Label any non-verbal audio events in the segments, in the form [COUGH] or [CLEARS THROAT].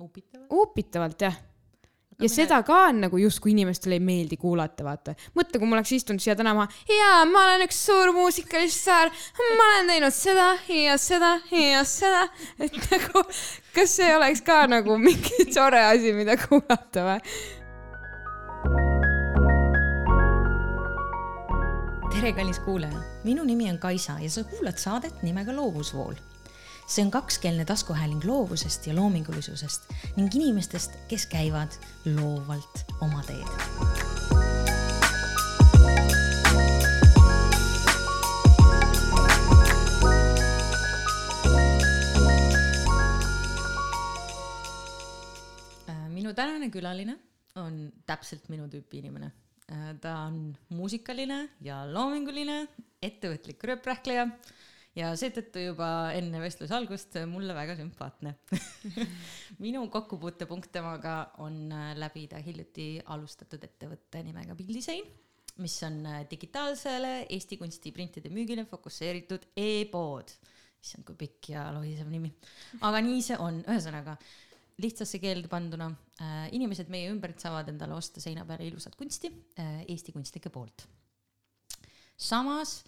upitavalt. upitavalt jah. ja seda ka on nagu justkui inimestele ei meeldi kuulata, vaata. mõtle, kui ma oleks istunud siia täna maha, jaa, ma olen üks suur muusikalistaar, ma olen teinud seda ja seda ja seda, [LAUGHS] et nagu, kas see oleks ka nagu mingi [LAUGHS] tore asi, mida kuulata või? tere, kallis kuulaja, minu nimi on Kaisa ja sa kuulad saadet nimega Loovusvool. See on kakskeelne taskuhääling loovusest ja loomingulisusest ning inimestest, kes käivad loovalt oma teed. Äh, minu tänane külaline on täpselt minu tüüpi inimene. ta on muusikaline ja loominguline, ettevõtlik rööprähkleja ja seetõttu juba enne vestluse algust mulle väga sümpaatne. [LAUGHS] minu kokkupuutepunkt temaga on äh, läbida hiljuti alustatud ettevõtte nimega Pildisein, mis on äh, digitaalsele Eesti kunstiprintide müügile fokusseeritud e-pood. issand, kui pikk ja lohisev nimi. aga nii see on, ühesõnaga lihtsasse keelde panduna äh,, inimesed meie ümbert saavad endale osta seina peale ilusat kunsti äh, Eesti kunstnike poolt. samas,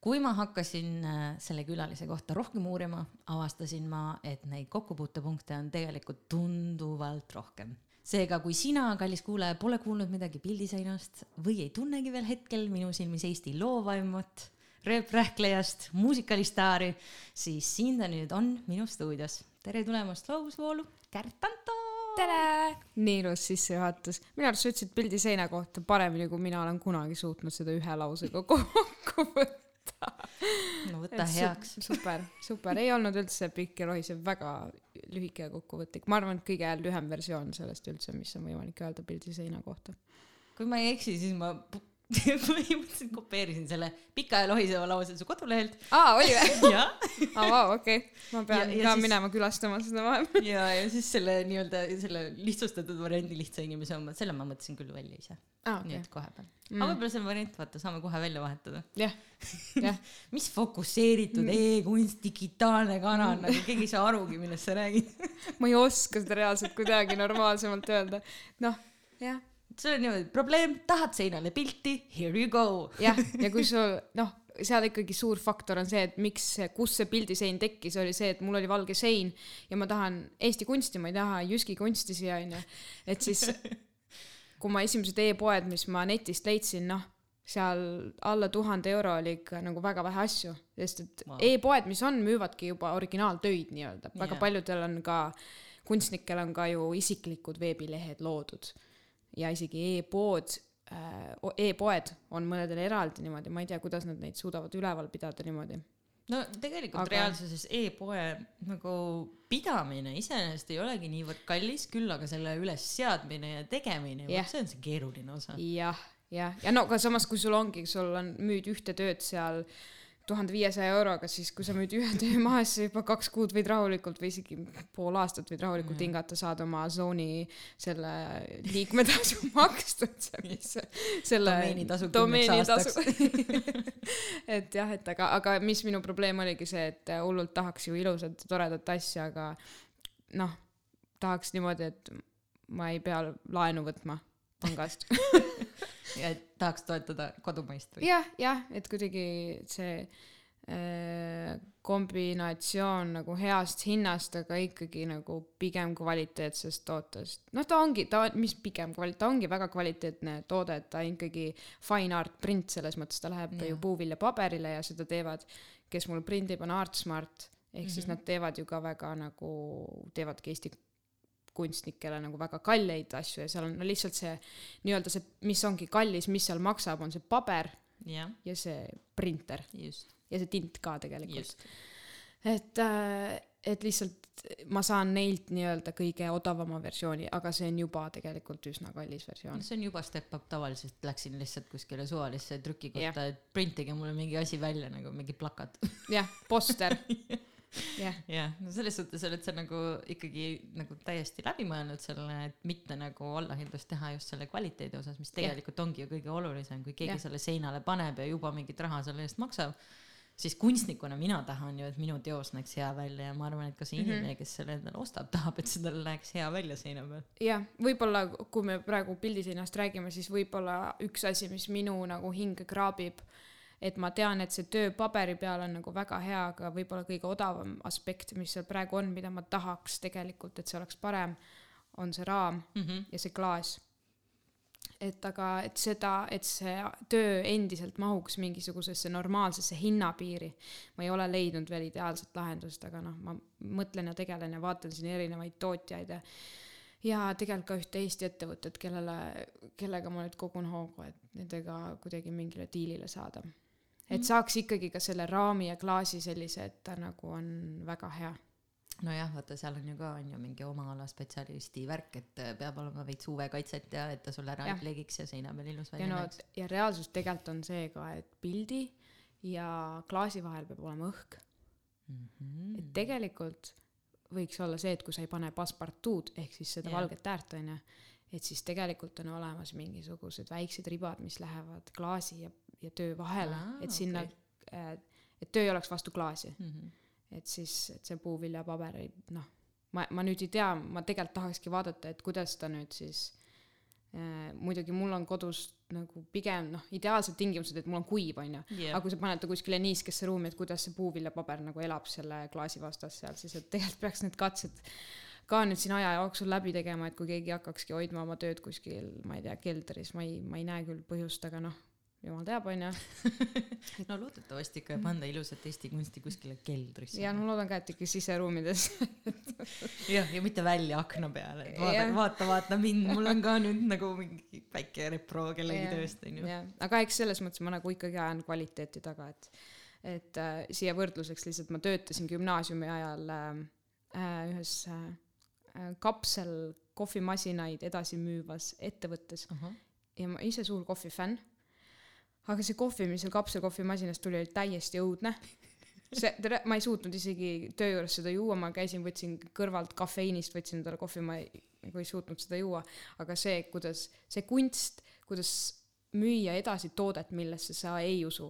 kui ma hakkasin äh, selle külalise kohta rohkem uurima, avastasin ma, et neid kokkupuutepunkte on tegelikult tunduvalt rohkem. seega, kui sina, kallis kuulaja, pole kuulnud midagi pildiseinast või ei tunnegi veel hetkel minu silmis Eesti loovaimat, rööprähklejast, muusikalistaari, siis siin ta nüüd on minu stuudios. tere tulemast loovusvoolu, Kärt Anto. tere! nii ilus sissejuhatus. minu arust sa ütlesid pildi seina kohta paremini, kui mina olen kunagi suutnud seda ühe lausega [LAUGHS] kokku võtta. No võta heaks. super, super, ei olnud üldse pikk ja lohisev, väga lühike ja kokkuvõtlik. ma arvan, et kõige lühem versioon sellest üldse, mis on võimalik öelda pildi seina kohta. kui ma ei eksi, siis ma [LAUGHS] põhimõtteliselt kopeerisin selle pika ja lohiseva lause su kodulehelt. aa, oli või? ja, aa, vau, okei. ma pean Ja- ja, ka siis- minema külastama seda vahepeal. [LAUGHS] ja, ja siis selle nii-öelda selle lihtsustatud variandi lihtsa inimese oma, selle ma mõtlesin küll välja ise. aa, nii okei et. kohe peal mm.. aga võib-olla see on variant, vaata, saame kohe välja vahetada. jah, jah. [LAUGHS] mis fokusseeritud mm. e-kunst, digitaalne kanal mm., nagu keegi ei saa arugi, millest sa räägid. ma ei oska seda reaalselt kuidagi normaalsemalt öelda. noh, jah see on niimoodi, probleem, tahad seinale pilti, here you go. jah, ja kui sul noh, seal ikkagi suur faktor on see, et miks, kus see pildisein tekkis, oli see, et mul oli valge sein ja ma tahan Eesti kunsti, ma ei taha Jyski kunsti siia onju. et siis, kui ma esimesed e-poed, mis ma netist leidsin, noh, seal alla tuhande euro oli ikka nagu väga vähe asju, sest et Wow. e-poed, mis on, müüvadki juba originaaltöid nii-öelda, väga yeah. paljudel on ka, kunstnikel on ka ju isiklikud veebilehed loodud ja isegi e-pood äh, e-poed on mõnedel eraldi niimoodi, ma ei tea, kuidas nad neid suudavad üleval pidada niimoodi. no tegelikult Aga- reaalsuses e-poe nagu pidamine iseenesest ei olegi niivõrd kallis, küll aga selle ülesseadmine ja tegemine yeah., see on see keeruline osa. jah, jah, ja no aga samas, kui sul ongi, sul on, müüd ühte tööd seal tuhande viiesaja euroga, siis kui sa müüd ühe töö maha, siis sa juba kaks kuud võid rahulikult või isegi pool aastat võid rahulikult Mhm. hingata, saad oma Zoni selle liikmetasu makstud, mis selle kümneks domeenitasu [LAUGHS] et jah, et aga, aga mis minu probleem oligi see, et hullult tahaks ju ilusat toredat asja, aga noh, tahaks niimoodi, et ma ei pea laenu võtma pangast. [LAUGHS] ja et tahaks toetada kodumaist või? jah, jah, et kuidagi see äh, kombinatsioon nagu heast hinnast, aga ikkagi nagu pigem kvaliteetsest tootest. noh, ta ongi, ta, mis pigem kval-, ta ongi väga kvaliteetne toode, et ta ikkagi fine art print selles mõttes, ta läheb Jah. ju puuviljapaberile ja seda teevad, kes mul prindib, on Artsmart, ehk mm -hmm. siis Mhm. nad teevad ju ka väga nagu, teevadki Eesti kunstnikele nagu väga kalleid asju ja seal on no lihtsalt see nii-öelda see, mis ongi kallis, mis seal maksab, on see paber jah, ja see printer ja see tint ka tegelikult. et, et lihtsalt ma saan neilt nii-öelda kõige odavama versiooni, aga see on juba tegelikult üsna kallis versioon. see on juba step up, tavaliselt läksin lihtsalt kuskile suvalisse trükikotta et printige mulle mingi asi välja nagu mingi plakat. jah, poster. [LAUGHS] jah, no selles suhtes oled sa nagu ikkagi nagu täiesti läbi mõelnud selle, et mitte nagu allahindlust teha just selle kvaliteedi osas, mis tegelikult ongi ju kõige olulisem, kui keegi Jah. selle seinale paneb ja juba mingit raha selle eest maksab, siis kunstnikuna mina tahan ju, et minu teos näeks hea välja ja ma arvan, et ka see inimene mm, -hmm. kes selle endale ostab, tahab, et see tal läheks hea välja seina peal. jah, võib-olla kui me praegu pildiseinast räägime, siis võib-olla üks asi, mis minu nagu hinge kraabib, et ma tean, et see töö paberi peal on nagu väga hea, aga võib-olla kõige odavam aspekt, mis seal praegu on, mida ma tahaks tegelikult, et see oleks parem, on see raam mm -hmm. ja see klaas et aga, et seda, et see töö endiselt mahuks mingisugusesse normaalsesse hinnapiiri. ma ei ole leidnud veel ideaalset lahendust, aga noh, ma mõtlen ja tegelen ja vaatan siin erinevaid tootjaid ja ja tegelikult ka ühte Eesti ettevõtet, kellele, kellega ma nüüd kogun hoogu, et nendega kuidagi mingile diilile saada. Et mm. saaks ikkagi ka selle raami ja klaasi sellise, et ta nagu on väga hea nojah, vaata seal on ju ka on ju mingi oma ala spetsialisti värk, et äh, peab olema veits UV-kaitset ja et ta sul ära ei pleegiks ja seina peal ilus välja näeks. ja reaalsus tegelikult on see ka, et pildi ja klaasi vahel peab olema õhk mm. -hmm. et tegelikult võiks olla see, et kui sa ei pane passepartoud ehk siis seda yeah. valget äärt onju, et siis tegelikult on olemas mingisugused väiksed ribad, mis lähevad klaasi ja, ja töö vahele ah,, et sinna okay., et töö ei oleks vastu klaasi mm. -hmm et siis, et see puuviljapaber ei noh, ma, ma nüüd ei tea, ma tegelikult tahakski vaadata, et kuidas ta nüüd siis äh, muidugi mul on kodus nagu pigem noh, ideaalsed tingimused, et mul on kuiv, onju yeah.. aga kui sa paned ta kuskile niiskesse ruumi, et kuidas see puuviljapaber nagu elab selle klaasi vastas seal, siis et tegelikult peaks need katsed ka nüüd siin aja jooksul läbi tegema, et kui keegi hakkakski hoidma oma tööd kuskil, ma ei tea, keldris, ma ei, ma ei näe küll põhjust, aga noh jumal teab, onju. [LAUGHS] no loodetavasti ikka ei panda ilusat Eesti kunsti kuskile keldrisse. ja no loodan ka, et ikka siseruumides [LAUGHS] jah, ja mitte välja akna peale, et vaata, vaata, vaata mind, mul on ka nüüd nagu mingi väike repro kellegi tööst, onju. aga eks selles mõttes ma nagu ikkagi ajan kvaliteeti taga, et, et äh, siia võrdluseks lihtsalt ma töötasin gümnaasiumi ajal äh, äh ühes äh, kapsel kohvimasinaid edasi müüvas ettevõttes uh. -huh. ja ma ise suur kohvifänn aga see kohvi, mis seal kapselkohvimasinast tuli, oli täiesti õudne. see, ma ei suutnud isegi töö juures seda juua, ma käisin, võtsin kõrvalt kafeiinist, võtsin endale kohvi, ma ei, nagu ei suutnud seda juua. aga see, kuidas, see kunst, kuidas müüa edasi toodet, millesse sa ei usu.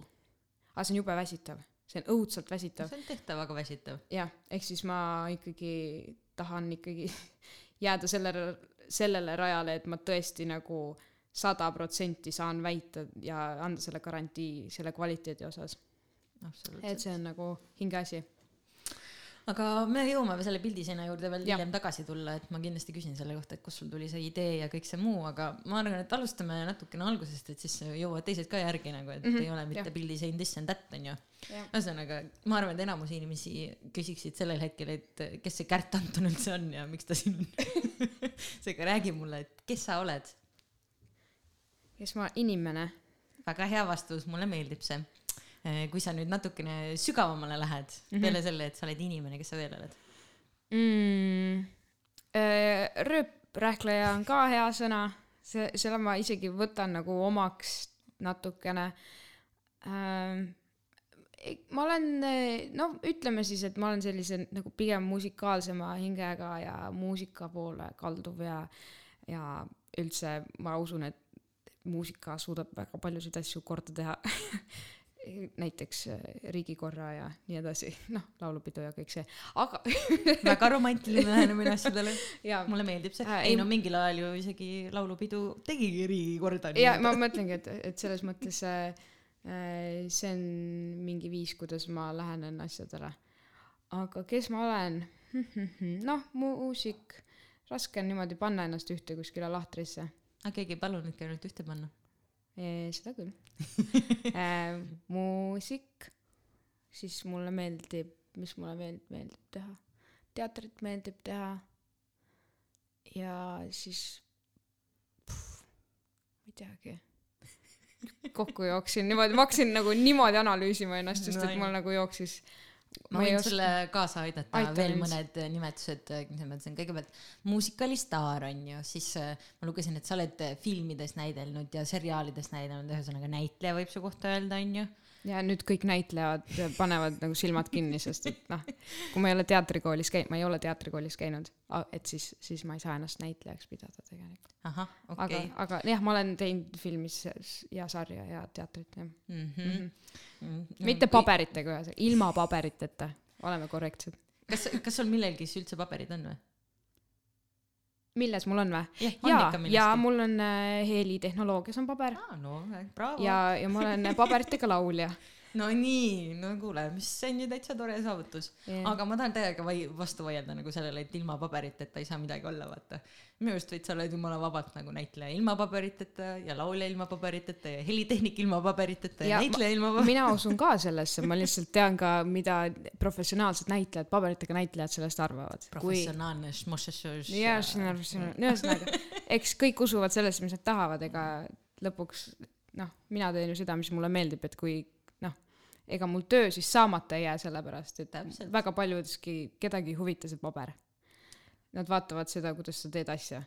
aga see on jube väsitav, see on õudselt väsitav. see on tehtav, aga väsitav. jah, ehk siis ma ikkagi tahan ikkagi [LAUGHS] jääda sellele, sellele rajale, et ma tõesti nagu sada protsenti saan väita ja anda selle garantii selle kvaliteedi osas. et see on nagu hingeasi. aga me jõuame selle pildiseina juurde veel hiljem tagasi tulla, et ma kindlasti küsin selle kohta, et kust sul tuli see idee ja kõik see muu, aga ma arvan, et alustame natukene algusest, et siis jõuavad teised ka järgi nagu, et mm -hmm. ei ole mitte pildisein this and that onju. ühesõnaga, ma arvan, et enamus inimesi küsiksid sellel hetkel, et kes see Kärt Anton üldse on ja miks ta siin on [LAUGHS] seega räägi mulle, et kes sa oled kes ma, inimene. väga hea vastus, mulle meeldib see. Eh, kui sa nüüd natukene sügavamale lähed mm, -hmm. peale selle, et sa oled inimene, kes sa veel oled mm,? Eh, rööprähkleja on ka hea sõna, see, selle ma isegi võtan nagu omaks natukene ähm, ma olen, no ütleme siis, et ma olen sellise nagu pigem musikaalsema hingega ja muusika poole kalduv ja, ja üldse ma usun, et muusika suudab väga paljusid asju korda teha [LAUGHS] näiteks äh, riigikorra ja nii edasi, [LAUGHS] noh, laulupidu ja kõik see, aga [LAUGHS] väga romantiline lähenemine asjadele. mulle meeldib see äh,. ei no mingil ajal ju isegi laulupidu tegigi riigikorda. ja ma mõtlengi, et, et selles mõttes äh, äh, see on mingi viis, kuidas ma lähenen asjadele. aga kes ma olen? noh, muusik, raske on niimoodi panna ennast ühte kuskile lahtrisse aga keegi ei palunudki ainult ühte panna? seda küll. [LAUGHS] Äh, muusik, siis mulle meeldib, mis mulle veel meeldib teha, teatrit meeldib teha. ja siis, ma ei teagi. Kokku jooksin niimoodi, ma hakkasin nagu niimoodi analüüsima ennast, sest et mul nagu jooksis ma võin sulle kaasa aidata. Aita veel mind. mõned nimetused, mis ma mõtlesin, kõigepealt muusikalistaar on ju, siis äh, ma lugesin, et sa oled filmides näidelnud ja seriaalides näidelnud, ühesõnaga näitleja võib su kohta öelda, on ju. Ja nüüd kõik näitlejad panevad nagu silmad kinni, sest et noh, kui ma ei ole teatrikoolis käinud, ma ei ole teatrikoolis käinud, et siis, siis ma ei saa ennast näitlejaks pidada tegelikult. ahah, aga okei, aga jah, ma olen teinud filmis ja sarja ja teatrit jah mm. Mhm. -hmm. mitte. paberitega ühesõnaga, ilma paberiteta, oleme korrektsed. kas, kas sul millelgi üldse paberid on või? Milles mul on või? jaa ja mul on äh, helitehnoloogias on paber aa, no braavo. ja, ja ma olen paberitega laulja. No nii, no kuule, mis see on ju täitsa tore saavutus. aga ma tahan täiega vai-, vastu vaielda nagu sellele, et ilma paberiteta ei saa midagi olla, vaata. minu arust võid sa olla jumala vabalt nagu näitleja ilma paberiteta ja laulja ilma paberiteta ja helitehnik ilma paberiteta ja, Ja ja näitleja ilma paberiteta. mina usun ka sellesse, ma lihtsalt tean ka, mida professionaalsed näitlejad, paberitega näitlejad sellest arvavad. professionaalne šmošešoš. jaa, ühesõnaga, eks kõik usuvad sellesse, mis nad tahavad, ega lõpuks noh, mina teen ju seda, mis mulle meeldib, et kui ega mul töö siis saamata ei jää, sellepärast et Täpselt. väga paljudeski kedagi ei huvita see paber. Nad vaatavad seda, kuidas sa teed asja.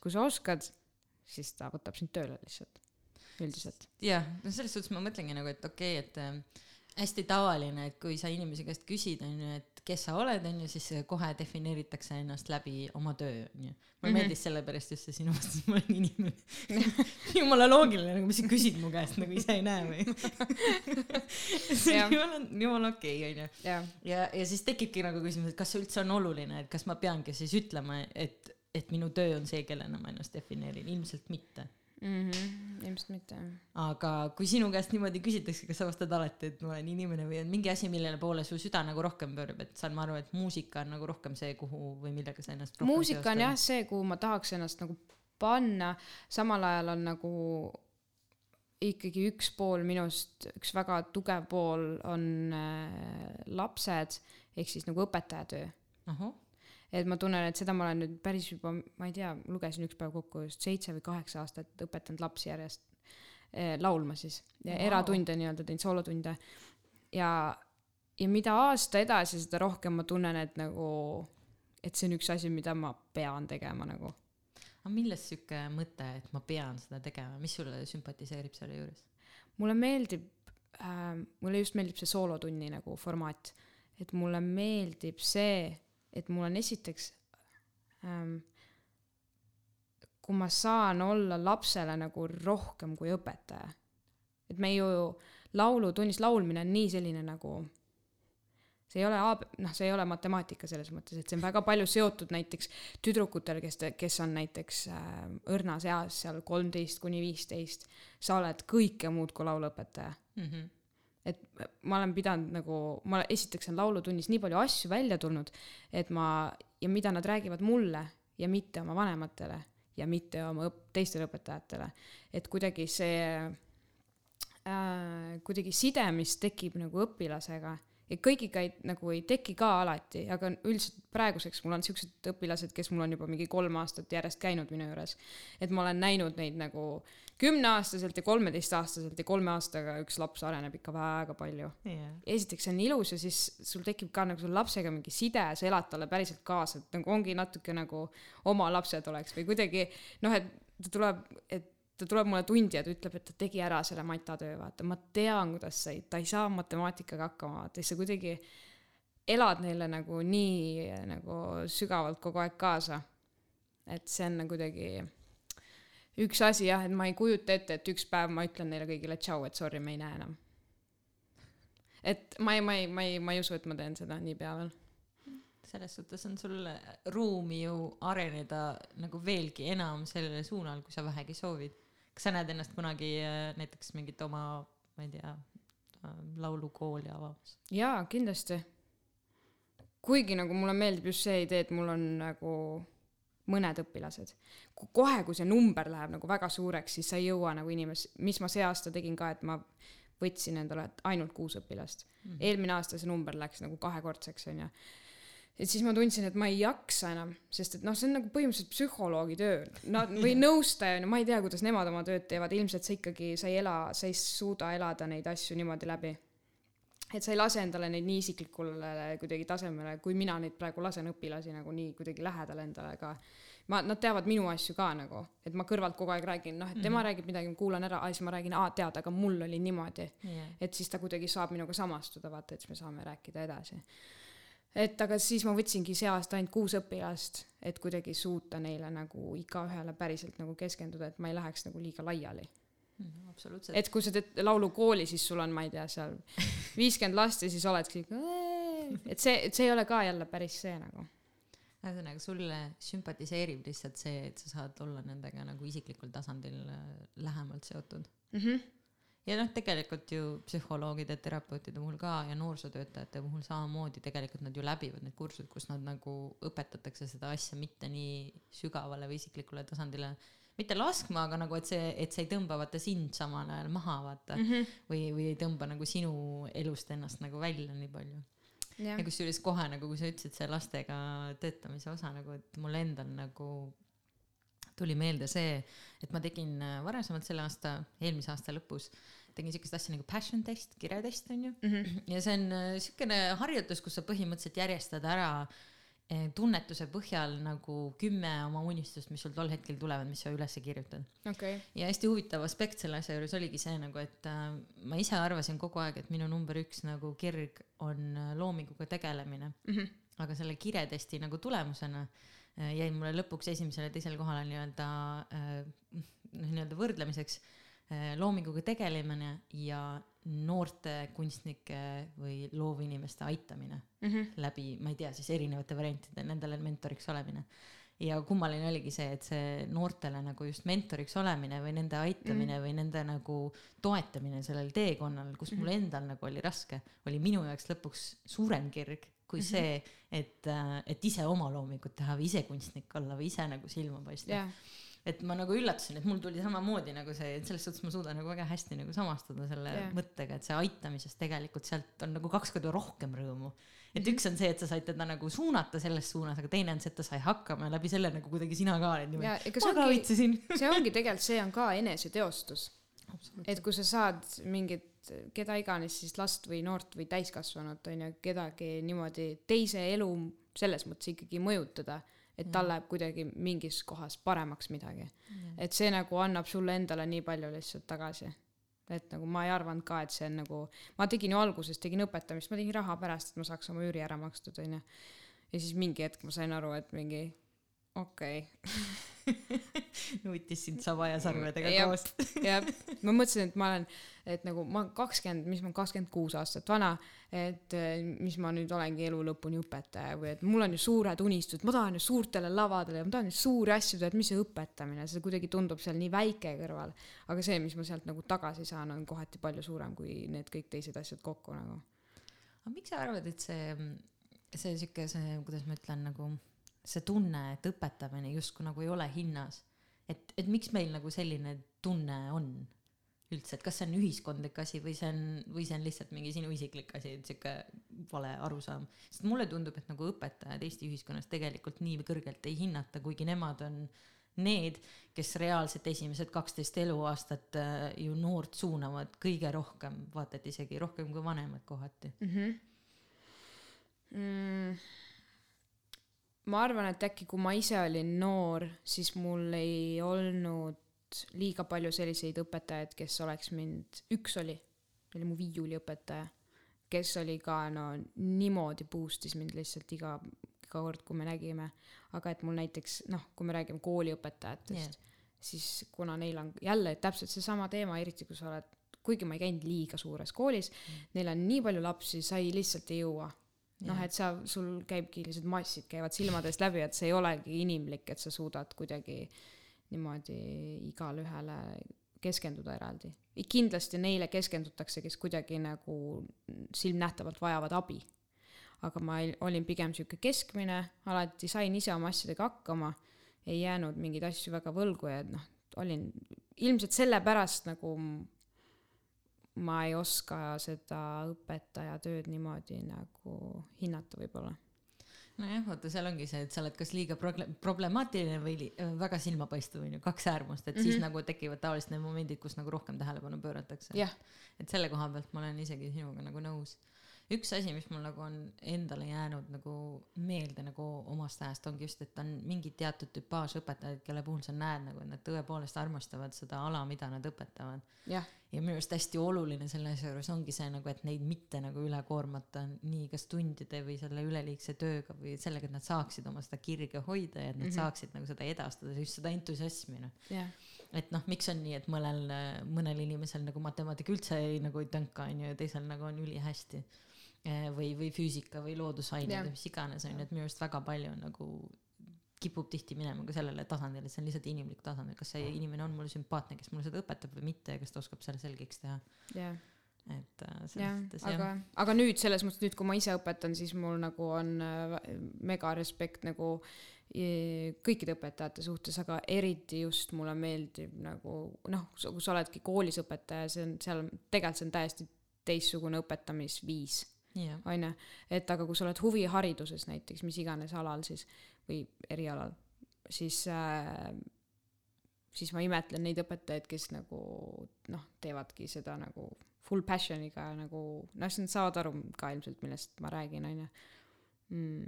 kui sa oskad, siis ta võtab sind tööle lihtsalt, üldiselt. jah, no selles suhtes ma mõtlengi nagu, et okei okay,, et äh, hästi tavaline, et kui sa inimese käest küsid, onju, et kes sa oled, onju, siis äh, kohe defineeritakse ennast läbi oma töö, onju. mulle Mhm. meeldis sellepärast just see sinu vastus, ma olen inimene. [LAUGHS] jumala loogiline, nagu mis sa küsid mu käest, nagu ise ei näe või? [LAUGHS] see on jumala, jumala okei, onju. jah, ja, ja siis tekibki nagu küsimus, et kas see üldse on oluline, et kas ma peangi siis ütlema, et, et minu töö on see, kellena ma ennast defineerin, ilmselt mitte mm. -hmm. ilmselt mitte. aga kui sinu käest niimoodi küsitakse, kas sa vastad alati, et ma olen inimene või on mingi asi, millele poole su süda nagu rohkem pöörab, et saan ma aru, et muusika on nagu rohkem see, kuhu või millega sa ennast muusika on jah see, kuhu ma tahaks ennast nagu panna, samal ajal on nagu ikkagi üks pool minust, üks väga tugev pool on äh, lapsed ehk siis nagu õpetajatöö. Et ma tunnen, et seda ma olen nüüd päris juba, ma ei tea, lugesin üks päev kokku just seitse või kaheksa aastat õpetanud lapsi järjest eh, laulma siis wow. eratunde nii-öelda teinud soolotunde ja, ja mida aasta edasi, seda rohkem ma tunnen, et nagu, et see on üks asi, mida ma pean tegema nagu. aga millest sihuke mõte, et ma pean seda tegema, mis sulle sümpatiseerib selle juures? mulle meeldib äh,, mulle just meeldib see soolotunni nagu formaat, et mulle meeldib see, et mul on esiteks ähm,, kui ma saan olla lapsele nagu rohkem kui õpetaja. et me ju laulutunnis laulmine on nii selline nagu see ei ole, noh, see ei ole matemaatika selles mõttes, et see on väga palju seotud näiteks tüdrukutel, kes, kes on näiteks äh, õrnas eas seal kolmteist kuni viisteist, sa oled kõike muud kui lauluõpetaja. Mm -hmm. Et ma olen pidanud nagu, ma esiteks on laulutunnis nii palju asju välja tulnud, et ma ja mida nad räägivad mulle ja mitte oma vanematele ja mitte oma õp-, teistele õpetajatele, et kuidagi see äh,, kuidagi side, mis tekib nagu õpilasega ja kõigiga ei, nagu ei teki ka alati, aga üldiselt praeguseks mul on siuksed õpilased, kes mul on juba mingi kolm aastat järjest käinud minu juures. et ma olen näinud neid nagu kümneaastaselt ja kolmeteistaastaselt ja kolme aastaga üks laps areneb ikka väga palju. Yeah. esiteks see on ilus ja siis sul tekib ka nagu selle lapsega mingi side, sa elad talle päriselt kaasa, et nagu ongi natuke nagu oma lapsed oleks või kuidagi noh, et ta tuleb, et ta tuleb mulle tundi ja ta ütleb, et ta tegi ära selle matatöö, vaata, ma tean, kuidas sa ei, ta ei saa matemaatikaga hakkama, vaata, siis sa kuidagi elad neile nagu nii nagu sügavalt kogu aeg kaasa. et see on nagu kuidagi üks asi jah, et ma ei kujuta ette, et üks päev ma ütlen neile kõigile tšau, et sorry, me ei näe enam. et ma ei, ma ei, ma ei, ma ei usu, et ma teen seda niipea veel. selles suhtes on sul ruumi ju areneda nagu veelgi enam sellele suunal, kui sa vähegi soovid. Kas sa näed ennast kunagi äh, näiteks mingit oma, ma ei tea, laulukooli avamas? jaa, kindlasti. kuigi nagu mulle meeldib just see idee, et mul on nagu mõned õpilased. kohe, kui see number läheb nagu väga suureks, siis sa ei jõua nagu inimes-, mis ma see aasta tegin ka, et ma võtsin endale ainult kuus õpilast mm. -hmm. eelmine aasta see number läks nagu kahekordseks, onju. Et siis ma tundsin, et ma ei jaksa enam, sest et noh, see on nagu põhimõtteliselt psühholoogi töö. Nad või nõustaja, no ma ei tea, kuidas nemad oma tööd teevad, ilmselt sa ikkagi, sa ei ela, sa ei suuda elada neid asju niimoodi läbi et sa ei lase endale neid nii isiklikule kuidagi tasemele, kui mina neid praegu lasen õpilasi nagu nii kuidagi lähedale endale ka. ma, nad teavad minu asju ka nagu, et ma kõrvalt kogu aeg räägin, noh, et tema mm -hmm. räägib midagi, ma kuulan ära, siis ma räägin, aa, tead, aga mul oli niimoodi yeah.. et siis ta kuidagi saab minuga samastuda, vaata, et siis me saame rääkida edasi et aga siis ma võtsingi see aasta ainult kuus õpilast, et kuidagi suuta neile nagu igaühele päriselt nagu keskenduda, et ma ei läheks nagu liiga laiali mm,. absoluutselt. et kui sa teed laulukooli, siis sul on, ma ei tea, seal viiskümmend last ja siis oledki, et see, et see ei ole ka jälle päris see nagu. ühesõnaga, sulle sümpatiseerib lihtsalt see, et sa saad olla nendega nagu isiklikul tasandil äh, lähemalt seotud mm. -hmm ja noh, tegelikult ju psühholoogide, terapeutide puhul ka ja noorsootöötajate puhul samamoodi tegelikult nad ju läbivad need kursused, kus nad nagu õpetatakse seda asja mitte nii sügavale või isiklikule tasandile, mitte laskma, aga nagu, et see, et see ei tõmba vaata sind samal ajal maha, vaata mm. -hmm. või, või ei tõmba nagu sinu elust ennast nagu välja nii palju. ja, ja kusjuures kohe nagu, kui sa ütlesid see lastega töötamise osa nagu, et mul endal nagu tuli meelde see, et ma tegin äh, varasemalt selle aasta, eelmise aasta lõpus, tegin siukest asja nagu passion test, kirjatest onju mm. -hmm. ja see on äh, siukene harjutus, kus sa põhimõtteliselt järjestad ära äh, tunnetuse põhjal nagu kümme oma unistust, mis sul tol hetkel tulevad, mis sa üles kirjutad okay.. ja hästi huvitav aspekt selle asja juures oligi see nagu, et äh, ma ise arvasin kogu aeg, et minu number üks nagu kirg on loominguga tegelemine mm. -hmm. aga selle kiretesti nagu tulemusena äh, Äh, jäin mulle lõpuks esimesele-teisele kohale nii-öelda äh, noh, nii-öelda võrdlemiseks äh, loominguga tegelemine ja noorte kunstnike või loovinimeste aitamine mm -hmm. läbi, ma ei tea, siis erinevate variantide, nendele mentoriks olemine. ja kummaline oligi see, et see noortele nagu just mentoriks olemine või nende aitamine mm -hmm. või nende nagu toetamine sellel teekonnal, kus mul mhm. endal nagu oli raske, oli minu jaoks lõpuks suurem kirg kui mm -hmm. see, et, et ise oma loomingut teha või ise kunstnik olla või ise nagu silma paista yeah. Et ma nagu üllatasin, et mul tuli samamoodi nagu see, et selles suhtes ma suudan nagu väga hästi nagu samastuda selle yeah. mõttega, et see aitamisest tegelikult sealt on nagu kaks korda rohkem rõõmu. et -hmm. üks on see, et sa said teda nagu suunata selles suunas, aga teine on see, et ta sai hakkama ja läbi selle nagu kuidagi sina ka oled niimoodi. ma ka võitsesin see ongi tegelikult, see on ka eneseteostus. et kui sa saad mingit keda iganes siis last või noort või täiskasvanut on ju, kedagi niimoodi teise elu selles mõttes ikkagi mõjutada, et tal läheb kuidagi mingis kohas paremaks midagi. et see nagu annab sulle endale nii palju lihtsalt tagasi. et nagu ma ei arvanud ka, et see on nagu, ma tegin ju alguses, tegin õpetamist, ma tegin raha pärast, et ma saaks oma üüri ära makstud, on ju. ja siis mingi hetk ma sain aru, et mingi okei [LAUGHS] okay. nuutis sind saba ja sarvedega koos. [LAUGHS] jah, ma mõtlesin, et ma olen, et nagu ma kakskümmend, mis ma kakskümmend kuus aastat vana, et eh, mis ma nüüd olengi elu lõpuni õpetaja või et mul on ju suured unistused, ma tahan ju suurtele lavadele, ma tahan ju suuri asju teha, et mis see õpetamine, see kuidagi tundub seal nii väike kõrval. aga see, mis ma sealt nagu tagasi saan, on kohati palju suurem kui need kõik teised asjad kokku nagu. aga miks sa arvad, et see, see sihuke, see, kuidas ma ütlen, nagu see tunne, et õpetamine justkui nagu ei ole hinnas. et, et miks meil nagu selline tunne on üldse, et kas see on ühiskondlik asi või see on, või see on lihtsalt mingi sinu isiklik asi, et sihuke vale arusaam. sest mulle tundub, et nagu õpetajad Eesti ühiskonnas tegelikult nii kõrgelt ei hinnata, kuigi nemad on need, kes reaalselt esimesed kaksteist eluaastat äh, ju noort suunavad kõige rohkem, vaata et isegi rohkem kui vanemad kohati mm. -hmm. Mm ma arvan, et äkki kui ma ise olin noor, siis mul ei olnud liiga palju selliseid õpetajaid, kes oleks mind, üks oli, oli mu viiuliõpetaja, kes oli ka no niimoodi boost'is mind lihtsalt iga, iga kord, kui me nägime. aga et mul näiteks noh, kui me räägime kooliõpetajatest yeah., siis kuna neil on jälle täpselt seesama teema, eriti kui sa oled, kuigi ma ei käinud liiga suures koolis mm., neil on nii palju lapsi, sa ei lihtsalt ei jõua noh, et sa, sul käibki lihtsalt massid käivad silmade eest läbi, et see ei olegi inimlik, et sa suudad kuidagi niimoodi igale ühele keskenduda eraldi. kindlasti neile keskendutakse, kes kuidagi nagu silmnähtavalt vajavad abi. aga ma olin pigem sihuke keskmine, alati sain ise oma asjadega hakkama, ei jäänud mingeid asju väga võlgu ja noh, olin ilmselt sellepärast nagu ma ei oska seda õpetaja tööd niimoodi nagu hinnata võib-olla nojah, vaata, seal ongi see, et sa oled kas liiga problemaatiline või väga silmapaistev, on ju, kaks äärmust, et mm -hmm. siis mhm. nagu tekivad tavaliselt need momendid, kus nagu rohkem tähelepanu pööratakse yeah.. et selle koha pealt ma olen isegi sinuga nagu nõus. Üks asi, mis mul nagu on endale jäänud nagu meelde nagu omast ajast ongi just, et on mingid teatud tüpaaž õpetajad, kelle puhul sa näed nagu, et nad tõepoolest armastavad seda ala, mida nad õpetavad. ja minu arust hästi oluline selle asja juures ongi see nagu, et neid mitte nagu üle koormata nii kas tundide või selle üleliigse tööga või sellega, et nad saaksid oma seda kirge hoida ja et nad mm. -hmm. saaksid nagu seda edastada, just seda entusiasmi noh. jah, et noh, miks on nii, et mõnel, mõnel inimesel nagu matemaatika üldse ei nagu ei tönka onju ja teisel nagu on ülihästi. või, või füüsika või loodusained Jah. või mis iganes onju, et minu arust väga palju on nagu kipub tihti minema ka sellele tasandile, et see on lihtsalt inimlik tasand, kas see inimene on mulle sümpaatne, kes mulle seda õpetab või mitte ja kas ta oskab selle selgeks teha. jah, et äh, selles jah, mõttes aga, aga nüüd selles mõttes nüüd, kui ma ise õpetan, siis mul nagu on äh, mega respekt nagu eh, kõikide õpetajate suhtes, aga eriti just mulle meeldib nagu noh, kui sa oledki koolis õpetaja, see on seal tegelikult see on täiesti teistsugune õpetamisviis jah, onju, et aga kui sa oled huvihariduses näiteks mis iganes alal siis või erialal, siis äh, siis ma imetlen neid õpetajaid, kes nagu noh, teevadki seda nagu full passion'iga nagu noh, siis nad saavad aru ka ilmselt, millest ma räägin, onju mm,.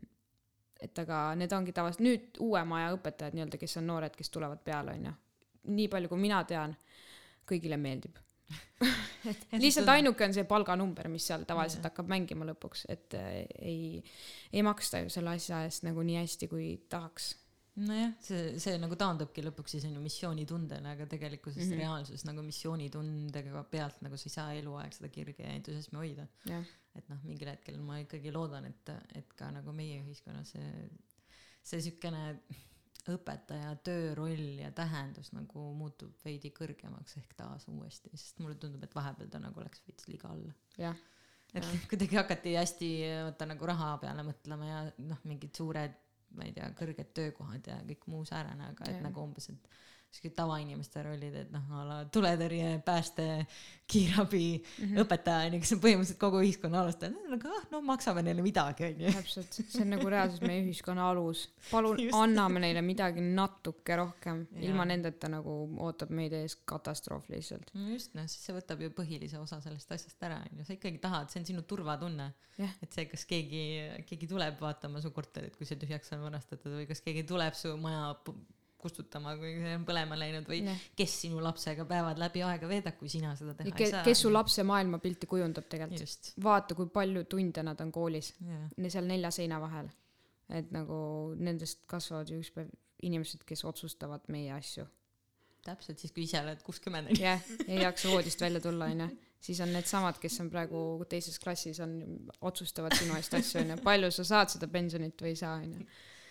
et aga need ongi tavaliselt nüüd uuema aja õpetajad nii-öelda, kes on noored, kes tulevad peale, onju. nii palju, kui mina tean, kõigile meeldib. [LAUGHS] lihtsalt ainuke on see palganumber, mis seal tavaliselt Jah. hakkab mängima lõpuks, et äh, ei, ei maksta ju selle asja eest nagu nii hästi, kui tahaks. nojah, see, see nagu taandubki lõpuks siis on ju missioonitundele, aga tegelikkuses mm. -hmm. reaalsus nagu missioonitundega pealt nagu sa ei saa eluaeg seda kirge ja entusiasmi hoida. et noh, mingil hetkel ma ikkagi loodan, et, et ka nagu meie ühiskonnas see, see siukene õpetaja tööroll ja tähendus nagu muutub veidi kõrgemaks ehk taas uuesti, sest mulle tundub, et vahepeal ta nagu läks veits liiga alla. jah, et [LAUGHS] kuidagi hakati hästi vaata nagu raha peale mõtlema ja noh, mingid suured, ma ei tea, kõrged töökohad ja kõik muu säärane, aga et Jah. nagu umbes, et siuke tavainimeste rollid, et noh, a la tuletõrje, pääste, kiirabi mm, -hmm. õpetaja onju, kes on põhimõtteliselt kogu ühiskonna alustajad, nagu ah, no maksame neile midagi onju. täpselt, see on nagu reaalselt meie ühiskonna alus. palun Just. anname neile midagi natuke rohkem, ilma nendeta nagu ootab meid ees katastroof lihtsalt. just noh, siis see võtab ju põhilise osa sellest asjast ära onju, sa ikkagi tahad, see on sinu turvatunne Jah.. et see, kas keegi, keegi tuleb vaatama su korterit, kui see tühjaks on varastatud või kas keegi tuleb su maja kustutama, kui see on põlema läinud või Jah. kes sinu lapsega päevad läbi aega veedab, kui sina seda teha ei saa. kes su lapse maailmapilti kujundab tegelikult. vaata, kui palju tunde nad on koolis, seal nelja seina vahel. et nagu nendest kasvavad ju üks päev inimesed, kes otsustavad meie asju. täpselt siis, kui ise oled kuuskümmend jah, ei [LAUGHS] jaksa voodist välja tulla, onju. siis on needsamad, kes on praegu teises klassis, on, otsustavad sinu eest asju, onju. palju sa saad seda pensionit või ei saa, onju.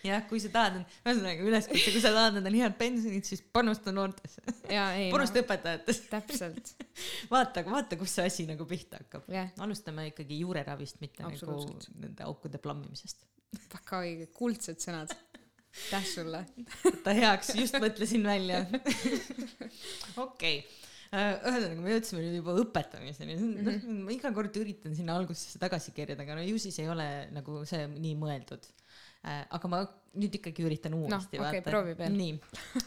jah, kui sa tahad, ühesõnaga üleskutse, kui sa tahad endale head pensionit, siis panusta noortesse, panusta õpetajatesse. täpselt, [LAUGHS] vaata, vaata, kus see asi nagu pihta hakkab. jah, alustame ikkagi juureravist, mitte nagu nende aukude plammimisest. väga õige, kuldsed sõnad. aitäh sulle. võta heaks, just mõtlesin välja. [LAUGHS] okei, ühesõnaga me jõudsime nüüd juba õpetamiseni, noh ma iga kord üritan sinna algusesse tagasi kerida, aga no ju siis ei ole nagu see nii mõeldud. Aga ma nüüd ikkagi üritan uuesti okei, proovi veel. nii,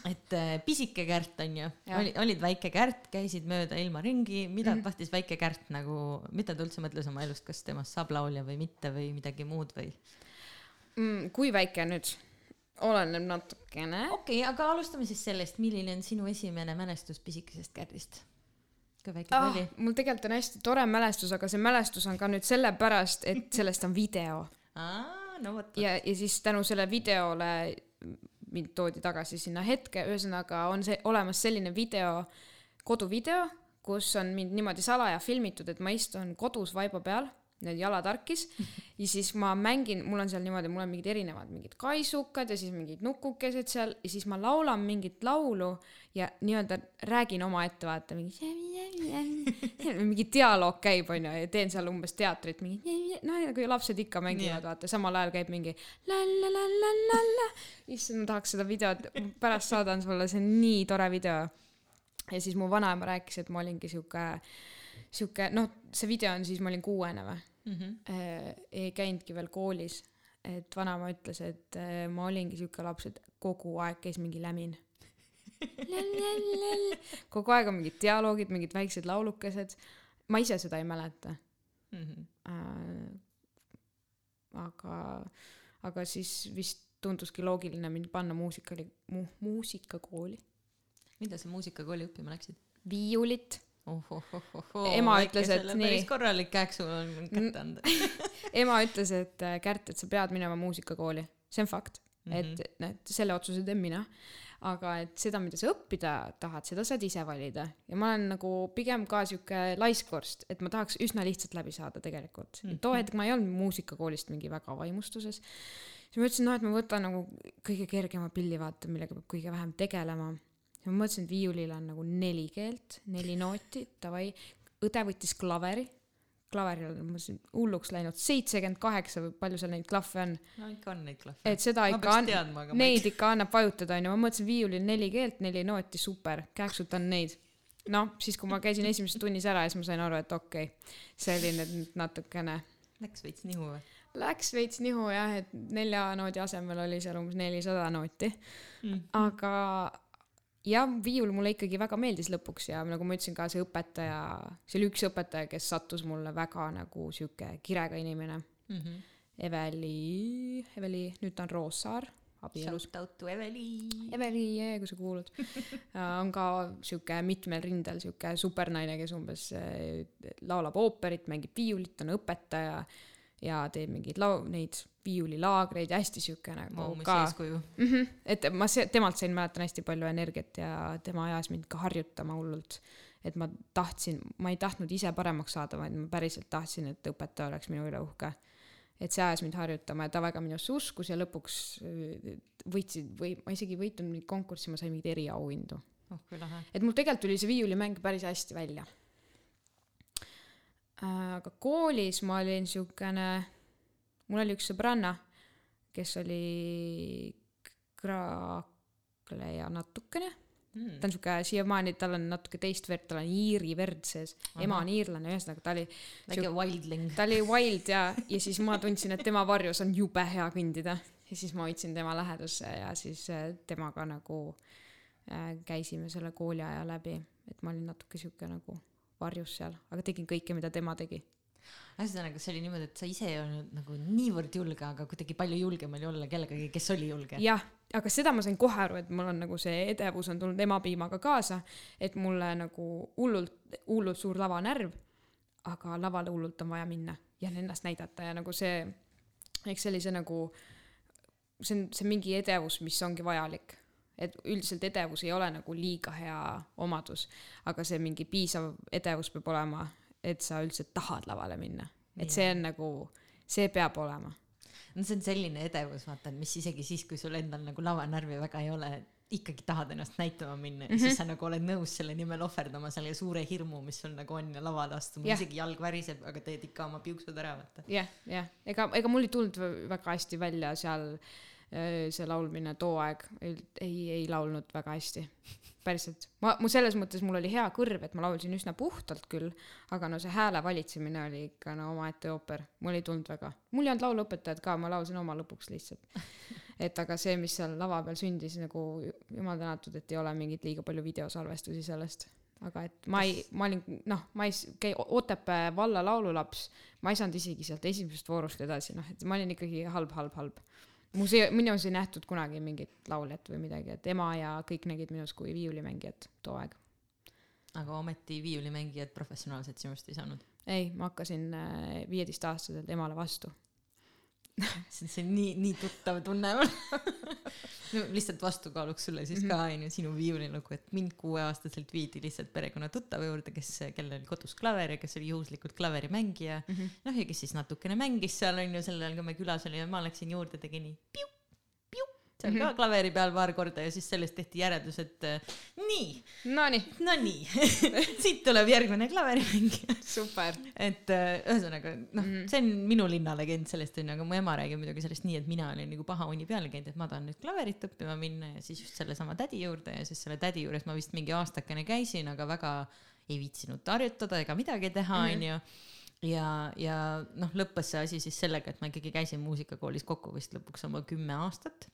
et äh, pisike Kärt on ju, oli, olid väike Kärt, käisid mööda ilma ringi, mida mm. tahtis väike Kärt nagu, mida ta üldse mõtles oma elust, kas temast saab laulja või mitte või midagi muud või? mm,. kui väike nüüd? oleneb natukene. okei okay,, aga alustame siis sellest, milline on sinu esimene mälestus pisikesest Kärdist? kui väike ta ah, oli? mul tegelikult on hästi tore mälestus, aga see mälestus on ka nüüd sellepärast, et sellest on video aa, no vot. ja, ja siis tänu selle videole mind toodi tagasi sinna hetke, ühesõnaga on see olemas selline video, koduvideo, kus on mind niimoodi salaja filmitud, et ma istun kodus vaiba peal, need jalad harkis [LAUGHS] ja siis ma mängin, mul on seal niimoodi, mul on mingid erinevad mingid kaisukad ja siis mingid nukukesed seal ja siis ma laulan mingit laulu ja nii-öelda räägin omaette, vaata mingi [LAUGHS] mingi dialoog käib onju ja teen seal umbes teatrit mingi noh nagu lapsed ikka mängivad Jah. vaata samal ajal käib mingi la-la-la-la-la-la issand ma tahaks seda videot pärast saadan sulle see on nii tore video. Ja siis mu vanaema rääkis et ma olingi sihuke sihuke noh see video on siis ma olin kuuene või? Mhm. äh, ei käinudki veel koolis. Et vanaema ütles et äh, ma olingi sihuke laps et kogu aeg käis mingi lämin kogu aeg on mingid dialoogid mingid väiksed laulukesed ma ise seda ei mäleta Mhm. äh, aga, aga siis vist tunduski loogiline mind panna muusikali mu,, muusikakooli. mida sa muusikakooli õppima läksid? viiulit ohohohohoo, ema ütles, et nii. päris korralik käek sul on kätte anda [LAUGHS] ema ütles, et äh, Kärt, et sa pead minema muusikakooli, see on fakt mm, -hmm. et noh, et selle otsuse teen mina. Aga et seda, mida sa õppida tahad, seda saad ise valida ja ma olen nagu pigem ka sihuke laiskvorst, et ma tahaks üsna lihtsalt läbi saada tegelikult mm. -hmm. too hetk ma ei olnud muusikakoolist mingi väga vaimustuses. siis ma ütlesin, noh, et ma võtan nagu kõige kergema pilli, vaata, millega peab kõige vähem tegelema ja ma mõtlesin, et viiulil on nagu neli keelt, neli nooti, davai. õde võttis klaveri, klaveril on, ma mõtlesin, hulluks läinud, seitsekümmend kaheksa või palju seal neid klahve on. no ikka on neid klahve. et seda Ma ikka aga ma neid ikka annab vajutada, onju, ma mõtlesin viiulil neli keelt, neli nooti, super, käksutan neid. noh, siis kui ma käisin esimeses tunnis ära, siis ma sain aru, et okei okay,, see oli nüüd natukene Läks veits nihu või? Läks veits nihu jah, et nelja noodi asemel oli seal umbes nelisada nooti Mm. aga jah, viiul mulle ikkagi väga meeldis lõpuks ja nagu ma ütlesin ka see õpetaja, see oli üks õpetaja, kes sattus mulle väga nagu sihuke kirega inimene. Mm -hmm. Eveli, Eveli, nüüd ta on Roossaar, abielus. Shout out to Eveli. Eveli, kui sa kuulad [LAUGHS] on ka sihuke mitmel rindel sihuke supernaine, kes umbes eh, laulab ooperit, mängib viiulit, on õpetaja ja teeb mingeid lau-, neid viiulilaagreid, hästi sihuke nagu Vau, mis ka mm. -hmm. et ma se-, temalt sain, mäletan hästi palju energiat ja tema ajas mind ka harjutama hullult. et ma tahtsin, ma ei tahtnud ise paremaks saada, vaid ma päriselt tahtsin, et õpetaja oleks minu üle uhke. et see ajas mind harjutama ja ta väga minusse uskus ja lõpuks äh, võitsid või ma isegi ei võitnud mingit konkurssi, ma sain mingeid eriauhindu. oh kui lahe. et mul tegelikult tuli see viiulimäng päris hästi välja. Aga koolis ma olin siukene, mul oli üks sõbranna, kes oli kraakleja natukene. Mm. ta on sihuke siiamaani, tal on natuke teist verd, tal on iiri verd sees, ema on iirlane, ühesõnaga ta oli, väike wildling. ta oli wild ja, ja siis ma tundsin, et tema varjus on jube hea kõndida. Ja siis ma hoidsin tema lähedusse ja siis äh, temaga nagu äh, käisime selle kooliaja läbi, et ma olin natuke sihuke nagu varjus seal, aga tegin kõike, mida tema tegi. ühesõnaga, see oli niimoodi, et sa ise ei olnud nagu niivõrd julge, aga kuidagi palju julgem oli olla kellegagi, kes oli julge. jah, aga seda ma sain kohe aru, et mul on nagu see edevus on tulnud emapiimaga kaasa, et mulle nagu hullult, hullult suur lavanärv, aga lavale hullult on vaja minna ja ennast näidata ja nagu see, eks see nagu, see on, see on mingi edevus, mis ongi vajalik. Et üldiselt edevus ei ole nagu liiga hea omadus, aga see mingi piisav edevus peab olema, et sa üldse tahad lavale minna. et see on nagu, see peab olema no see on selline edevus, vaata, mis isegi siis, kui sul endal nagu lavanärvi väga ei ole, ikkagi tahad ennast näitama minna ja mm -hmm. siis sa nagu oled nõus selle nimel ohverdama selle suure hirmu, mis sul nagu on ja lavale astuma yeah., isegi jalg väriseb, aga teed ikka oma piuksud ära, vaata. jah, jah, ega, ega mul ei tulnud vä- väga hästi välja seal öö, see laulmine too aeg, ei, ei, laulnud väga hästi. päriselt, ma, mu selles mõttes mul oli hea kõrv, et ma laulsin üsna puhtalt küll, aga no see hääle valitsemine oli ikka no omaette ooper, mul ei tulnud väga. mul ei olnud lauluõpetajat ka, ma laulsin oma lõpuks lihtsalt. et aga see, mis seal lava peal sündis, nagu jumal tänatud, et ei ole mingeid liiga palju videosalvestusi sellest aga et ma ei, ma olin noh, ma ei käi Otepää valla laululaps, ma ei saanud isegi sealt esimesest voorust edasi, noh, et ma olin ikkagi halb, halb, halb. Musee-, minus ei nähtud kunagi mingit lauljat või midagi, et ema ja kõik nägid minus kui viiulimängijat too aeg. aga ometi viiulimängijad professionaalselt sinust ei saanud. ei, ma hakkasin viieteistaastaselt emale vastu. See [LAUGHS] see on nii, nii tuttav tunne mulle [LAUGHS] no lihtsalt vastukaaluks sulle siis ka onju sinu viiulilugu, et mind kuueaastaselt viidi lihtsalt perekonna tuttava juurde, kes, kellel oli kodus klaver ja kes oli juhuslikult klaverimängija mm. -hmm. noh, ja kes siis natukene mängis seal onju, sel ajal kui me külas olime, ma läksin juurde, tegin nii piu, piu, seal ka klaveri peal paar korda ja siis sellest tehti järeldus, et äh, nii, Nonii, no nii [LAUGHS] siit tuleb järgmine klaverimängija. super. et äh, ühesõnaga noh Mhm. see on minu linnalegend sellest onju, aga mu ema räägib muidugi sellest nii, et mina olin nagu paha uni peale käinud, et ma tahan nüüd klaverit õppima minna ja siis just sellesama tädi juurde ja siis selle tädi juures ma vist mingi aastakene käisin, aga väga ei viitsinud harjutada ega midagi teha Mhm. onju ja, ja noh, lõppes see asi siis sellega, et ma ikkagi käisin muusikakoolis kokku vist lõpuks oma kümme aastat.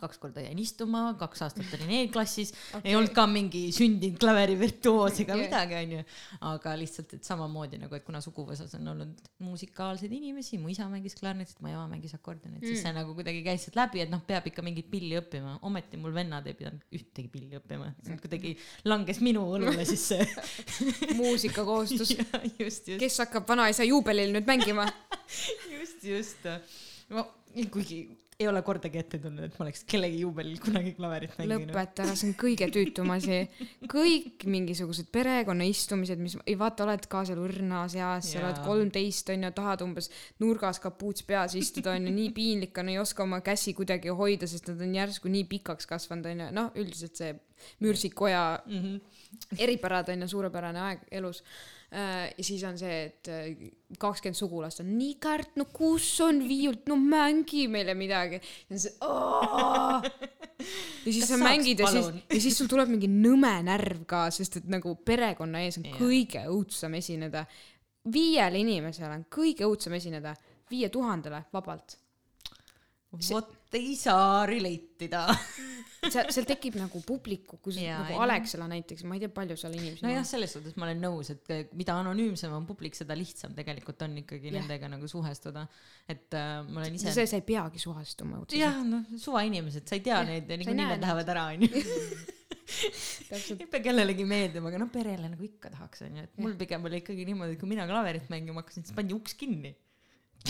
kaks korda jäin istuma, kaks aastat olin E-klassis okay., ei olnud ka mingi sündinud klaverivirtuoos ega Okei. midagi, onju. aga lihtsalt, et samamoodi nagu, et kuna suguvõsas on olnud musikaalseid inimesi, mu isa mängis klarnetit, mu ema mängis akordionit mm., siis see nagu kuidagi käis sealt läbi, et noh, peab ikka mingit pilli õppima, ometi mul vennad ei pidanud ühtegi pilli õppima, kuidagi langes minu õlule siis see. [LAUGHS] muusikakohustus. [LAUGHS] just, just. kes hakkab vanaisa juubelil nüüd mängima? [LAUGHS] just, just. no kuigi ei ole kordagi ette tulnud, et ma oleks kellegi juubelil kunagi klaverit mänginud. lõpeta ära, see on kõige tüütum asi. kõik mingisugused perekonnaistumised, mis, ei vaata, oled ka seal õrnas eas, sa oled kolmteist onju, tahad umbes nurgas kapuuts peas istuda onju, nii piinlik on, ei oska oma käsi kuidagi hoida, sest nad on järsku nii pikaks kasvanud onju, noh, üldiselt see mürsikuoja mm. -hmm. eripärad on ju suurepärane aeg elus. Ja siis on see, et kakskümmend sugulast on nii kärt, no kus on viiult, no mängi meile midagi. ja siis, ja siis sa mängid ja siis ja siis sul tuleb mingi nõme närv ka, sest et nagu perekonna ees on Jaa. kõige õudsem esineda. viiele inimesele on kõige õudsem esineda, viie tuhandele vabalt. Vot ei saa relate ida. [LAUGHS] seal, seal tekib nagu publiku, kus Jaa, nagu Alexela näiteks, ma ei tea, palju seal inimesi nojah, selles suhtes ma olen nõus, et mida anonüümsem on publik, seda lihtsam tegelikult on ikkagi Jah. nendega nagu suhestuda. et äh, ma olen ise. see, sa ei peagi suhestuma jah, noh, suvainimesed, sa ei tea Jah, neid ja niikuinii nad lähevad ära, onju. ei pea kellelegi meeldima, aga noh, perele nagu ikka tahaks, onju, et mul pigem oli ikkagi niimoodi, et kui mina klaverit mängima hakkasin, siis pandi uks kinni.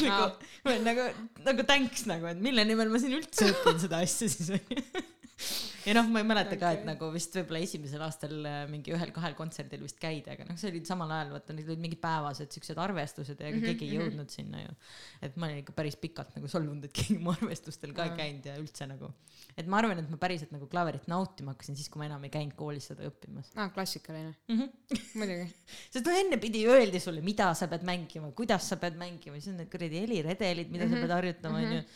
nagu, nagu, nagu thanks nagu, et mille nimel ma siin üldse õpin seda asja siis onju. [LAUGHS] [LAUGHS] ja noh, ma ei mäleta ka, et nagu vist võib-olla esimesel aastal äh, mingi ühel-kahel kontserdil vist käidi, aga noh, see oli samal ajal, vaata, need olid mingid päevased siuksed arvestused ja ega Mhm, keegi ei jõudnud sinna ju. et ma olin ikka päris pikalt nagu solvunud, et keegi mu arvestustel ka ei käinud ja üldse nagu, et ma arvan, et ma päriselt nagu klaverit nautima hakkasin siis, kui ma enam ei käinud koolis seda õppimas aa, klassikaline, mm. -hmm. muidugi. sest noh, enne pidi öeldi sulle, mida sa pead mängima, kuidas sa pead mängima, siis on need kuradi heliredelid, mida mm -hmm. sa pead harjutama, onju.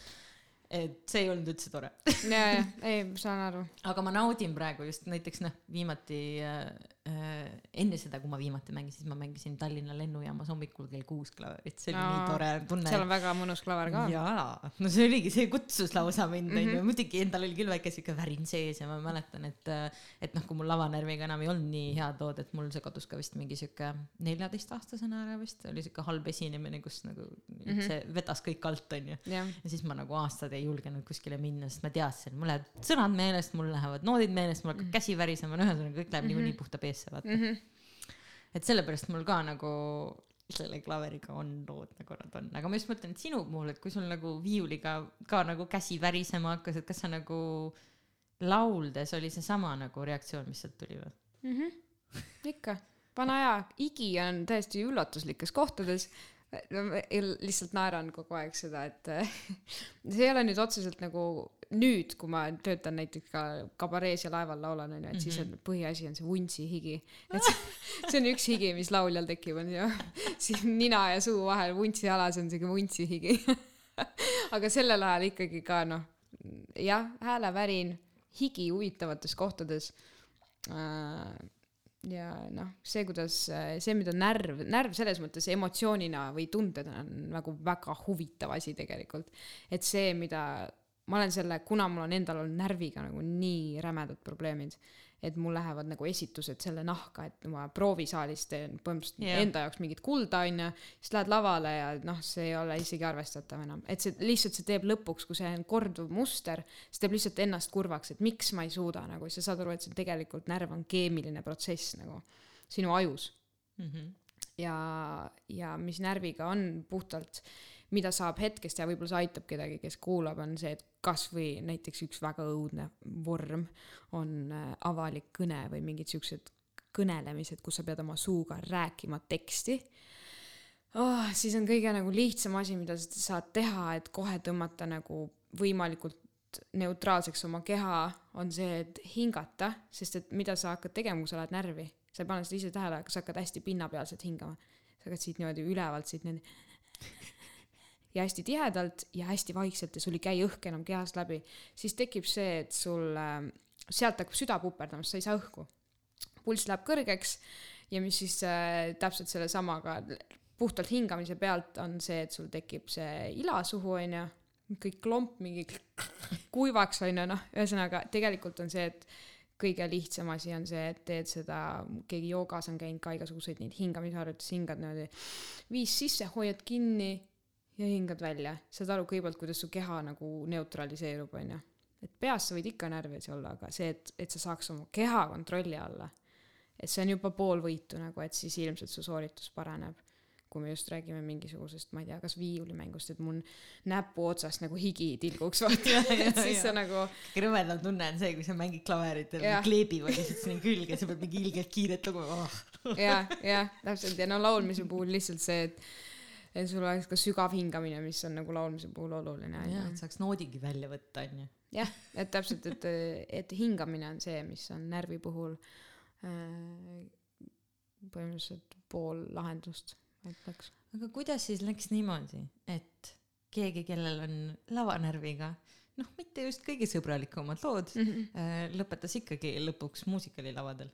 Et see ei olnud üldse tore. ja, ja, ei, ma saan aru. aga ma naudin praegu just näiteks noh, viimati äh, enne seda, kui ma viimati mängisin, siis ma mängisin Tallinna lennujaamas hommikul kell kuus klaverit, see oli Aa, nii tore tunne. seal on väga mõnus klaver ka. jaa, no see oligi, see kutsus lausa mind onju mm -hmm., muidugi endal oli küll väike siuke värin sees ja ma mäletan, et, et noh, kui mul lavanärviga enam ei olnud nii head lood, et mul see kadus ka vist mingi siuke neljateistaastasena ära vist, oli siuke halb esinemine, kus nagu mm. -hmm. see vedas kõik alt onju. jah, ja siis ma nagu aastaid ei julgenud kuskile minna, sest ma teadsin, mul lähevad sõnad meelest, mul lähevad noodid meelest, mul hakkab käsi värisema, no ühesõnaga kõik läheb niikuinii puhta peesse, vaata. Mhm. et sellepärast mul ka nagu selle klaveriga on lood nagu nad on, aga ma just mõtlen, et sinu puhul, et kui sul nagu viiuliga ka nagu käsi värisema hakkas, et kas sa nagu lauldes oli seesama nagu reaktsioon, mis sealt tuli või? Mhm. ikka, vana aja igi on täiesti üllatuslikes kohtades. Lihtsalt naeran kogu aeg seda, et [LAUGHS] see ei ole nüüd otseselt nagu nüüd, kui ma töötan näiteks ka kabarees ja laeval laulan onju, et siis on põhiasi on see vuntsi higi. et see, [LAUGHS] see on üks higi, mis lauljal tekib onju, [LAUGHS] siin nina ja suu vahel vuntsi alas on siuke vuntsi higi. aga sellel ajal ikkagi ka noh, jah, häälevärin, higi huvitavates kohtades äh, ja noh, see, kuidas see, mida närv, närv selles mõttes emotsioonina või tundena on nagu väga huvitav asi tegelikult. et see, mida ma olen selle, kuna mul on endal olnud närviga nagu nii rämedad probleemid, et mul lähevad nagu esitused selle nahka, et ma proovisaalis teen põhimõtteliselt yeah. enda jaoks mingit kulda onju, siis lähed lavale ja noh, see ei ole isegi arvestatav enam, et see lihtsalt see teeb lõpuks, kui see on korduv muster, see teeb lihtsalt ennast kurvaks, et miks ma ei suuda nagu, sa saad aru, et see tegelikult närv on keemiline protsess nagu sinu ajus Mm -hmm. ja, ja mis närviga on puhtalt, mida saab hetkest ja võib-olla see aitab kedagi, kes kuulab, on see, et kasvõi näiteks üks väga õudne vorm on äh, avalik kõne või mingid siuksed kõnelemised, kus sa pead oma suuga rääkima teksti oh,. siis on kõige nagu lihtsam asi, mida sa saad teha, et kohe tõmmata nagu võimalikult neutraalseks oma keha, on see, et hingata, sest et mida sa hakkad tegema, kui sa lähed närvi, sa ei pane seda ise tähele, aga sa hakkad hästi pinnapealselt hingama. sa hakkad siit niimoodi ülevalt siit niimoodi ja hästi tihedalt ja hästi vaikselt ja sul ei käi õhk enam kehast läbi, siis tekib see, et sul äh, sealt hakkab süda puperdama, sest sa ei saa õhku. pulss läheb kõrgeks ja mis siis äh, täpselt sellesamaga puhtalt hingamise pealt on see, et sul tekib see ila suhu onju, kõik klomp mingi kuivaks onju, noh, ühesõnaga tegelikult on see, et kõige lihtsam asi on see, et teed seda, keegi joogas on käinud ka igasuguseid neid hingamisharjutusi, hingad niimoodi viis sisse, hoiad kinni ja hingad välja. saad aru kõigepealt, kuidas su keha nagu neutraliseerub, onju. et peas sa võid ikka närvis olla, aga see, et, et sa saaks oma keha kontrolli alla, et see on juba pool võitu nagu, et siis ilmselt su sooritus paraneb. kui me just räägime mingisugusest, ma ei tea, kas viiulimängust, et mul näpu otsast nagu higi tilguks, [LAUGHS] vaata, et siis sa nagu kõige rõvedam tunne on see, kui sa mängid klaverit ja Jah. kleebivad lihtsalt sinna külge, sa pead mingi ilgelt kiiret lugu oh.. jah, jah, täpselt ja no laulmise puhul lihtsalt see, et et sul oleks ka sügav hingamine, mis on nagu laulmise puhul oluline jah, et. saaks noodigi välja võtta, onju. jah, et täpselt, et, et hingamine on see, mis on närvi puhul äh, põhimõtteliselt pool lahendust, ma ütleks. aga kuidas siis läks niimoodi, et keegi, kellel on lavanärviga, noh, mitte just kõige sõbralikumad lood mm, -hmm. lõpetas ikkagi lõpuks muusikalilavadel?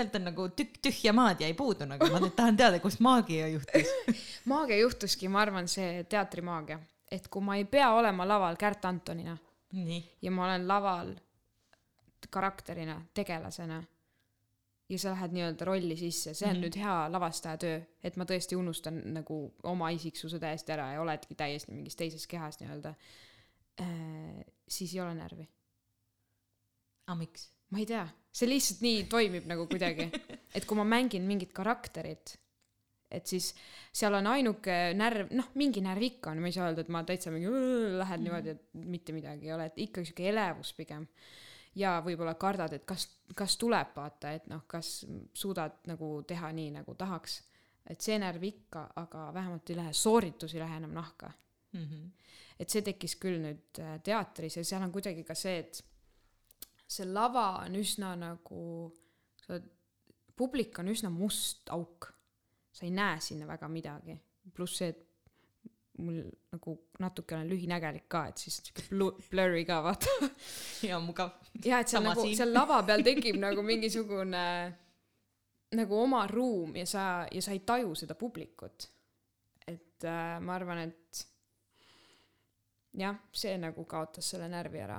Sealt on nagu tükk tühja maad jäi puudu nagu, ma nüüd tahan teada, kus maagia juhtus. [LAUGHS] maagia juhtuski, ma arvan, see teatrimaagia, et kui ma ei pea olema laval Kärt Antonina nii, ja ma olen laval karakterina, tegelasena ja sa lähed nii-öelda rolli sisse, see on mm. -hmm. nüüd hea lavastaja töö, et ma tõesti unustan nagu oma isiksuse täiesti ära ja oledki täiesti mingis teises kehas nii-öelda äh,. siis ei ole närvi, aga miks? ma ei tea, see lihtsalt nii toimib nagu kuidagi, et kui ma mängin mingit karakterit, et siis seal on ainuke närv, noh, mingi närv ikka on, ma ei saa öelda, et ma täitsa mingi lähen niimoodi, et mitte midagi ei ole, et ikka sihuke elevus pigem. ja võib-olla kardad, et kas, kas tuleb vaata, et noh, kas suudad nagu teha nii, nagu tahaks. et see närv ikka, aga vähemalt ei lähe, sooritus ei lähe enam nahka Mm -hmm. et see tekkis küll nüüd äh, teatris ja seal on kuidagi ka see, et see lava on üsna nagu, sa oled, publik on üsna must auk. sa ei näe sinna väga midagi, pluss see, et mul nagu natuke olen lühinägelik ka, et siis sihuke blu- blurry ka vaata. [LAUGHS] ja mugav. ja et seal Sama nagu seal lava peal tekib [LAUGHS] nagu mingisugune nagu oma ruum ja sa ja sa ei taju seda publikut et äh, ma arvan et jah see nagu kaotas selle närvi ära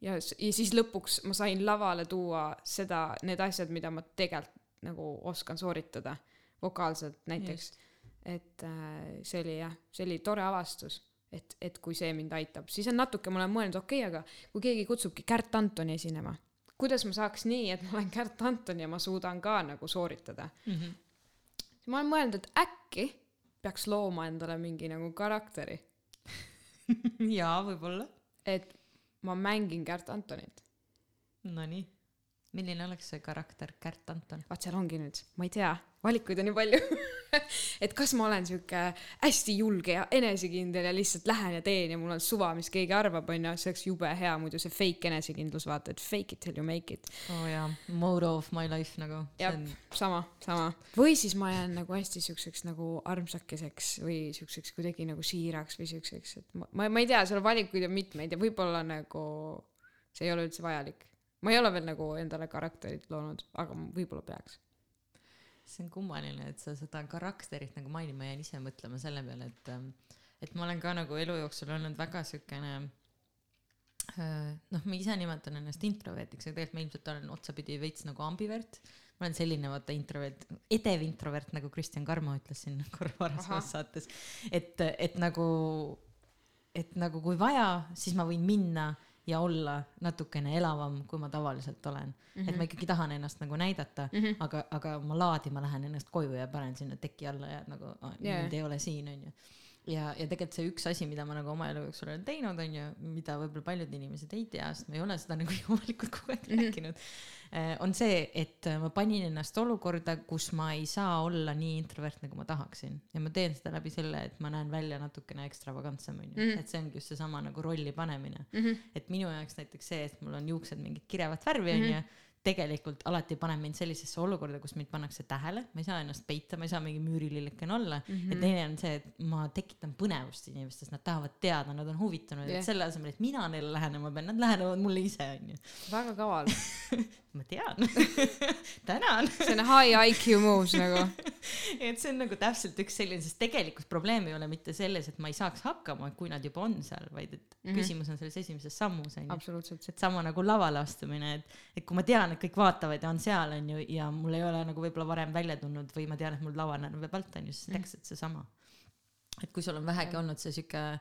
ja ja siis lõpuks ma sain lavale tuua seda need asjad mida ma tegelikult nagu oskan sooritada vokaalselt näiteks. Et äh, see oli jah see oli tore avastus et et kui see mind aitab. Siis on natuke ma olen mõelnud okei okay, aga kui keegi kutsubki Kärt Antoni esinema kuidas ma saaks nii et ma olen Kärt Anton ja ma suudan ka nagu sooritada? Mm -hmm. ma olen mõelnud et äkki peaks looma endale mingi nagu karakteri. [LAUGHS] Jaa, võib-olla. et ma mängin Kärt Antonit Nonii. Milline oleks see karakter Kärt Anton? vaat seal ongi nüüd ma ei tea valikuid on nii palju [LAUGHS] et kas ma olen sihuke hästi julge ja enesekindel ja lihtsalt lähen ja teen ja mul on suva mis keegi arvab onju see oleks jube hea muidu see fake enesekindlus vaata et fake it till you make it oo oh, jaa, motto of my life nagu. Jah. sama sama või siis ma jään nagu hästi siukseks nagu armsakeseks või siukseks kuidagi nagu siiraks või siukseks et ma ma, ma ei tea seal valikuid on mitmeid ja võib-olla nagu see ei ole üldse vajalik ma ei ole veel nagu endale karakterit loonud aga võib-olla peaks. See on kummaline, et sa seda karakterit nagu mainid, ma jäin ise mõtlema selle peale, et ähm, et ma olen ka nagu elu jooksul olnud väga siukene äh, noh, ma ise nimetan ennast introvertiks, aga tegelikult ma ilmselt olen otsapidi veits nagu ambivert. ma olen selline vaata introvert, edev introvert, nagu Kristjan Karmo ütles siin korra varasemas saates, et, et nagu, et nagu kui vaja, siis ma võin minna ja olla natukene elavam, kui ma tavaliselt olen mm. -hmm. et ma ikkagi tahan ennast nagu näidata mm, -hmm. aga, aga ma laadima lähen ennast koju ja panen sinna teki alla ja nagu ah, Jaa. mind ei ole siin, onju. ja, ja tegelikult see üks asi, mida ma nagu oma elu jooksul olen teinud, onju, mida võib-olla paljud inimesed ei tea, sest ma ei ole seda nagu [LAUGHS] avalikult kogu aeg Mhm. rääkinud, on see, et ma panin ennast olukorda, kus ma ei saa olla nii introvert, nagu ma tahaksin. ja ma teen seda läbi selle, et ma näen välja natukene ekstravagantsem, onju. Mhm. et see ongi just seesama nagu rolli panemine. mm. -hmm. et minu jaoks näiteks see, et mul on juuksed mingit kirevat värvi Mhm. onju, tegelikult alati paneb mind sellisesse olukorda, kus mind pannakse tähele, ma ei saa ennast peita, ma ei saa mingi müürilillekene olla mm. -hmm. ja teine on see, et ma tekitan põnevust inimestes, nad tahavad teada, nad on huvitunud yeah., et selle asemel, et mina neile lähenema pean, nad lähenevad mulle ise, onju. väga kaval. [LAUGHS] ma tean [LAUGHS] tänan. see on high IQ moves nagu. [LAUGHS] et see on nagu täpselt üks selline, sest tegelikult probleem ei ole mitte selles, et ma ei saaks hakkama, kui nad juba on seal, vaid et mm. -hmm. küsimus on selles esimeses sammus onju. absoluutselt. et sama nagu lavale astumine, et, et kui ma tean, et kõik vaatavad ja on seal onju ja mul ei ole nagu võib-olla varem välja tulnud või ma tean, et mul lava näeb alt onju, siis täpselt seesama. et kui sul on vähegi olnud see sihuke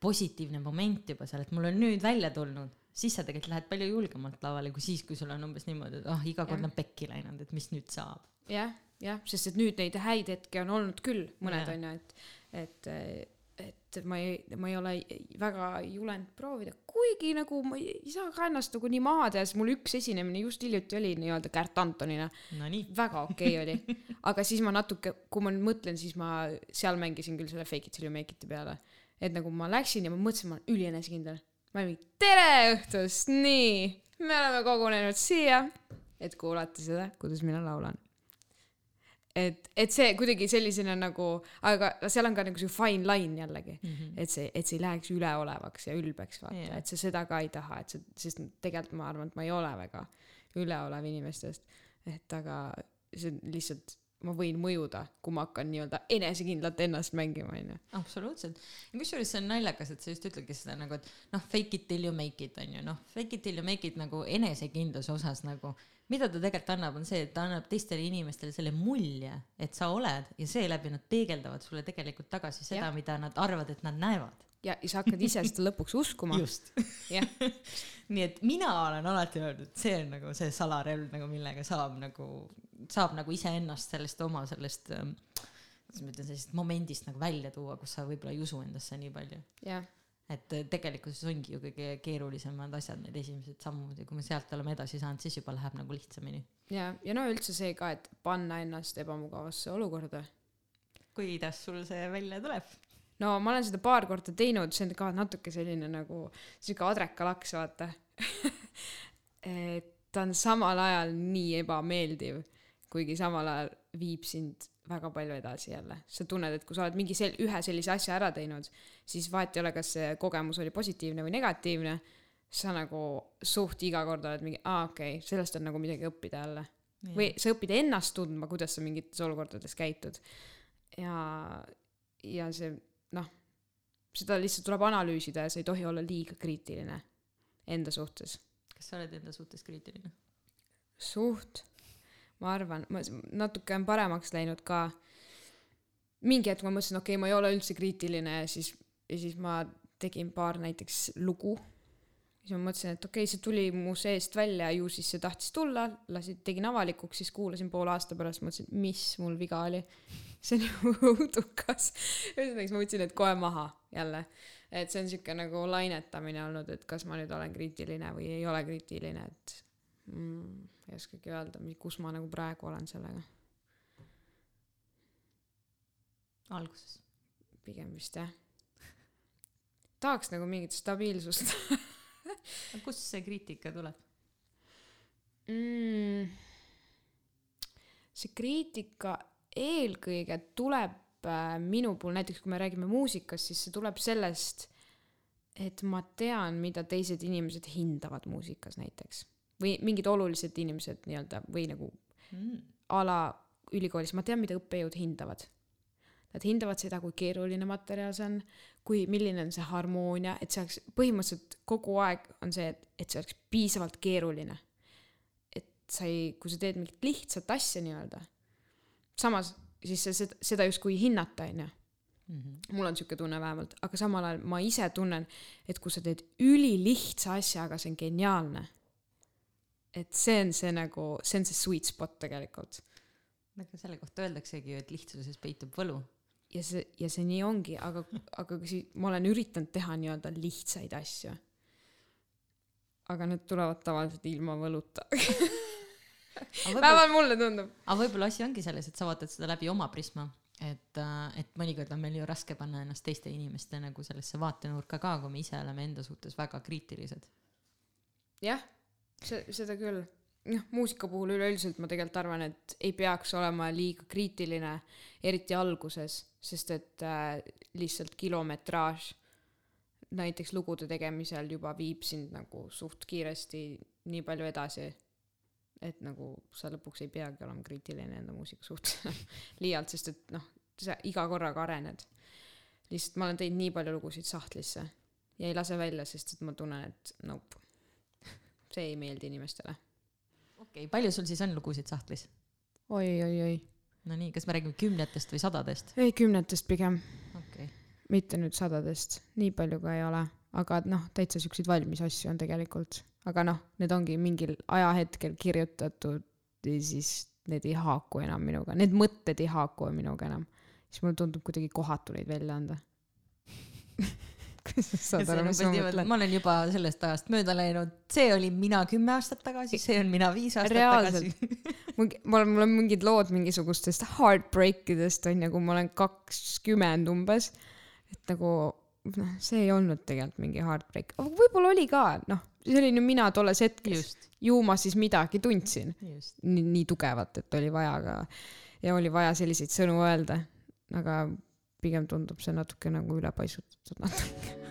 positiivne moment juba seal, et mul on nüüd välja tulnud, siis sa tegelikult lähed palju julgemalt lavale kui siis, kui sul on umbes niimoodi, et ah oh, iga kord on pekki läinud, et mis nüüd saab. jah, jah, sest et nüüd neid häid hetki on olnud küll, mõned on ju, et, et, et ma ei, ma ei ole väga julenud proovida, kuigi nagu ma ei, saa ka ennast nagu nii maha teha, sest mul üks esinemine just hiljuti oli nii-öelda Kärt Antonina, Nonii, väga okei okay oli, aga siis ma natuke, kui ma nüüd mõtlen, siis ma seal mängisin küll selle fake it till you make it'i peale, et nagu ma läksin ja ma mõtlesin, ma olen ülienesekindel, ma olin mingi tere õhtust, nii, me oleme kogunenud siia, et kuulata seda, kuidas mina laulan. Et, et see kuidagi sellisena nagu, aga seal on ka nagu see fine line jällegi, et see, et see ei läheks üleolevaks ja ülbeks, vaata. Yeah., et sa seda ka ei taha, et see, sest tegelikult ma arvan, et ma ei ole väga üleolev inimestest, et aga see on lihtsalt, ma võin mõjuda, kui ma hakkan nii-öelda enesekindlalt ennast mängima, onju. absoluutselt. ja kusjuures see on naljakas, et sa just ütledki seda nagu, et noh, fake it till you make it on ju, noh, fake it till you make it nagu enesekindluse osas nagu, mida ta tegelikult annab, on see, et ta annab teistele inimestele selle mulje, et sa oled ja seeläbi nad peegeldavad sulle tegelikult tagasi seda mida nad arvavad, et nad näevad. ja, ja sa hakkad ise seda lõpuks uskuma. just. jah, [LAUGHS] nii et mina olen alati öelnud, et see on nagu see salarelv nagu, millega saab nagu, saab nagu iseennast sellest oma sellest ähm, kuidas ma ütlen, sellisest momendist nagu välja tuua, kus sa võib-olla ei usu endasse nii palju. jah, et äh, tegelikkuses ongi ju kõige keerulisemad asjad need esimesed sammud ja kui me sealt oleme edasi saanud, siis juba läheb nagu lihtsamini. ja, ja no üldse see ka, et panna ennast ebamugavasse olukorda kuidas sul see välja tuleb? no ma olen seda paar korda teinud, see on ka natuke selline nagu sihuke adrekalaks, vaata. [LAUGHS] et ta on samal ajal nii ebameeldiv, kuigi samal ajal viib sind väga palju edasi jälle. sa tunned, et kui sa oled mingi sel-, ühe sellise asja ära teinud, siis vahet ei ole, kas see kogemus oli positiivne või negatiivne. sa nagu suht iga kord oled mingi, aa okei okay,, sellest on nagu midagi õppida jälle. või sa õpid ennast tundma, kuidas sa mingites olukordades käitud. ja, ja see noh, seda lihtsalt tuleb analüüsida ja sa ei tohi olla liiga kriitiline enda suhtes. kas sa oled enda suhtes kriitiline? suht, ma arvan, ma natuke on paremaks läinud ka. mingi hetk ma mõtlesin, okei okay,, ma ei ole üldse kriitiline ja siis, ja siis ma tegin paar näiteks lugu. siis ma mõtlesin, et okei okay,, see tuli mu seest välja, ju siis see tahtis tulla, lasin, tegin avalikuks, siis kuulasin poole aasta pärast, mõtlesin, mis mul viga oli. [LAUGHS] see on ju õudukas. ühesõnaga, siis ma võtsin need kohe maha jälle. et see on siuke nagu lainetamine olnud, et kas ma nüüd olen kriitiline või ei ole kriitiline, et mm, ei oskagi öelda, kus ma nagu praegu olen sellega. alguses. pigem vist jah. tahaks nagu mingit stabiilsust [LAUGHS] kust see kriitika tuleb? mm.. see kriitika eelkõige tuleb äh, minu puhul, näiteks kui me räägime muusikast, siis see tuleb sellest, et ma tean, mida teised inimesed hindavad muusikas näiteks või mingid olulised inimesed nii-öelda või nagu Mm. a la ülikoolis, ma tean, mida õppejõud hindavad. Nad hindavad seda, kui keeruline materjal see on, kui, milline on see harmoonia, et see oleks põhimõtteliselt kogu aeg on see, et, et see oleks piisavalt keeruline. et sa ei, kui sa teed mingit lihtsat asja nii-öelda, samas siis sa seda, seda justkui ei hinnata, onju. Mhm. mul on siuke tunne vähemalt, aga samal ajal ma ise tunnen, et kui sa teed ülilihtsa asja, aga see on geniaalne, et see on see nagu, see on see sweet spot tegelikult aga selle kohta öeldaksegi ju, et lihtsuses peitub võlu. ja see, ja see nii ongi, aga, aga kui si-, ma olen üritanud teha nii-öelda lihtsaid asju. aga need tulevad tavaliselt ilma võluta. [LAUGHS] vähemalt mulle tundub. aga võib-olla asi ongi selles, et sa vaatad seda läbi oma prisma, et, et mõnikord on meil ju raske panna ennast teiste inimeste nagu sellesse vaatenurka ka, kui me ise oleme enda suhtes väga kriitilised. jah, see, seda küll. noh, muusika puhul üleüldiselt ma tegelikult arvan, et ei peaks olema liiga kriitiline, eriti alguses, sest et äh, lihtsalt kilometraaž näiteks lugude tegemisel juba viib sind nagu suht kiiresti nii palju edasi, et nagu sa lõpuks ei peagi olema kriitiline enda muusika suhtes [LAUGHS] liialt, sest et noh, sa iga korraga arened. lihtsalt ma olen teinud nii palju lugusid sahtlisse ja ei lase välja, sest et ma tunnen, et nope, see ei meeldi inimestele okei okay,, palju sul siis on lugusid sahtlis? oi, oi, oi. no nii, kas me räägime kümnetest või sadadest? ei, kümnetest pigem, okei okay., mitte nüüd sadadest, nii palju ka ei ole, aga noh, täitsa siukseid valmis asju on tegelikult, aga noh, need ongi mingil ajahetkel kirjutatud ja siis need ei haaku enam minuga, need mõtted ei haaku minuga enam. siis mulle tundub kuidagi kohatu neid välja anda. [LAUGHS] [LAUGHS] saad aru, mis ma mõtlen? ma olen juba sellest ajast mööda läinud, see olin mina kümme aastat tagasi, see on mina viis aastat Reaalselt. tagasi. mul, on, mul on mingid lood mingisugustest heartbreak idest onju, kui ma olen kakskümmend umbes. et nagu noh, see ei olnud tegelikult mingi heartbreak, aga võib-olla oli ka, noh, ju mina tolles hetkes. ju ma siis midagi tundsin nii, nii tugevat, et oli vaja ka ja oli vaja selliseid sõnu öelda, aga pigem tundub see natuke nagu ülepaisutatud natuke.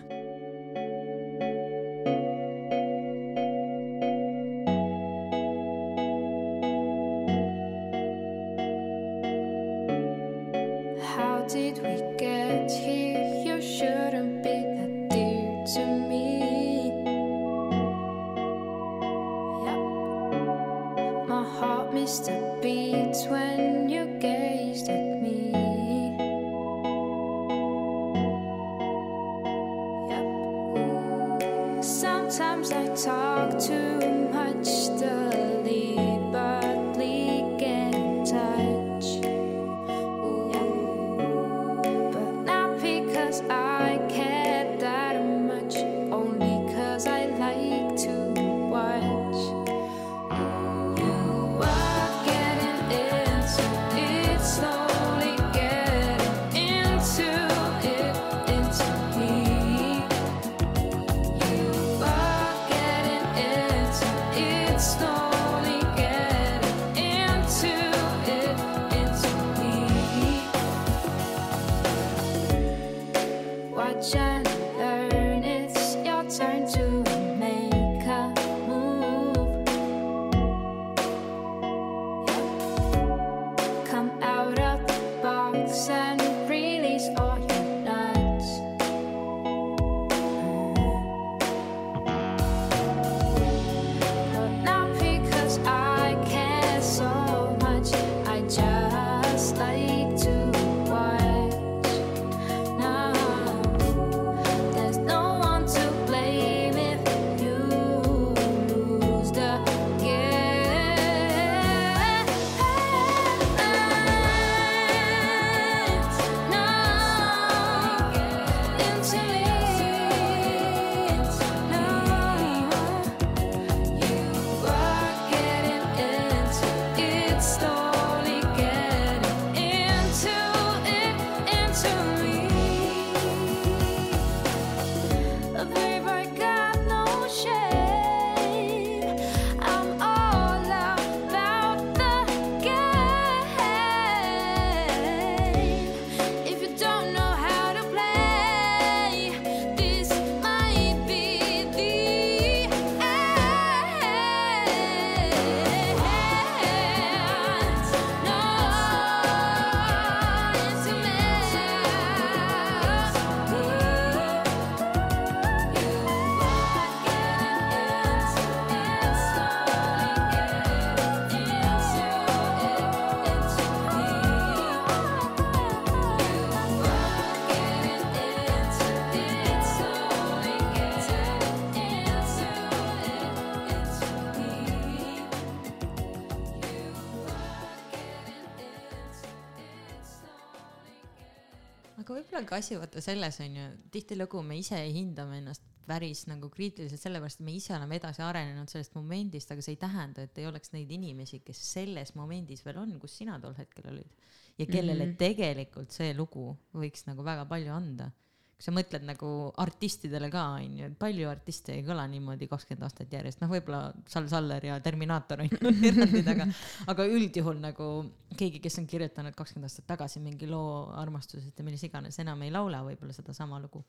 Ka asi vaata selles on ju, tihtilugu me ise hindame ennast päris nagu kriitiliselt, sellepärast et me ise oleme edasi arenenud sellest momendist, aga see ei tähenda, et ei oleks neid inimesi, kes selles momendis veel on, kus sina tol hetkel olid. ja kellele mm. -hmm. tegelikult see lugu võiks nagu väga palju anda. Kui sa mõtled nagu artistidele ka onju, et palju artiste ei kõla niimoodi kakskümmend aastat järjest, noh, võib-olla Sal Saller ja Terminaator onju on [LAUGHS] erandid, aga, aga üldjuhul nagu keegi, kes on kirjutanud kakskümmend aastat tagasi mingi loo armastusest ja milles iganes, enam ei laula võib-olla sedasama lugu.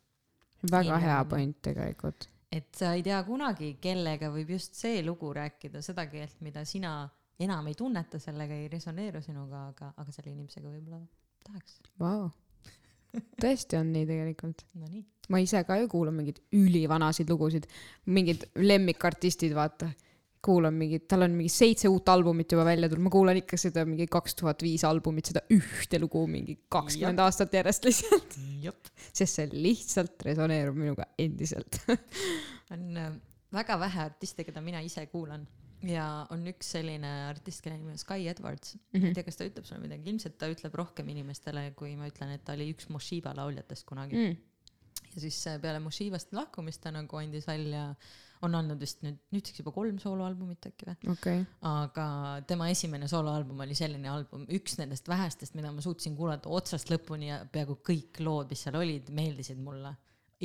väga Nii hea point tegelikult. et sa ei tea kunagi, kellega võib just see lugu rääkida seda keelt, mida sina enam ei tunneta, sellega ei resoneeru sinuga, aga, aga selle inimesega võib-olla tahaks. Vau. Tõesti on nii tegelikult. Nonii. ma ise ka ju kuulan mingeid ülivanasid lugusid, mingid lemmikartistid, vaata. kuulan mingit, tal on mingi seitse uut albumit juba välja tulnud, ma kuulan ikka seda mingi kaks tuhat viis albumit, seda ühte lugu mingi kakskümmend aastat järjest lihtsalt, sest see lihtsalt resoneerub minuga endiselt. [LAUGHS] on äh, väga vähe artiste, keda mina ise kuulan ja on üks selline artist, kelle nimi on Sky Edwards. Mhm. ma ei tea, kas ta ütleb sulle midagi, ilmselt ta ütleb rohkem inimestele, kui ma ütlen, et ta oli üks Moshiba lauljatest kunagi mm.. Mm. ja siis äh, peale Moshibast lahkumist ta nagu andis välja, on andnud vist nüüd, nüüdseks juba kolm sooloalbumit äkki või? okei, aga tema esimene sooloalbum oli selline album, üks nendest vähestest, mida ma suutsin kuulata otsast lõpuni ja peaaegu kõik lood, mis seal olid, meeldisid mulle.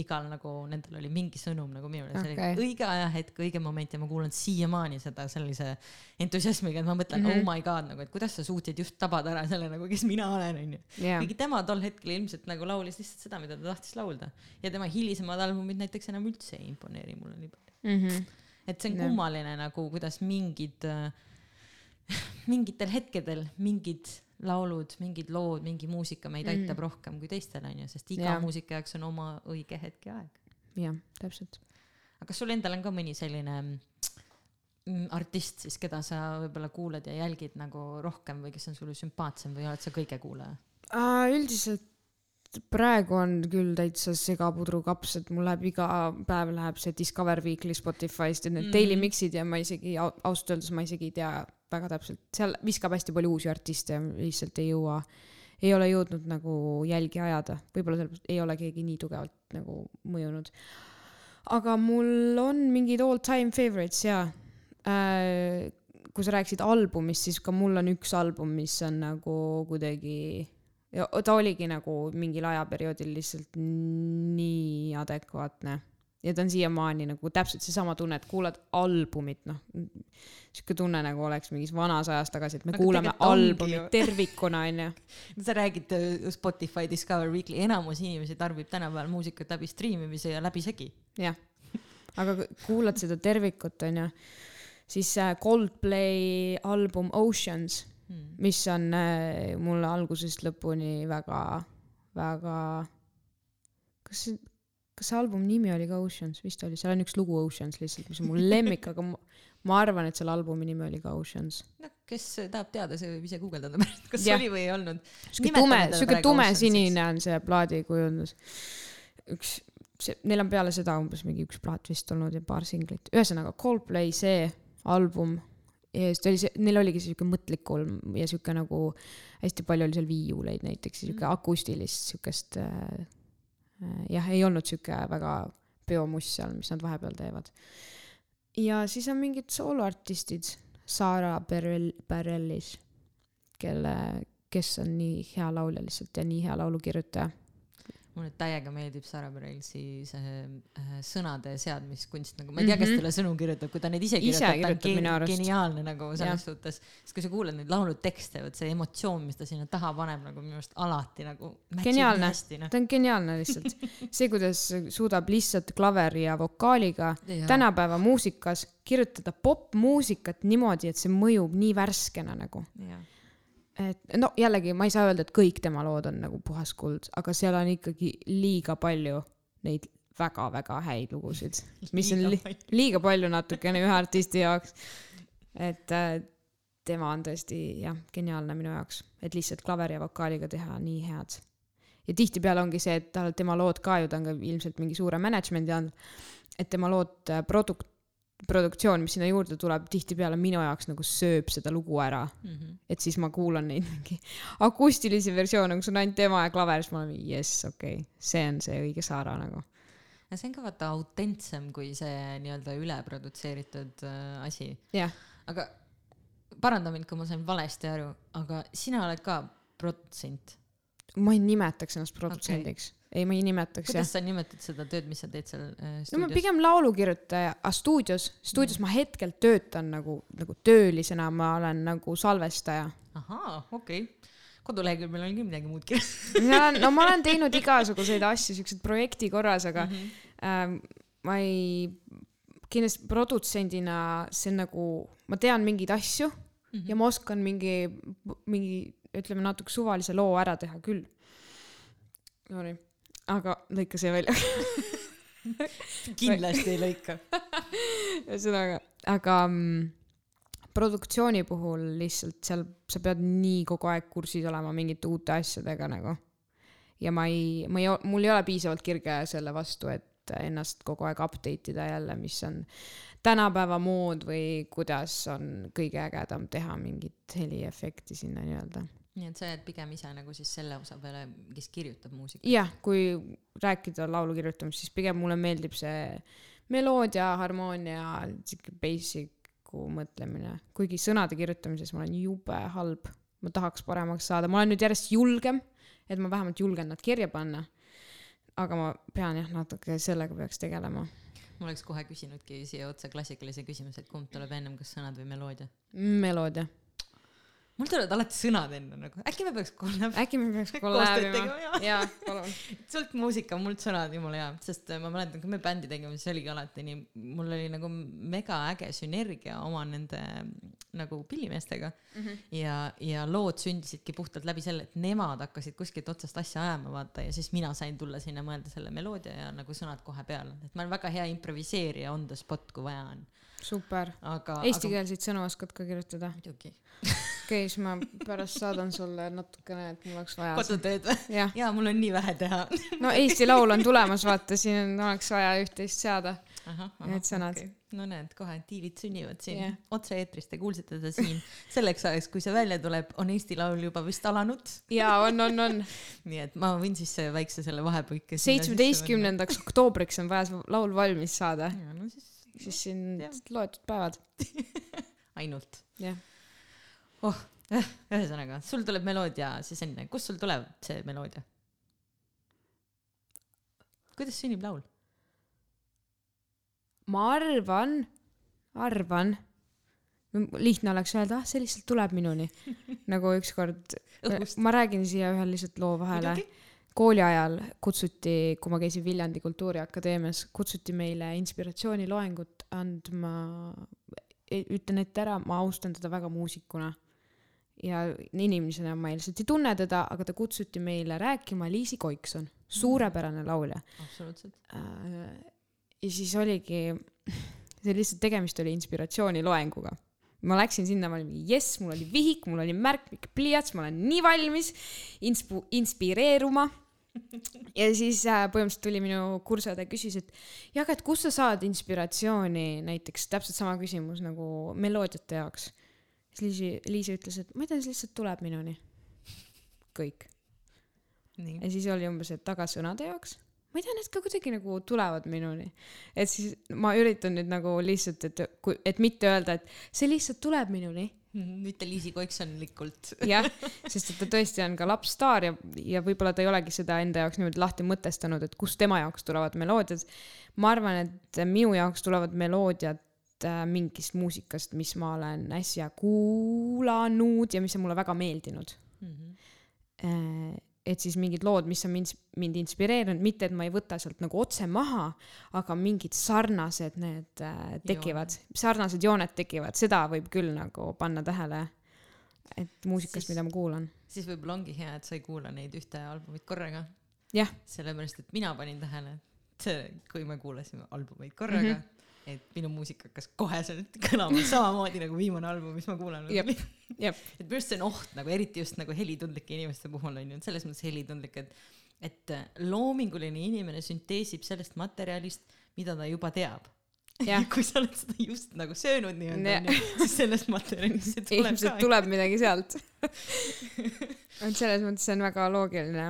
Igal nagu nendel oli mingi sõnum nagu minule, see Okei. oli õige ajahetk, õige moment ja ma kuulan siiamaani seda sellise entusiasmiga, et ma mõtlen mm, Mhm. -hmm. oh my god, nagu, et kuidas sa suutsid just tabada ära selle nagu, kes mina olen, onju. kuigi tema tol hetkel ilmselt nagu laulis lihtsalt seda, mida ta tahtis laulda ja tema hilisemad albumid näiteks enam üldse ei imponeeri mulle nii palju. Mhm. et see on Jah. kummaline nagu, kuidas mingid äh, [LAUGHS] mingitel hetkedel mingid laulud, mingid lood, mingi muusika meid Mhm. aitab rohkem kui teistel onju, sest iga Jah. muusika jaoks on oma õige hetk ja aeg. jah, täpselt. aga kas sul endal on ka mõni selline mm, artist siis, keda sa võib-olla kuulad ja jälgid nagu rohkem või kes on sulle sümpaatsem või oled sa kõige kuulaja? üldiselt praegu on küll täitsa segapudrukaps, et mul läheb iga päev läheb see Discover Weekly Spotify'st ja need mm daily mix'id ja ma isegi au- ausalt öeldes ma isegi ei tea väga täpselt, seal viskab hästi palju uusi artiste lihtsalt ei jõua, ei ole jõudnud nagu jälgi ajada, võib-olla sellepärast ei ole keegi nii tugevalt nagu mõjunud. aga mul on mingid all time favorites ja äh, kui sa rääkisid albumist, siis ka mul on üks album, mis on nagu kuidagi ja ta oligi nagu mingil ajaperioodil lihtsalt nii adekvaatne ja ta on siiamaani nagu täpselt seesama tunne, et kuulad albumit, noh, sihuke tunne nagu oleks mingis vanas ajas tagasi, et me Aga kuulame albumit tervikuna, onju. [LAUGHS] sa räägid äh, Spotify Discover Weekly, enamus inimesi tarbib tänapäeval muusikat läbi striimimise ja läbisegi. jah, aga kuulad seda tervikut, onju, siis äh, Coldplay album Oceans, Hmm. mis on äh, mulle algusest lõpuni väga, väga, kas kas see albumi nimi oli ka Oceans, vist oli, seal on üks lugu Oceans lihtsalt, mis on mu lemmik, aga ma, ma arvan, et selle albumi nimi oli ka Oceans. noh, kes tahab teada, see võib ise guugeldada [LAUGHS] pärast, kas Jah. oli või ei olnud. sihuke tume, sihuke tumesinine on see plaadikujundus. üks, see, neil on peale seda umbes mingi üks plaat vist olnud ja paar singlit, ühesõnaga Coldplay see album ja siis ta oli see, neil oligi sihuke mõtlik kolm ja sihuke nagu hästi palju oli seal viiuleid näiteks ja sihuke akustilist siukest äh,. Äh, jah, ei olnud sihuke väga peomuss seal, mis nad vahepeal teevad. ja siis on mingid sooloartistid, Sara Perel-, Perellis, kelle, kes on nii hea laulja lihtsalt ja nii hea laulukirjutaja. Mulle täiega meeldib Sarah Bareilsi see äh, sõnade seadmiskunst, nagu ma ei tea, kes Mhm. talle sõnu kirjutab, kui ta neid ise kirjutab, ta on kirjutab geniaalne nagu selles Jah. suhtes. sest kui sa kuulad neid laulutekste, vot see emotsioon, mis ta sinna taha paneb nagu minu arust alati nagu Geniaalne. noh. ta on geniaalne lihtsalt. see, kuidas suudab lihtsalt klaveri ja vokaaliga Jaa. tänapäeva muusikas kirjutada popmuusikat niimoodi, et see mõjub nii värskena nagu. Et no jällegi ma ei saa öelda, et kõik tema lood on nagu puhas kuld, aga seal on ikkagi liiga palju neid väga-väga häid lugusid, mis on li liiga palju natukene ühe artisti jaoks. et äh, tema on tõesti jah, geniaalne minu jaoks, et lihtsalt klaveri ja vokaaliga teha nii head. ja tihtipeale ongi see, et tal, tema lood ka ju, ta on ka ilmselt mingi suure management'i andnud, et tema lood, produkt, produktsioon, mis sinna juurde tuleb, tihtipeale minu jaoks nagu sööb seda lugu ära Mhm. et siis ma kuulan neid mingi akustilisi versioone, kus on ainult tema ja klaver, siis ma olen jess, okei okay., see on see õige Saara nagu. ja see on ka vaata autentsem kui see nii-öelda üleprodutseeritud äh, asi. jah, aga paranda mind, kui ma sain valesti aru, aga sina oled ka protsent. ma ei nimetaks ennast produtsendiks okay.. ei, ma ei nimetaks kuidas. sa nimetad seda tööd, mis sa teed seal äh, no ma stuudios? pigem laulukirjutaja, aga stuudios, stuudios ma hetkel töötan nagu, nagu töölisena, ma olen nagu salvestaja. ahaa, okei okay.. koduleheküljel meil on küll midagi muud kirjas. [LAUGHS] no ma olen teinud igasuguseid asju siukseid projekti korras, aga Mhm. ähm, ma ei, kindlasti produtsendina see on nagu, ma tean mingeid asju mm -hmm. ja ma oskan mingi, mingi ütleme natuke suvalise loo ära teha küll. Sorry, aga lõika see välja. [LAUGHS] kindlasti ei lõika. [LAUGHS] ühesõnaga, aga mm, produktsiooni puhul lihtsalt seal sa pead nii kogu aeg kursis olema mingite uute asjadega nagu. ja ma ei, ma ei, mul ei ole piisavalt kirge selle vastu, et ennast kogu aeg update ida jälle, mis on tänapäeva mood või kuidas on kõige ägedam teha mingit heliefekti sinna nii-öelda. Nii et sa jääd pigem ise nagu siis selle osa peale, kes kirjutab muusikat. jah, kui rääkida laulu kirjutamist, siis pigem mulle meeldib see meloodia, harmoonia, sihuke basic'u mõtlemine, kuigi sõnade kirjutamises ma olen jube halb. ma tahaks paremaks saada, ma olen nüüd järjest julgem, et ma vähemalt julgen nad kirja panna. aga ma pean jah, natuke sellega peaks tegelema. ma oleks kohe küsinudki siia otsa klassikalise küsimuse, et kumb tuleb ennem, kas sõnad või meloodia. meloodia. Mul tulevad alati sõnad enne nagu, äkki me peaks kolm äkki me peaks kollab [LAUGHS] tegema, jaa.? palun. [LAUGHS] sult muusika, mult sõnad, jumala hea, sest äh, ma mäletan, kui me bändi tegime, siis oligi alati nii, mul oli nagu mega äge sünergia oma nende nagu pillimeestega mm. -hmm. ja, ja lood sündisidki puhtalt läbi selle, et nemad hakkasid kuskilt otsast asja ajama, vaata, ja siis mina sain tulla sinna mõelda selle meloodia ja nagu sõnad kohe peale, et ma olen väga hea improviseerija on the spot, kui vaja on, super. aga. Eestikeelseid sõnu oskad ka kirjutada? muidugi. okei, siis ma pärast saadan sulle natukene, et mul oleks vaja. kodutööd või? jaa, mul on nii vähe teha. no Eesti Laul on tulemas, vaata, siin on, oleks vaja üht-teist seada. Need sõnad. okay.. no näed, kohe diilid sünnivad siin yeah. otse-eetris, te kuulsite teda siin. selleks ajaks, kui see välja tuleb, on Eesti Laul juba vist alanud. ja on, on, on. nii et ma võin siis väikse selle vahepõike. seitsmeteistkümnendaks oktoobriks on vaja see laul valmis saada, no siis siis siin Jah. loetud päevad. [LAUGHS] ainult. jah, oh, ühesõnaga, sul tuleb meloodia siis enne, kust sul tuleb see meloodia? kuidas sünnib laul? ma arvan, arvan, lihtne oleks öelda, ah, see lihtsalt tuleb minuni. [LAUGHS] nagu ükskord, ma räägin siia ühe lihtsalt loo vahele. Kooli ajal kutsuti, kui ma käisin Viljandi Kultuuriakadeemias, kutsuti meile inspiratsiooniloengut andma. ütlen ette ära, ma austan teda väga muusikuna. ja inimesena ma lihtsalt ei tunne teda, aga ta kutsuti meile rääkima Liisi Koikson, suurepärane laulja. absoluutselt. ja siis oligi, see lihtsalt tegemist oli inspiratsiooniloenguga. Ma läksin sinna, ma olin mingi jess, mul oli vihik, mul oli märk, pliiats, ma olen nii valmis inspu-, inspireeruma. [LAUGHS] ja siis äh, põhimõtteliselt tuli minu kursaõde, küsis, et jah, aga et kust sa saad inspiratsiooni näiteks, täpselt sama küsimus nagu meloodiate jaoks. siis Liisi, Liisi ütles, et ma ei tea, see lihtsalt tuleb minuni. kõik. ja siis oli umbes, et tagasõnade jaoks, ma ei tea, need ka kuidagi nagu tulevad minuni. et siis ma üritan nüüd nagu lihtsalt, et, et mitte öelda, et see lihtsalt tuleb minuni. mitte Liisi Koiksonlikult. jah, sest et ta tõesti on ka lapsstaar ja, ja võib-olla ta ei olegi seda enda jaoks niimoodi lahti mõtestanud, et kust tema jaoks tulevad meloodiad. ma arvan, et minu jaoks tulevad meloodiad äh, mingist muusikast, mis ma olen äsja kuulanud ja mis on mulle väga meeldinud. Äh, et siis mingid lood, mis on mind, mind inspireerinud, mitte et ma ei võta sealt nagu otse maha, aga mingid sarnased need äh, tekivad, sarnased jooned tekivad, seda võib küll nagu panna tähele. et muusikast, Siis- mida ma kuulan. siis võib-olla ongi hea, et sa ei kuula neid ühte albumit korraga. sellepärast, et mina panin tähele, et kui me kuulasime albumeid korraga mm. -hmm. Et minu muusika hakkas koheselt kõlama [LAUGHS] samamoodi nagu viimane album, mis ma kuulanud olin. jep. [LAUGHS] et minu arust see on oht nagu eriti just nagu helitundlike inimeste puhul on ju, et selles mõttes helitundlik, et et äh, loominguline inimene sünteesib sellest materjalist, mida ta juba teab. [LAUGHS] Kui sa oled seda just nagu söönud nii-öelda onju, siis sellest materjalist see tuleb ilmselt ka. tuleb midagi sealt. et selles mõttes see on väga loogiline.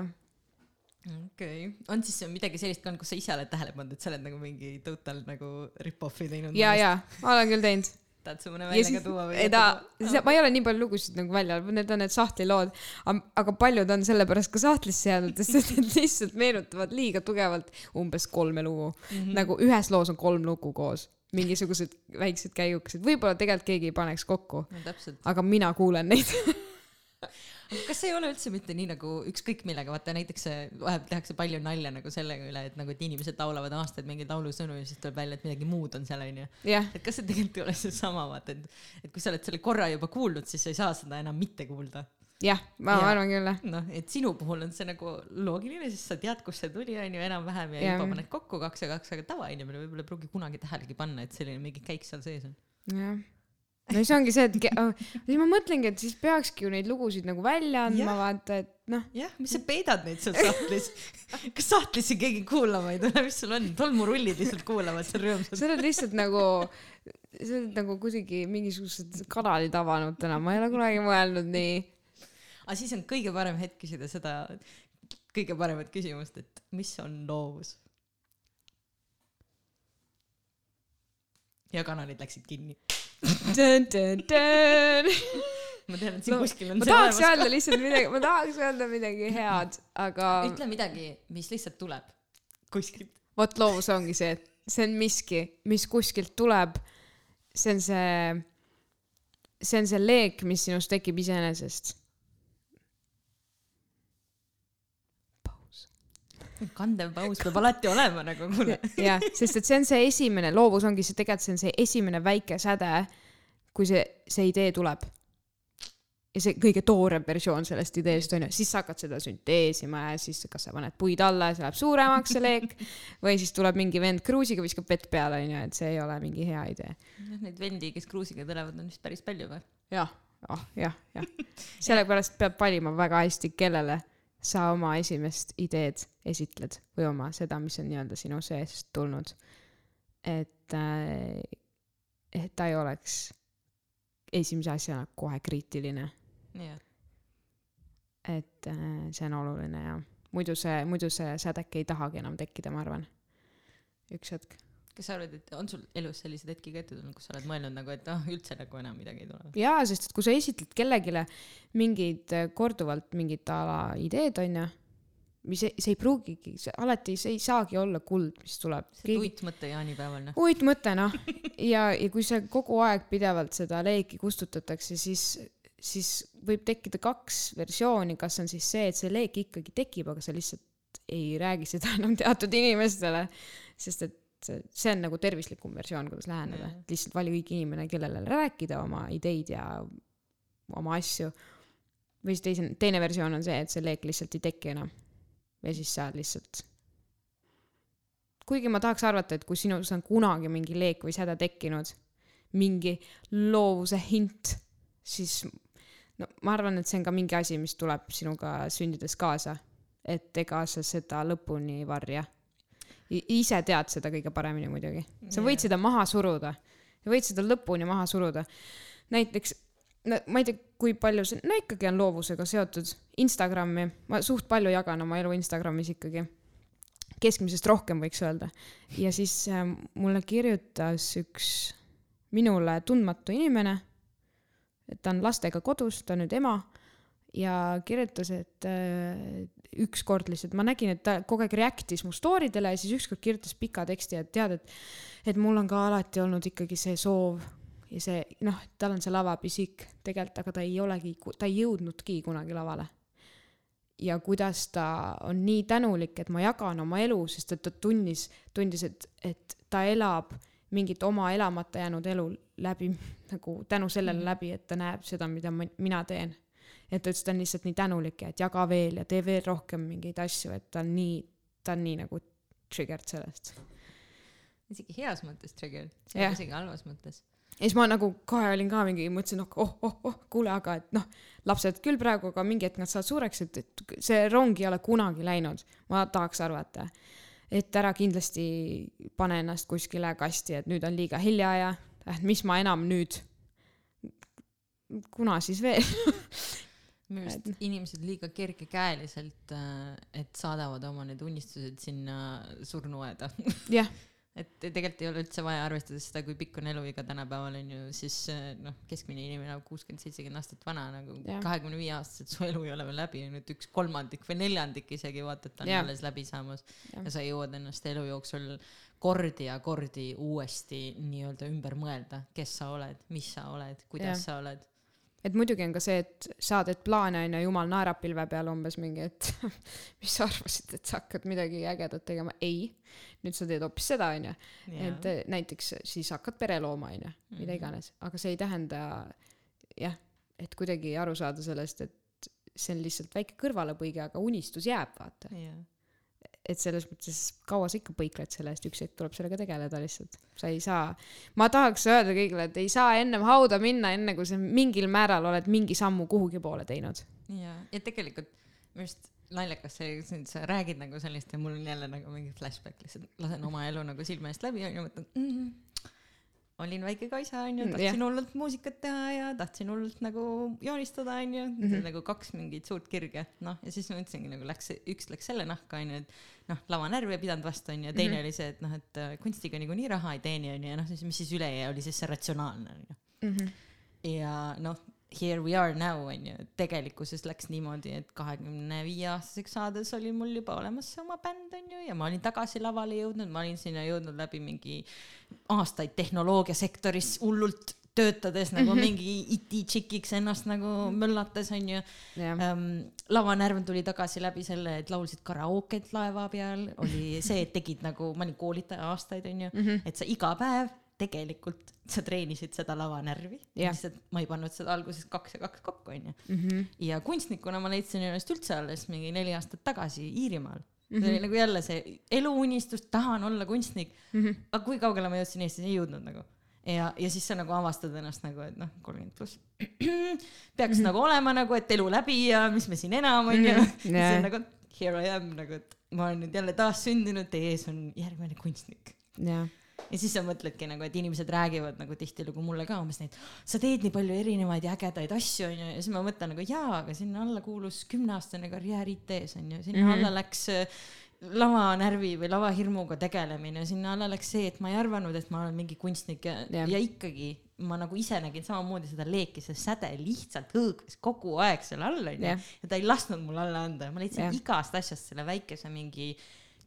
Okei okay., on siis midagi sellist ka, kus sa ise oled tähele pannud, et sa oled nagu mingi total nagu rip-off'i teinud? ja, ja, olen küll teinud. tahad sa mõne ja välja ka tuua või? ei ta, ma ei ole nii palju lugusid nagu välja, need on need sahtlilood, aga paljud on sellepärast ka sahtlisse jäänud, sest need lihtsalt meenutavad liiga tugevalt umbes kolme lugu mm. -hmm. nagu ühes loos on kolm lugu koos, mingisugused väiksed käigukesed, võib-olla tegelikult keegi ei paneks kokku, no aga mina kuulen neid. [LAUGHS] kas see ei ole üldse mitte nii nagu ükskõik millega, vaata näiteks äh, vahepeal tehakse palju nalja nagu sellega üle, et nagu, et inimesed laulavad aastaid mingeid laulusõnu ja siis tuleb välja, et midagi muud on seal onju. et kas see tegelikult ei ole seesama, vaata, et, et kui sa oled selle korra juba kuulnud, siis sa ei saa seda enam mitte kuulda. jah, ma Jaa. arvan küll jah. noh, et sinu puhul on see nagu loogiline, sest sa tead, kust see tuli onju enam-vähem ja Jaa. juba paned kokku kaks ja kaks, aga tavainimene võib-olla ei pruugi kunagi tähelegi panna, et selline mingi käik seal sees on. jah. No siis ongi see, et oh, siis ma mõtlengi, et siis peakski ju neid lugusid nagu välja andma vaata, et noh, jah, mis sa peidad neid seal sahtlis? kas sahtlisse keegi kuulama ei tule, mis sul on, tolmurullid lihtsalt kuulavad seal rõõmsalt. sa oled lihtsalt nagu, sa oled nagu kuidagi mingisugused kanalid avanud täna, ma ei ole kunagi mõelnud nii. aga siis on kõige parem hetk küsida seda kõige paremat küsimust, et mis on loovus? ja kanalid läksid kinni. Ma tean, et siin No, kuskil on ma tahaks olemas öelda lihtsalt midagi, ma tahaks öelda midagi head, aga ütle midagi, mis lihtsalt tuleb kuskilt. vot loovus ongi see, et see on miski, mis kuskilt tuleb. see on see, see on see leek, mis sinust tekib iseenesest. Kandev paus peab alati olema nagu, kuule. jah, sest et see on see esimene, loovus ongi see, tegelikult see on see esimene väike säde, kui see, see idee tuleb. ja see kõige toorem versioon sellest ideest on ju, siis sa hakkad seda sünteesima ja siis kas sa paned puid alla ja see läheb suuremaks, see leek. või siis tuleb mingi vend kruusiga, viskab vett peale on ju, et see ei ole mingi hea idee. Neid vendi, kes kruusiga tulevad, on vist päris palju või? jah, ah jah, jah. sellepärast peab valima väga hästi, kellele sa oma esimest ideed esitled või oma seda, mis on nii-öelda sinu seest tulnud. et, et ta ei oleks esimese asjana kohe kriitiline, et äh, see on oluline ja muidu see, muidu see sädek ei tahagi enam tekkida, ma arvan. üks hetk. Kas sa arvad, et on sul elus selliseid hetki ka ette tulnud, kus sa oled mõelnud nagu, et ah, üldse nagu enam midagi ei tule? jaa, sest et kui sa esitled kellelegi mingid äh, korduvalt mingit a la ideed, onju, mis ei, see ei pruugigi, alati, see ei saagi olla kuld, mis tuleb. see uitmõte jaanipäeval, noh. uitmõte noh, ja, ja kui see kogu aeg pidevalt seda leeki kustutatakse, siis, siis võib tekkida kaks versiooni, kas on siis see, et see leek ikkagi tekib, aga sa lihtsalt ei räägi seda enam teatud inimestele, sest et see, see on nagu tervislikum versioon, kuidas läheneda Jah., et lihtsalt vali õige inimene, kellele rääkida oma ideid ja oma asju. või siis teise, teine versioon on see, et see leek lihtsalt ei teki enam. ja siis sa lihtsalt kuigi ma tahaks arvata, et kui sinus on kunagi mingi leek või säde tekkinud, mingi loovuse hint, siis no ma arvan, et see on ka mingi asi, mis tuleb sinuga sündides kaasa. et ega sa seda lõpuni ei varja. Ise tead seda kõige paremini muidugi. sa võid seda maha suruda, sa võid seda lõpuni maha suruda. näiteks, no ma ei tea, kui palju see, no ikkagi on loovusega seotud Instagrami, ma suht palju jagan oma elu Instagramis ikkagi keskmisest rohkem, võiks öelda. ja siis äh, mulle kirjutas üks minule tundmatu inimene, et ta on lastega kodus, ta on nüüd ema ja kirjutas, et äh, ükskord lihtsalt ma nägin, et ta kogu aeg react'is mu story dele ja siis ükskord kirjutas pika teksti, et tead, et et mul on ka alati olnud ikkagi see soov ja see noh, tal on see lavapisik tegelikult, aga ta ei olegi, ta ei jõudnudki kunagi lavale ja kuidas ta on nii tänulik, et ma jagan oma elu, sest et ta tundis, tundis, et, et ta elab mingit oma elamata jäänud elu läbi nagu tänu sellele läbi, et ta näeb seda, mida ma, mina teen. Et ta ütles, ta on lihtsalt nii tänulik ja et jaga veel ja tee veel rohkem mingeid asju, et ta on nii, ta on nii nagu triggered sellest. isegi heas mõttes trigger, Jah. isegi halvas mõttes. ja siis ma nagu kohe olin ka mingi, mõtlesin, oh, oh, oh, kuule, aga et noh, lapsed küll praegu, aga mingi hetk nad saavad suureks, et, et see rong ei ole kunagi läinud, ma tahaks arvata. et ära kindlasti pane ennast kuskile kasti, et nüüd on liiga hilja ja et mis ma enam nüüd, kuna siis veel. [LAUGHS] minu arust inimesed liiga kergekäeliselt, et saadavad oma need unistused sinna surnuaeda. jah, [LAUGHS] et tegelikult ei ole üldse vaja arvestades seda, kui pikk on eluiga tänapäeval on ju, siis äh, noh, keskmine inimene elab kuuskümmend, seitsekümmend aastat vana nagu kahekümne viie aastaselt su elu ei ole veel läbi, nüüd üks kolmandik või neljandik isegi vaata, et ta on Jah. alles läbi saamas Jah. ja sa jõuad ennast elu jooksul kordi ja kordi uuesti nii-öelda ümber mõelda, kes sa oled, mis sa oled, kuidas Jah. sa oled. Et muidugi on ka see, et sa teed plaane onju, jumal naerab pilve peal umbes mingi, et [LAUGHS] mis sa arvasid, et sa hakkad midagi ägedat tegema, ei. nüüd sa teed hoopis seda onju, et eh, näiteks siis hakkad pere looma onju, mida Mhm. iganes, aga see ei tähenda jah, et kuidagi aru saada sellest, et see on lihtsalt väike kõrvalepõige, aga unistus jääb, vaata. Et selles mõttes kaua sa ikka põikled selle eest, üks hetk tuleb sellega tegeleda lihtsalt. sa ei saa, ma tahaks öelda kõigile, et ei saa ennem hauda minna, enne kui sa mingil määral oled mingi sammu kuhugi poole teinud. ja, ja tegelikult minu arust naljakas see, sa räägid nagu sellist ja mul on jälle nagu mingi flashback lihtsalt, lasen oma elu nagu silme eest läbi onju, mõtlen mm,. -hmm. Olin väike kaisa onju, Mm, tahtsin hullult muusikat teha ja tahtsin hullult nagu joonistada onju mm, -hmm. nagu kaks mingit suurt kirge, noh ja siis ma mõtlesingi nagu läks, üks läks selle nahka onju, et noh, lavanärv ei pidanud vastu onju ja teine mm -hmm. oli see, et noh, et äh, kunstiga niikuinii raha ei teeni onju ja noh, siis mis siis üle jäi, oli siis see ratsionaalne onju ja noh, here we are now on ju, tegelikkuses läks niimoodi, et kahekümne viie aastaseks saades oli mul juba olemas see oma bänd on ju ja ma olin tagasi lavale jõudnud, ma olin sinna jõudnud läbi mingi aastaid tehnoloogiasektoris hullult töötades nagu mingi IT-tšikiks ennast nagu möllates onju. Jah, ähm,. lavanärv tuli tagasi läbi selle, et laulsid karaoket laeva peal, oli see, et tegid nagu, ma olin koolitaja aastaid onju. Mm, -hmm. et sa iga päev tegelikult sa treenisid seda lavanärvi, lihtsalt ma ei pannud seda alguses kaks ja kaks kokku onju. Mhm. ja kunstnikuna ma leidsin ennast üldse alles mingi neli aastat tagasi Iirimaal mm. -hmm. see oli nagu jälle see eluunistus, tahan olla kunstnik mm. -hmm. aga kui kaugele ma jõudsin Eestis, ei jõudnud nagu. ja, ja siis sa nagu avastad ennast nagu, et noh, kolmkümmend pluss [CLEARS THROAT] peaks mm -hmm. nagu olema nagu, et elu läbi ja mis me siin enam onju mm. -hmm. Jaa. on nagu here I am nagu, et ma olen nüüd jälle taas sündinud, teie ees on järgmine kunstnik jah, ja siis sa mõtledki nagu, et inimesed räägivad nagu tihtilugu mulle ka umbes neid, sa teed nii palju erinevaid ja ägedaid asju onju ja siis ma mõtlen nagu jaa, aga sinna alla kuulus kümneaastane karjäär IT-s onju, sinna mm -hmm. alla läks äh, lavanärvi või lavahirmuga tegelemine, sinna alla läks see, et ma ei arvanud, et ma olen mingi kunstnik ja Jah. ja ikkagi ma nagu ise nägin samamoodi seda leeki, see säde lihtsalt hõõgus kogu aeg seal all onju Jah. ja ta ei lasknud mul alla anda, ma leidsin Jah. igast asjast selle väikese mingi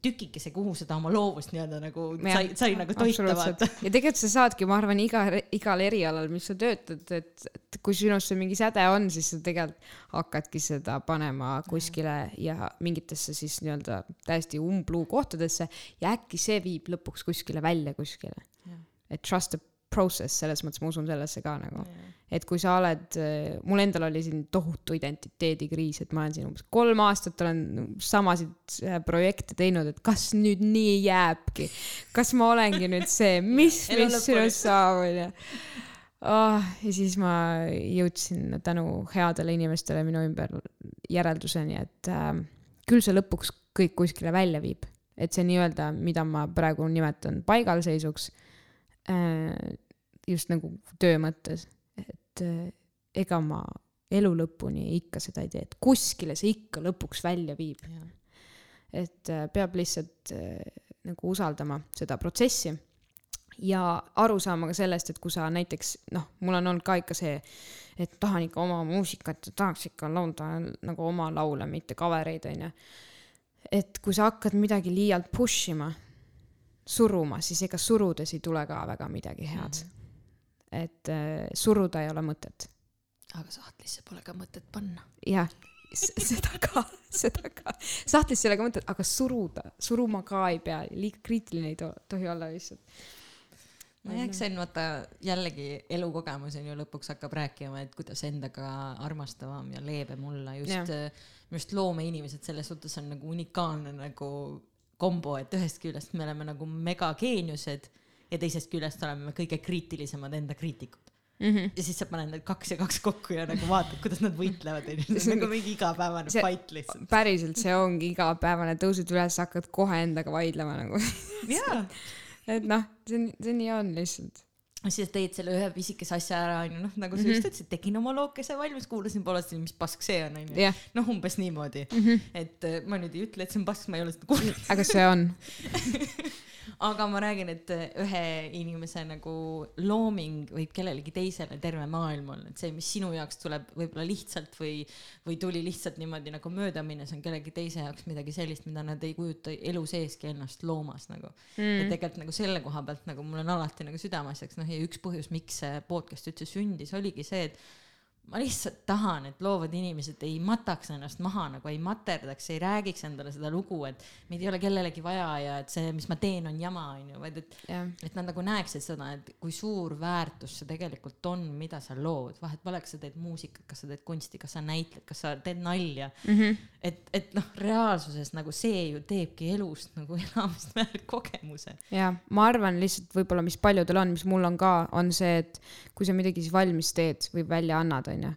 tükikese, kuhu seda oma loovust nii-öelda nagu Jah, sai, sai nagu toita vaata. ja tegelikult sa saadki, ma arvan, iga, igal erialal, mis sa töötad, et, et kui sinus see mingi säde on, siis sa tegelikult hakkadki seda panema kuskile ja mingitesse siis nii-öelda täiesti umbluu kohtadesse ja äkki see viib lõpuks kuskile välja kuskile. et trust the process, selles mõttes ma usun sellesse ka nagu. et kui sa oled, mul endal oli siin tohutu identiteedikriis, et ma olen siin umbes kolm aastat olen samasid äh, projekte teinud, et kas nüüd nii jääbki, kas ma olengi nüüd see, [LAUGHS] mis, mis sinust saab, onju. Oh, ja siis ma jõudsin tänu headele inimestele minu ümber järelduseni, et äh, küll see lõpuks kõik kuskile välja viib, et see nii-öelda, mida ma praegu nimetan paigalseisuks äh,, just nagu töö mõttes, et äh, ega ma elu lõpuni ikka seda ei tee, et kuskile see ikka lõpuks välja viib, et äh, peab lihtsalt äh, nagu usaldama seda protsessi ja aru saama ka sellest, et kui sa näiteks noh, mul on olnud ka ikka see, et tahan ikka oma muusikat, tahaks ikka laulda nagu oma laule, mitte cover eid onju. et kui sa hakkad midagi liialt push ima, suruma, siis ega surudes ei tule ka väga midagi head mm. -hmm. Et äh, suruda ei ole mõtet aga sahtlisse pole ka mõtet panna. jah, seda ka, [LAUGHS] seda ka. sahtlisse ei ole ka mõtet, aga suruda, suruma ka ei pea, liiga kriitiline ei to- tohi olla lihtsalt. ma jääksin vaata jällegi elukogemus on ju lõpuks hakkab rääkima, et kuidas endaga armastavam ja leebem olla, just Jah., just loomeinimesed selles suhtes on nagu unikaalne nagu kombo, et ühest küljest me oleme nagu megageeniused ja teisest küljest oleme me kõige kriitilisemad enda kriitikud. Mm -hmm. ja siis sa paned need kaks ja kaks kokku ja nagu vaatad, kuidas nad võitlevad, onju. see on nagu mingi igapäevane See- fight lihtsalt. päriselt, see ongi igapäevane, tõused üles, hakkad kohe endaga vaidlema nagu. jaa. et noh, see on, see nii on lihtsalt. siis teed selle ühe pisikese asja ära, onju, noh nagu sa just ütlesid, tegin oma lookese valmis, kuulasin poolesti, mis pask see on, onju. noh, umbes niimoodi mm. -hmm. et äh, ma nüüd ei ütle, et see on pask, ma ei ole seda kuulnud, aga see on, [LAUGHS] aga ma räägin, et ühe inimese nagu looming võib kellelegi teisele terve maailm olla, et see, mis sinu jaoks tuleb võib-olla lihtsalt või, või tuli lihtsalt niimoodi nagu mööda minnes, on kellegi teise jaoks midagi sellist, mida nad ei kujuta elu seeski ennast loomas nagu mm.. ja tegelikult nagu selle koha pealt nagu mul on alati nagu südameasjaks, noh ja üks põhjus, miks see podcast üldse sündis, oligi see, et ma lihtsalt tahan, et loovad inimesed ei mataks ennast maha nagu ei materdaks, ei räägiks endale seda lugu, et meid ei ole kellelegi vaja ja et see, mis ma teen, on jama, onju, vaid et jah, et nad nagu näeksid seda, et kui suur väärtus see tegelikult on, mida sa lood, vahet pole, kas sa teed muusikat, kas sa teed kunsti, kas sa näitled, kas sa teed nalja mm. -hmm. et, et noh, reaalsuses nagu see ju teebki elust nagu [LAUGHS] elamist väärt kogemuse. ja ma arvan lihtsalt võib-olla, mis paljudel on, mis mul on ka, on see, et kui sa midagi siis valmis teed või välja annad, onju,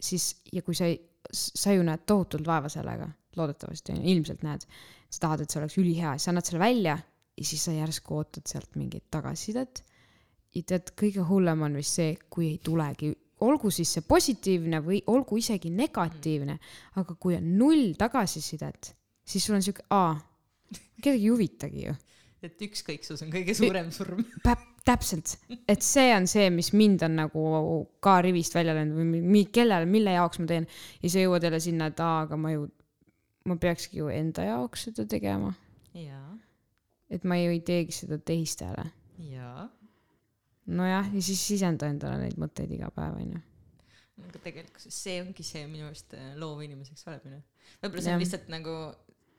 siis ja kui sa ei, sa ju näed tohutult vaeva sellega, loodetavasti on ju, ilmselt näed, sa tahad, et see oleks ülihea, siis sa annad selle välja ja siis sa järsku ootad sealt mingit tagasisidet. ja tead, kõige hullem on vist see, kui ei tulegi, olgu siis see positiivne või olgu isegi negatiivne, aga kui on null tagasisidet, siis sul on siuke, aa, kedagi ei huvitagi ju et ükskõiksus on kõige suurem surm. Täpselt, et see on see, mis mind on nagu ka rivist välja löönud või mi-, kellele, mille jaoks ma teen. ja sa jõuad jälle sinna, et aa, aga ma ju, ma peakski ju enda jaoks seda tegema. jaa, et ma ju ei teegi seda teistele. jaa. nojah, ja siis sisenda endale neid mõtteid iga päev, onju. aga tegelikkuses see ongi see minu arust äh, loovinimeseks olemine. võib-olla see on lihtsalt nagu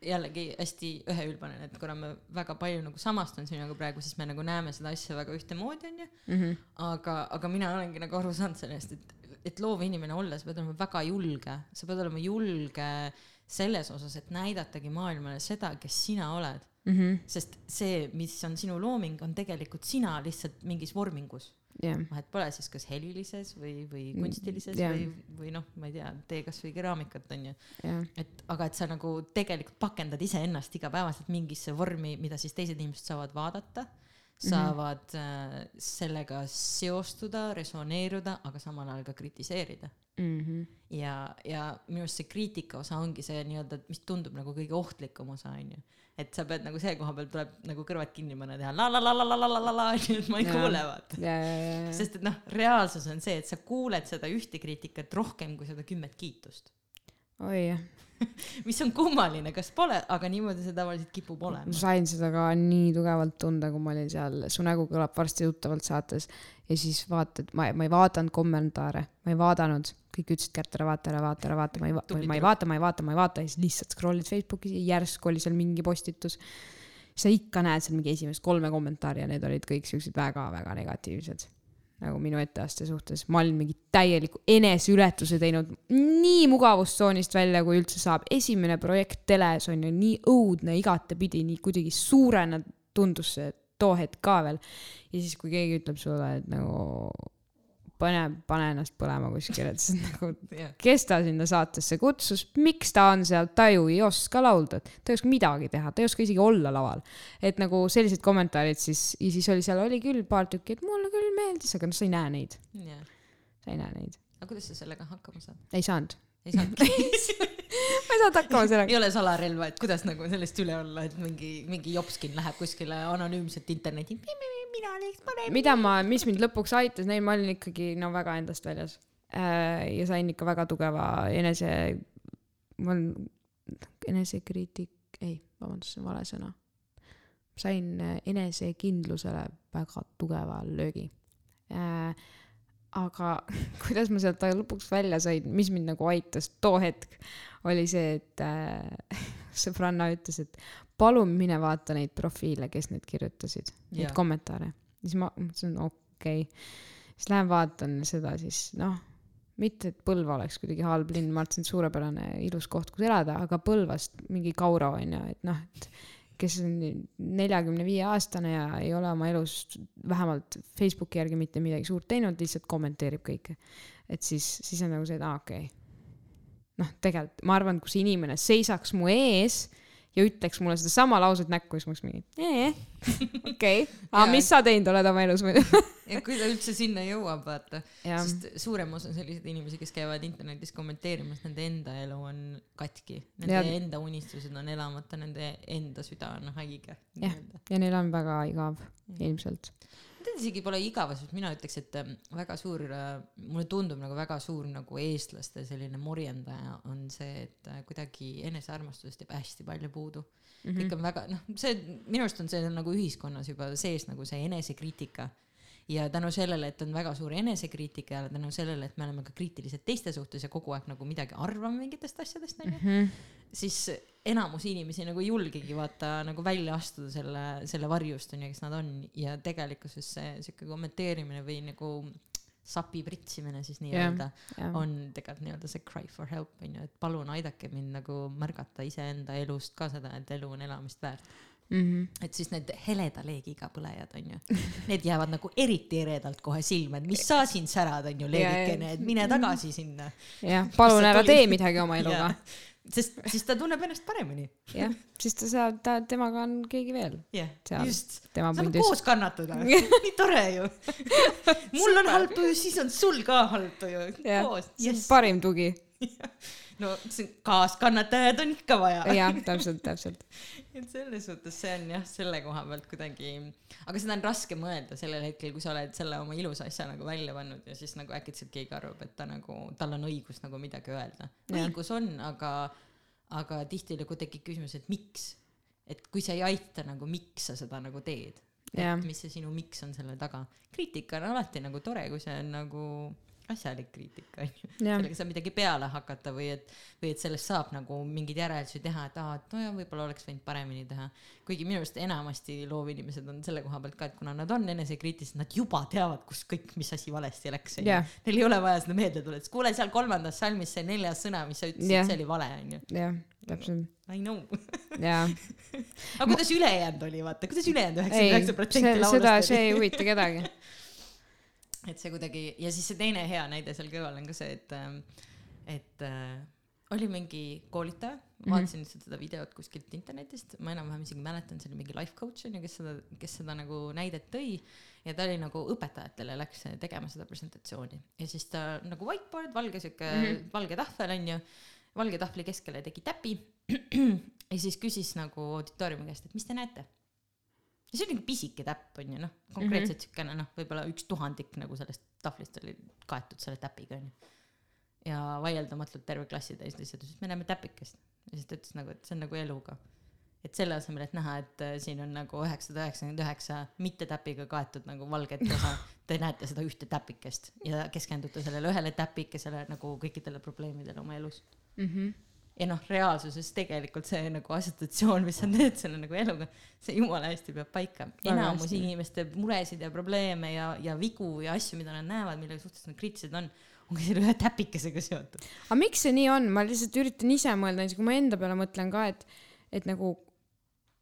jällegi hästi üheülbane, et kuna ma väga palju nagu samastun sinuga praegu, siis me nagu näeme seda asja väga ühtemoodi, onju. Mhm. aga, aga mina olengi nagu aru saanud sellest, et, et loov inimene olla, sa pead olema väga julge, sa pead olema julge selles osas, et näidatagi maailmale seda, kes sina oled. Mhm. sest see, mis on sinu looming, on tegelikult sina lihtsalt mingis vormingus. jah, vahet pole siis kas helilises või, või Mm, kunstilises jah. või, või noh, ma ei tea, tee kasvõi keraamikat onju. jah, et aga et sa nagu tegelikult pakendad iseennast igapäevaselt mingisse vormi, mida siis teised inimesed saavad vaadata, saavad äh, sellega seostuda, resoneeruda, aga samal ajal ka kritiseerida. Mhm. ja, ja minu arust see kriitika osa ongi see nii-öelda, mis tundub nagu kõige ohtlikum osa onju. Et sa pead nagu see koha peal tuleb nagu kõrvad kinni panna, teha la la la la la la la la la, onju, et ma ei Jaa. kuule vaata. ja, ja, ja, ja, sest et noh, reaalsus on see, et sa kuuled seda ühte kriitikat rohkem kui seda kümmet kiitust. oi jah. [LAUGHS] mis on kummaline, kas pole, aga niimoodi see tavaliselt kipub ma olema. sain seda ka nii tugevalt tunda, kui ma olin seal. Su nägu kõlab varsti tuttavalt saates. Ja siis vaatad, ma, ma ei vaadanud kommentaare, ma ei vaadanud, kõik ütlesid, Kärt, ära vaata, ära vaata, ära vaata, ma ei va-, Tubli ma ei vaata, ma ei vaata, ma ei vaata. Ja siis lihtsalt scroll'id Facebookis ja järsku oli seal mingi postitus. sa ikka näed seal mingi esimest kolme kommentaari ja need olid kõik siuksed väga-väga negatiivsed nagu minu etteaste suhtes, ma olin mingi täieliku eneseületuse teinud nii mugavustsoonist välja, kui üldse saab. esimene projekt teles on ju nii õudne igatepidi, nii kuidagi suurena tundus see too hetk ka veel. ja siis, kui keegi ütleb sulle, et nagu pane, pane ennast põlema kuskile, et siis nagu [LAUGHS] kes ta sinna saatesse kutsus, miks ta on seal, ta ju ei oska laulda, ta ei oska midagi teha, ta ei oska isegi olla laval. et nagu sellised kommentaarid siis, ja siis oli seal oli küll paar tükki, et mulle küll meeldis, aga noh, sa ei näe neid, sa ei näe neid. aga kuidas sa sellega hakkama saad? ei saanud. ei saanudki. [LAUGHS] [LAUGHS] ma ei saanud hakkama [LAUGHS] sellega. ei ole salarelva, et kuidas nagu sellest üle olla, et mingi, mingi jopskin läheb kuskile anonüümselt internetti. mina oleks parem. mida ma, mis mind lõpuks aitas, neil ma olin ikkagi no väga endast väljas. ja sain ikka väga tugeva enese, ma olen enesekriitik, ei, vabandust, see on vale sõna. sain äh, enesekindlusele väga tugeva löögi. Aga [LAUGHS] kuidas ma sealt lõpuks välja sain, mis mind nagu aitas too hetk, oli see, et äh, [LAUGHS] sõbranna ütles, et palun mine vaata neid profiile, kes need kirjutasid, neid kommentaare. siis ma mõtlesin, okei okay.. siis lähen vaatan seda siis noh, mitte et Põlva oleks kuidagi halb linn, ma arvan, et suurepärane ilus koht, kus elada, aga Põlvast mingi Kauro on ju, et noh, et kes on neljakümne viie aastane ja ei ole oma elus vähemalt Facebooki järgi mitte midagi suurt teinud, lihtsalt kommenteerib kõike. et siis, siis on nagu see, et aa okei okay.. noh, tegelikult ma arvan, kui see inimene seisaks mu ees ja ütleks mulle sedasama lauset näkku, siis ma oleks mingi ee, [LAUGHS] okei, aga mis sa teinud oled oma elus muidu? [LAUGHS] ja kui ta üldse sinna jõuab, vaata, sest suurem osa on selliseid inimesi, kes käivad internetis kommenteerimas, nende enda elu on katki, nende Ja- enda unistused on elamata, nende enda süda on haige. Jah. ja neil on väga igav ilmselt. Need isegi pole igavus, mina ütleks, et ähm, väga suur, mulle tundub nagu väga suur nagu eestlaste selline morjendaja on see, et äh, kuidagi enesearmastusest jääb hästi palju puudu mm. Mhm. -hmm. on väga, noh, see minu arust on see nagu ühiskonnas juba sees nagu see enesekriitika ja tänu sellele, et on väga suur enesekriitika ja tänu sellele, et me oleme ka kriitilised teiste suhtes ja kogu aeg nagu midagi arvame mingitest asjadest, onju, Mhm. siis enamus inimesi nagu ei julgegi vaata nagu välja astuda selle, selle varjust onju, kes nad on ja tegelikkuses see siuke kommenteerimine või nagu sapi pritsimine siis nii-öelda jah, on tegelikult nii-öelda see cry for help onju, et palun aidake mind nagu märgata iseenda elust ka seda, et elu on elamist väärt. Mhm. et siis need heleda leegiga põlejad onju, need jäävad nagu eriti eredalt kohe silma, et mis sa siin särad onju, leegikene, et mine tagasi sinna. jah, palun ära tee midagi oma eluga. Sest siis ta tunneb ennast paremini. jah, siis ta saab, ta, temaga on keegi veel, Seal. just. saame koos kannatada, [LAUGHS] nii tore ju. mul on halb tuju, siis on sul ka halb tuju, jah koos,, jess. parim tugi. No kaaskannatajad on ikka vaja. jah, täpselt, täpselt. [LAUGHS] et selles suhtes see on jah, selle koha pealt kuidagi, aga seda on raske mõelda sellel hetkel, kui sa oled selle oma ilusa asja nagu välja pannud ja siis nagu äkitselt keegi arvab, et ta nagu, tal on õigus nagu midagi öelda. Õigus on, aga, aga tihtilugu tekib küsimus, et miks. et kui see ei aita nagu, miks sa seda nagu teed? Et mis see sinu miks on selle taga. kriitika on alati nagu tore, kui see on nagu asjalik kriitika onju. jah, sellega saab midagi peale hakata või et, või et sellest saab nagu mingeid järeldusi teha, et aa, et nojah, võib-olla oleks võinud paremini teha. kuigi minu arust enamasti loovinimesed on selle koha pealt ka, et kuna nad on enesekriitilised, nad juba teavad, kus kõik, mis asi valesti läks, onju Jah.. Neil ei ole vaja seda meelde tuletada, kuule seal kolmandas salmis see neljas sõna, mis sa ütlesid see oli vale, onju. jah, täpselt, I know. jah. [LAUGHS] aga kuidas ülejäänud oli, vaata, kuidas ülejäänud üheksakümmend üheksa protsenti seda, laulust see ei oli? huvita kedagi. [LAUGHS] et see kuidagi ja siis see teine hea näide seal kõrval on ka see, et, et äh, oli mingi koolitaja, vaatasin lihtsalt seda videot kuskilt internetist, ma enam-vähem isegi mäletan, see oli mingi life coach on ju, kes seda, kes seda nagu näidet tõi. Ja ta oli nagu õpetajatele läks tegema seda presentatsiooni. Ja siis ta nagu whiteboard, valge siuke mm, -hmm. valge tahvel on ju, valge tahvli keskele tegi täpi. [CLEARS THROAT] Ja siis küsis nagu auditooriumi käest, et mis te näete ja see oli nagu pisike täpp onju noh, konkreetselt siukene noh, võib-olla üks tuhandik nagu sellest tahvlist oli kaetud selle täpiga onju. ja vaieldamatult terve klassi täis lihtsalt ütles, et me näeme täpikest ja siis ta ütles nagu, et see on nagu eluga. et selle asemel, et näha, et äh, siin on nagu üheksasada üheksakümmend üheksa mitte täpiga kaetud nagu valget osa, [LAUGHS] te näete seda ühte täpikest ja keskendute sellele ühele täpikesele nagu kõikidele probleemidele oma elus ja noh, reaalsuses tegelikult see nagu assotsiatsioon, mis sa teed selle nagu eluga, see jumala hästi peab paika. Enamus hästi. inimeste muresid ja probleeme ja, ja vigu ja asju, mida nad näevad, millega suhtes nad kriitilised on, on ka selle ühe täpikesega seotud. aga miks see nii on, ma lihtsalt üritan ise mõelda, näiteks kui ma enda peale mõtlen ka, et, et nagu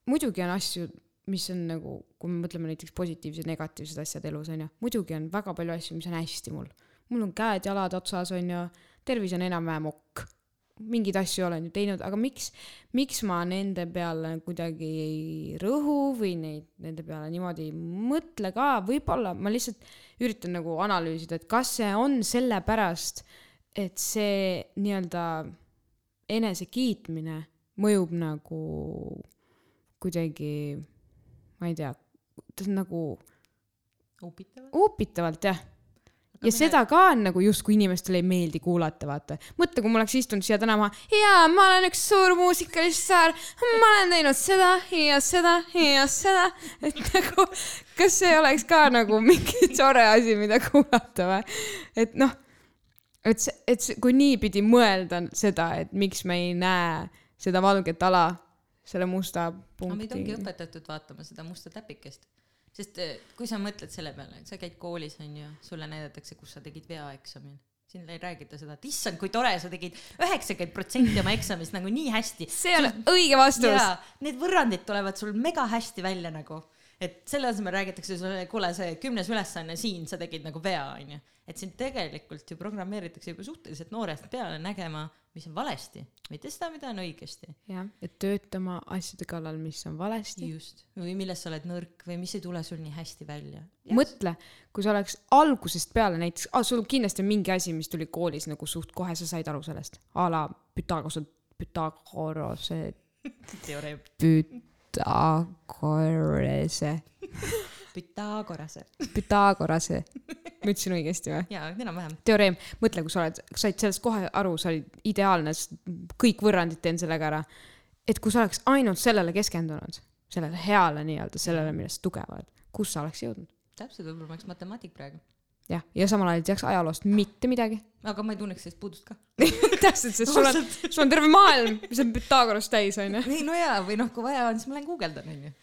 muidugi on asju, mis on nagu, kui me mõtleme näiteks positiivsed, negatiivsed asjad elus onju, muidugi on väga palju asju, mis on hästi mul. mul on käed-jalad otsas onju, tervis on enam-vähem okk, mingeid asju olen ju teinud, aga miks, miks ma nende peale kuidagi ei rõhu või neid, nende peale niimoodi ei mõtle ka, võib-olla ma lihtsalt üritan nagu analüüsida, et kas see on sellepärast, et see nii-öelda enesekiitmine mõjub nagu kuidagi, ma ei tea, ta on nagu upitavad. upitavalt jah. Ja seda ka on nagu justkui inimestele ei meeldi kuulata, vaata. mõtle, kui ma oleks istunud siia täna maha, jaa, ma olen üks suur muusikalistaar, ma olen teinud seda ja seda ja seda, et nagu, kas see oleks ka nagu mingi [LAUGHS] tore asi, mida kuulata või? et noh, et see, et see, kui niipidi mõelda seda, et miks me ei näe seda valget ala selle musta aga meid ongi punkti. õpetatud vaatama seda musta täpikest. Sest eh, kui sa mõtled selle peale, et sa käid koolis onju, sulle näidatakse, kus sa tegid vea eksamil. siin ei räägita seda, et issand, kui tore, sa tegid üheksakümmend protsenti oma eksamist nagu nii hästi. see on õige vastus. need võrrandid tulevad sul mega hästi välja nagu, et selle asemel räägitakse sulle, kuule, see kümnes ülesanne siin, sa tegid nagu vea, onju. et sind tegelikult ju programmeeritakse juba suhteliselt noorest peale nägema, mis on valesti, mitte seda, mida on õigesti. jah, et töötama asjade kallal, mis on valesti. just, või milles sa oled nõrk või mis ei tule sul nii hästi välja. mõtle, kui sa oleks algusest peale näiteks ah,, sul kindlasti on mingi asi, mis tuli koolis nagu suht kohe, sa said aru sellest. a la Pythagorase, Pythagorase, [LAUGHS] teoreem, Pythagorase, Pythagorase. Pythagorase. ma ütlesin õigesti või? jaa, enam-vähem. teoreem, mõtle, kui sa oled, said sellest kohe aru, sa olid ideaalne, kõik võrrandid teen sellega ära. et kui sa oleks ainult sellele keskendunud, sellele heale nii-öelda, sellele, millest tugev oled, kus sa oleks jõudnud? täpselt, võib-olla ma oleks matemaatik praegu. jah, ja samal ajal ei teaks ajaloost mitte midagi. aga ma ei tunneks sellest puudust ka. [LAUGHS] täpselt, sest sul on, sul on terve maailm, mis on Pythagorast täis, onju. ei no jaa, või noh, kui vaja on, siis ma lähen guugeldan, onju.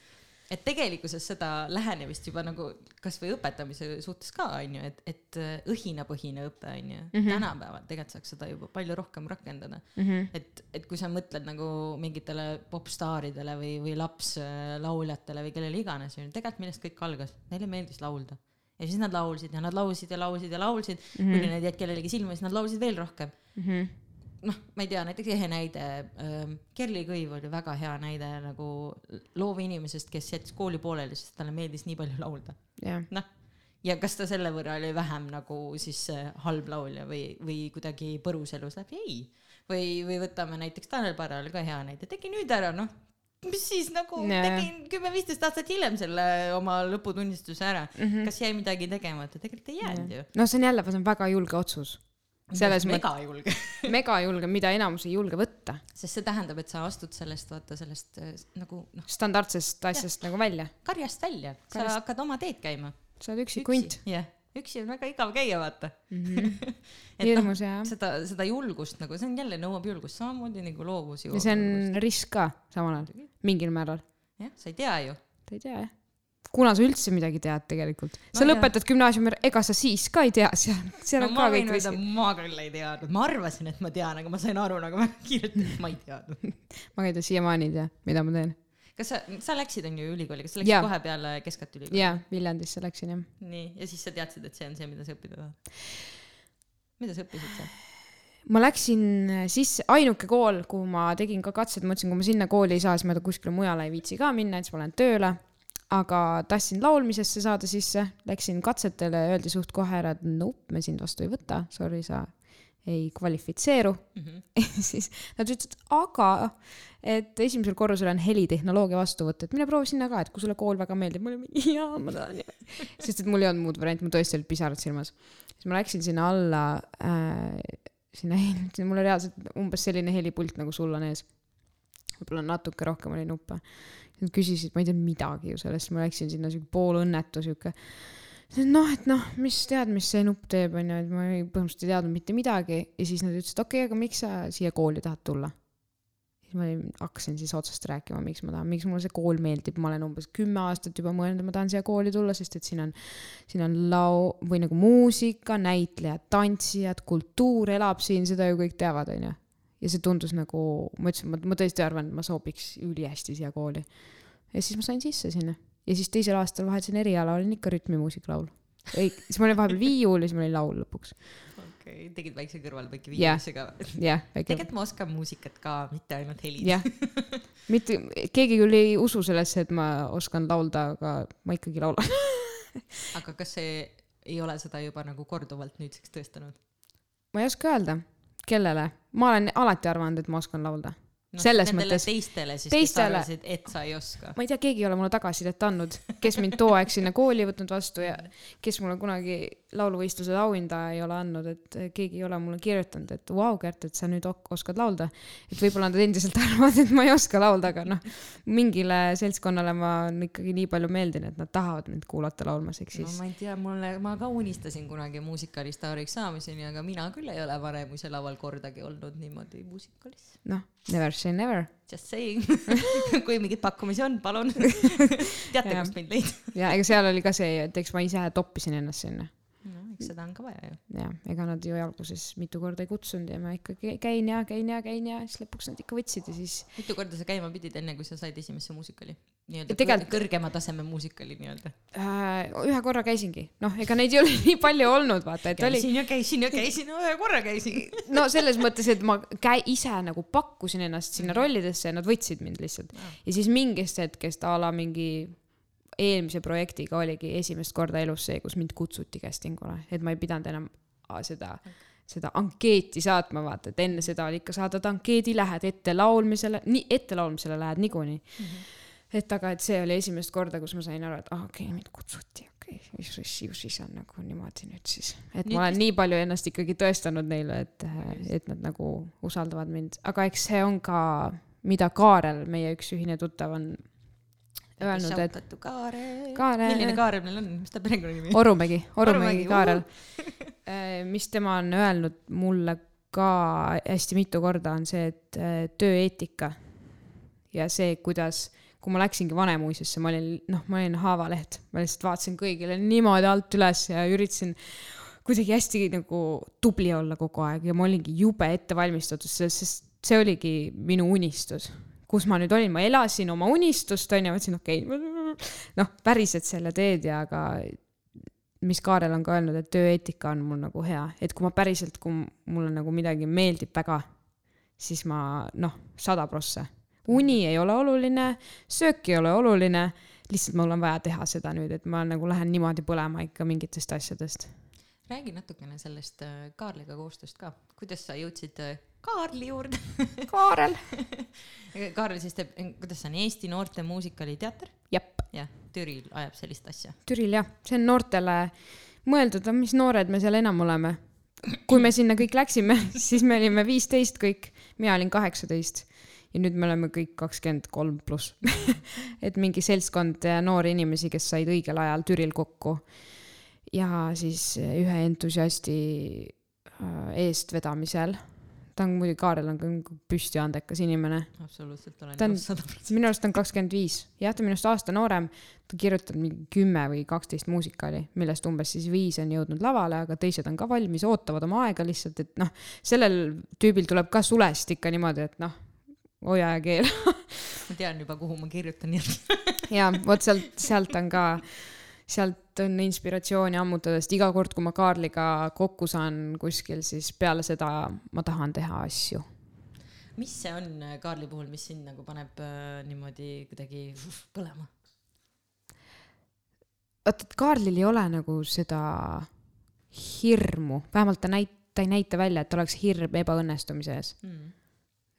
et tegelikkuses seda lähenemist juba nagu kasvõi õpetamise suhtes ka onju, et, et äh, õhinapõhine õpe onju mm, -hmm. tänapäeval tegelikult saaks seda juba palju rohkem rakendada mm. -hmm. et, et kui sa mõtled nagu mingitele popstaaridele või, või lapslauljatele või kellele iganes onju, tegelikult millest kõik algas, neile meeldis laulda ja siis nad laulsid ja nad laulsid ja laulsid ja laulsid mm, -hmm. kuni need jäid kellelegi silma, siis nad laulsid veel rohkem noh, ma ei tea, näiteks ehe näide ähm,, Kerli Kõiv oli väga hea näide nagu loovinimesest, kes jättis kooli pooleli, sest talle meeldis nii palju laulda. jah, noh, ja kas ta selle võrra oli vähem nagu siis äh, halb laulja või, või kuidagi põrus elus läbi, ei. või, või võtame näiteks Tanel Padar oli ka hea näide, tegi nüüd ära, noh, mis siis nagu Jaa. tegin kümme-viisteist aastat hiljem selle oma lõputunnistuse ära mm, -hmm. kas jäi midagi tegemata, tegelikult ei jäänud ju. no see on jälle, see on väga julge otsus. selles mõttes mega julge [LAUGHS] mega julge, mida enamus ei julge võtta sest see tähendab, et sa astud sellest, vaata sellest äh, nagu noh, standardsest asjast nagu välja. karjast välja, sa hakkad oma teed käima. sa oled üksi kunt. jah, üksi on väga igav käia, vaata. [LAUGHS] et noh, hirmus ja, seda, seda julgust nagu, see on jälle nõuab julgust, samamoodi nagu loovus ja see on risk ka samal ajal, mingil määral. jah, sa ei tea ju. ta ei tea jah. kuna sa üldse midagi tead tegelikult? sa No jah. lõpetad gümnaasiumi, ega sa siis ka ei tea, seal, seal no on ka kõik riskid. ma küll ei teadnud, ma arvasin, et ma tean, aga ma sain aru nagu väga kiirelt, et ma ei teadnud. [LAUGHS] ma ei tea, siiamaani ei tea, mida ma teen. Kas sa, sa läksid on ju ülikooli, kas sa läksid Jaa. kohe peale Keskat ülikooli? jaa, Viljandisse läksin jah. nii, ja siis sa teadsid, et see on see, mida sa õppida tahad? mida sa õppisid seal? ma läksin sisse, ainuke kool, kuhu ma tegin ka katsed, mõtlesin, kui ma sinna kooli ei saa, siis ma kuskile mujale ei viitsi ka minna, et siis ma lähen tööle. aga tahtsin laulmisesse saada sisse, läksin katsetele, öeldi suht kohe ära, et nope, me sind vastu ei võta, sorry, sa ei kvalifitseeru mm. -hmm. siis nad ütlesid, aga et esimesel korrusel on helitehnoloogia vastuvõtt, et mine proovi sinna ka, et kui sulle kool väga meeldib. ma olin mingi jaa, ma tahan. [LAUGHS] sest et mul ei olnud muud varianti, mul tõesti olid pisarad silmas. siis ma läksin sinna alla äh, sinna heli, mul on reaalselt umbes selline helipult nagu sul on ees. võib-olla natuke rohkem oli nuppe. Nad küsisid, ma ei tea midagi ju sellest, ma läksin sinna siuke poolõnnetu siuke. noh, et noh, mis tead, mis see nupp teeb, onju, et ma ei, põhimõtteliselt ei teadnud mitte midagi ja siis nad ütlesid, okei okay,, aga miks sa siia kooli tahad tulla? siis ma olin- hakkasin siis otsast rääkima, miks ma tahan, miks mulle see kool meeldib, ma olen umbes kümme aastat juba mõelnud, et ma tahan siia kooli tulla, sest et siin on, siin on lau- või nagu muusika, näitlejad, tantsijad, kultuur elab siin, seda ju kõik teavad, onju. ja see tundus nagu, ma ütlesin, ma tõesti arvan, et ma sobiks ülihästi siia kooli. ja siis ma sain sisse sinna ja siis teisel aastal vahetasin eriala, olin ikka rütmimuusiklaul. ei, siis ma olin vahepeal viiul ja siis ma olin laul lõpuks. okei okay,, tegid väikse kõrvalpõiki viimasega ka. jah, väike, tegelikult ma oskan muusikat ka, mitte ainult helid. jah. mitte, keegi küll ei usu sellesse, et ma oskan laulda, aga ma ikkagi laulan. [LAUGHS] aga kas see ei ole seda juba nagu korduvalt nüüdseks tõestanud? ma ei oska öelda, kellele, ma olen alati arvanud, et ma oskan laulda. Selles Noh, nendele mõttes- teistele siis, kes arvasid, et sa ei oska. ma ei tea, keegi ei ole mulle tagasisidet andnud, kes mind too aeg sinna kooli võtnud vastu ja kes mulle kunagi lauluvõistluse auhinda ei ole andnud, et keegi ei ole mulle kirjutanud, et vau, Kärt, et sa nüüd oskad laulda. et võib-olla nad endiselt [LAUGHS] arvavad, et ma ei oska laulda, aga noh, mingile seltskonnale ma ikkagi nii palju meeldin, et nad tahavad mind kuulata laulmas, ehk no siis ma ei tea, mulle, ma ka unistasin kunagi muusikaalistaariks saamiseni, aga mina küll ei ole Vanemuise laval kordagi olnud niimoodi muusikalis. noh, never say never. Just saying. [LAUGHS] kui mingeid pakkumisi on, palun. [LAUGHS] teate, kust mind leida ja ega seal oli ka see, et eks ma ise toppisin ennast sinna. Eks seda on ka vaja ju. jah, ega nad ju alguses mitu korda ei kutsunud ja ma ikkagi käin ja käin ja käin ja siis lõpuks nad ikka võtsid ja siis mitu korda sa käima pidid, enne kui sa said esimesse muusikali? nii-öelda Tegelikult- kõr- kõrgema taseme muusikali nii-öelda. äh, ühe korra käisingi, noh, ega neid ei ole [LAUGHS] nii palju olnud, vaata, et oli, käisin ja käisin ja käisin, ühe korra käisin. [LAUGHS] no selles mõttes, et ma käi-, ise nagu pakkusin ennast sinna rollidesse ja nad võtsid mind lihtsalt. ja siis mingist hetkest a la mingi eelmise projektiga oligi esimest korda elus see, kus mind kutsuti castingule, et ma ei pidanud enam seda, seda ankeeti saatma, vaata, et enne seda oli ikka saadad ankeedi, lähed ette laulmisele, nii ette laulmisele lähed niikuinii mm. -hmm. et aga, et see oli esimest korda, kus ma sain aru, et aa ah, okei okay,, mind kutsuti, okei okay., ju siis, ju siis on nagu niimoodi nüüd siis. et Nüüd ma olen vist- nii palju ennast ikkagi tõestanud neile, et, et nad nagu usaldavad mind, aga eks see on ka, mida Kaarel, meie üks ühine tuttav on öelnud, et Kaarel. Kaarel- milline Kaarel meil on, mis ta perekonnanimi on? Orumägi, Orumägi Orumägi, Kaarel, [LAUGHS] mis tema on öelnud mulle ka hästi mitu korda, on see, et äh, tööeetika ja see, kuidas, kui ma läksingi Vanemuisesse, ma olin, noh, ma olin haavaleht, ma lihtsalt vaatasin kõigile niimoodi alt üles ja üritasin kuidagi hästi nagu tubli olla kogu aeg ja ma olingi jube ettevalmistatud, sest see oligi minu unistus, kus ma nüüd olin, ma elasin oma unistust, onju, mõtlesin, okei okay,, noh, päriselt selle teed ja aga mis Kaarel on ka öelnud, et tööeetika on mul nagu hea, et kui ma päriselt, kui mulle nagu midagi meeldib väga, siis ma noh, sada prossa. uni ei ole oluline, söök ei ole oluline, lihtsalt mul on vaja teha seda nüüd, et ma nagu lähen niimoodi põlema ikka mingitest asjadest. räägi natukene sellest äh, Kaarliga koostööst ka, kuidas sa jõudsid äh, Kaarli juurde? Kaarel. [LAUGHS] Kaarel siis teeb, kuidas see on, Eesti Noorte Muusikaliteater? jah, Türil ajab sellist asja. Türil jah, see on noortele mõeldud, mis noored me seal enam oleme. kui me sinna kõik läksime, [LAUGHS] siis me olime viisteist kõik, mina olin kaheksateist ja nüüd me oleme kõik kakskümmend kolm pluss. [LAUGHS] et mingi seltskond noori inimesi, kes said õigel ajal Türil kokku ja siis ühe entusiasti äh, eestvedamisel. Ta on muidugi, Kaarel on ka nagu püsti andekas inimene absoluutselt olen nõus sada protsenti. minu arust on kakskümmend viis, jah, ta on minust aasta noorem. ta kirjutab mingi kümme või kaksteist muusikali, millest umbes siis viis on jõudnud lavale, aga teised on ka valmis, ootavad oma aega lihtsalt, et noh, sellel tüübil tuleb ka sulest ikka niimoodi, et noh, hoia ja keela. ma tean juba, kuhu ma kirjutan, nii et [LAUGHS] ja vot sealt, sealt on ka, sealt on inspiratsiooni ammutada, sest iga kord, kui ma Kaarliga kokku saan kuskil, siis peale seda ma tahan teha asju. mis see on äh, Kaarli puhul, mis sind nagu paneb äh, niimoodi kuidagi põlema? vaata, et Kaarlil ei ole nagu seda hirmu, vähemalt ta näit-, ta ei näita välja, et oleks hirm ebaõnnestumise ees. Mm.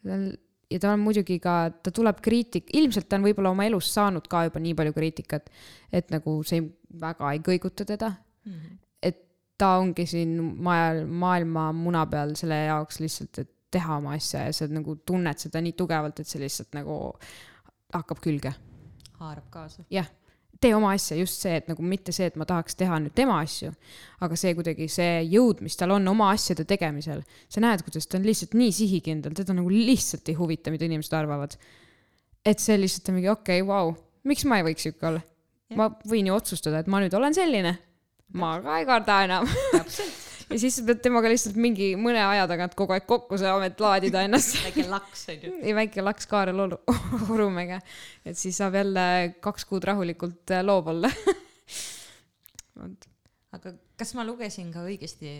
tal ja ta on muidugi ka, ta tuleb kriitik, ilmselt ta on võib-olla oma elus saanud ka juba nii palju kriitikat, et nagu see väga ei kõiguta teda. Mm. et ta ongi siin maal, maailma muna peal selle jaoks lihtsalt, et teha oma asja ja sa nagu tunned seda nii tugevalt, et see lihtsalt nagu hakkab külge haarab kaasa. jah, tee oma asja, just see, et nagu mitte see, et ma tahaks teha nüüd tema asju, aga see kuidagi see jõud, mis tal on oma asjade tegemisel, sa näed, kuidas ta on lihtsalt nii sihikindel, teda nagu lihtsalt ei huvita, mida inimesed arvavad. et see lihtsalt on mingi okei okay,, vau, miks ma ei võiks sihuke olla? ma võin ju otsustada, et ma nüüd olen selline, ma ka ei karda enam. Ja siis sa pead temaga lihtsalt mingi mõne aja tagant kogu aeg kokku saama, et laadida ennast [LAUGHS] väike laks on ju. ei, väike laks Kaarel Oru- [LAUGHS] Orumäge, et siis saab jälle kaks kuud rahulikult äh, loov olla. [LAUGHS] aga kas ma lugesin ka õigesti,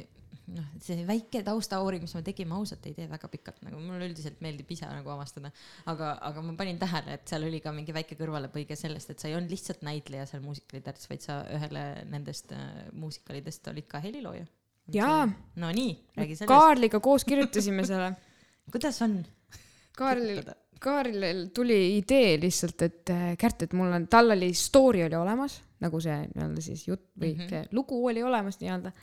noh, see väike taustauuring, mis me tegime, ausalt ei tee väga pikalt, nagu mulle üldiselt meeldib ise nagu avastada. aga, aga ma panin tähele, et seal oli ka mingi väike kõrvalepõige sellest, et sa ei olnud lihtsalt näitleja seal muusikaliteatris, vaid sa ühele nendest äh, muusikalidest olid ka helilooja. Jaa.. no nii, räägi sellest. Kaarliga koos kirjutasime selle. [LAUGHS] kuidas on? Kaarlil, Kaarlil tuli idee lihtsalt, et äh, Kärt, et mul on, tal oli story oli olemas, nagu see nii-öelda siis jutt või mm. -hmm. see lugu oli olemas nii-öelda,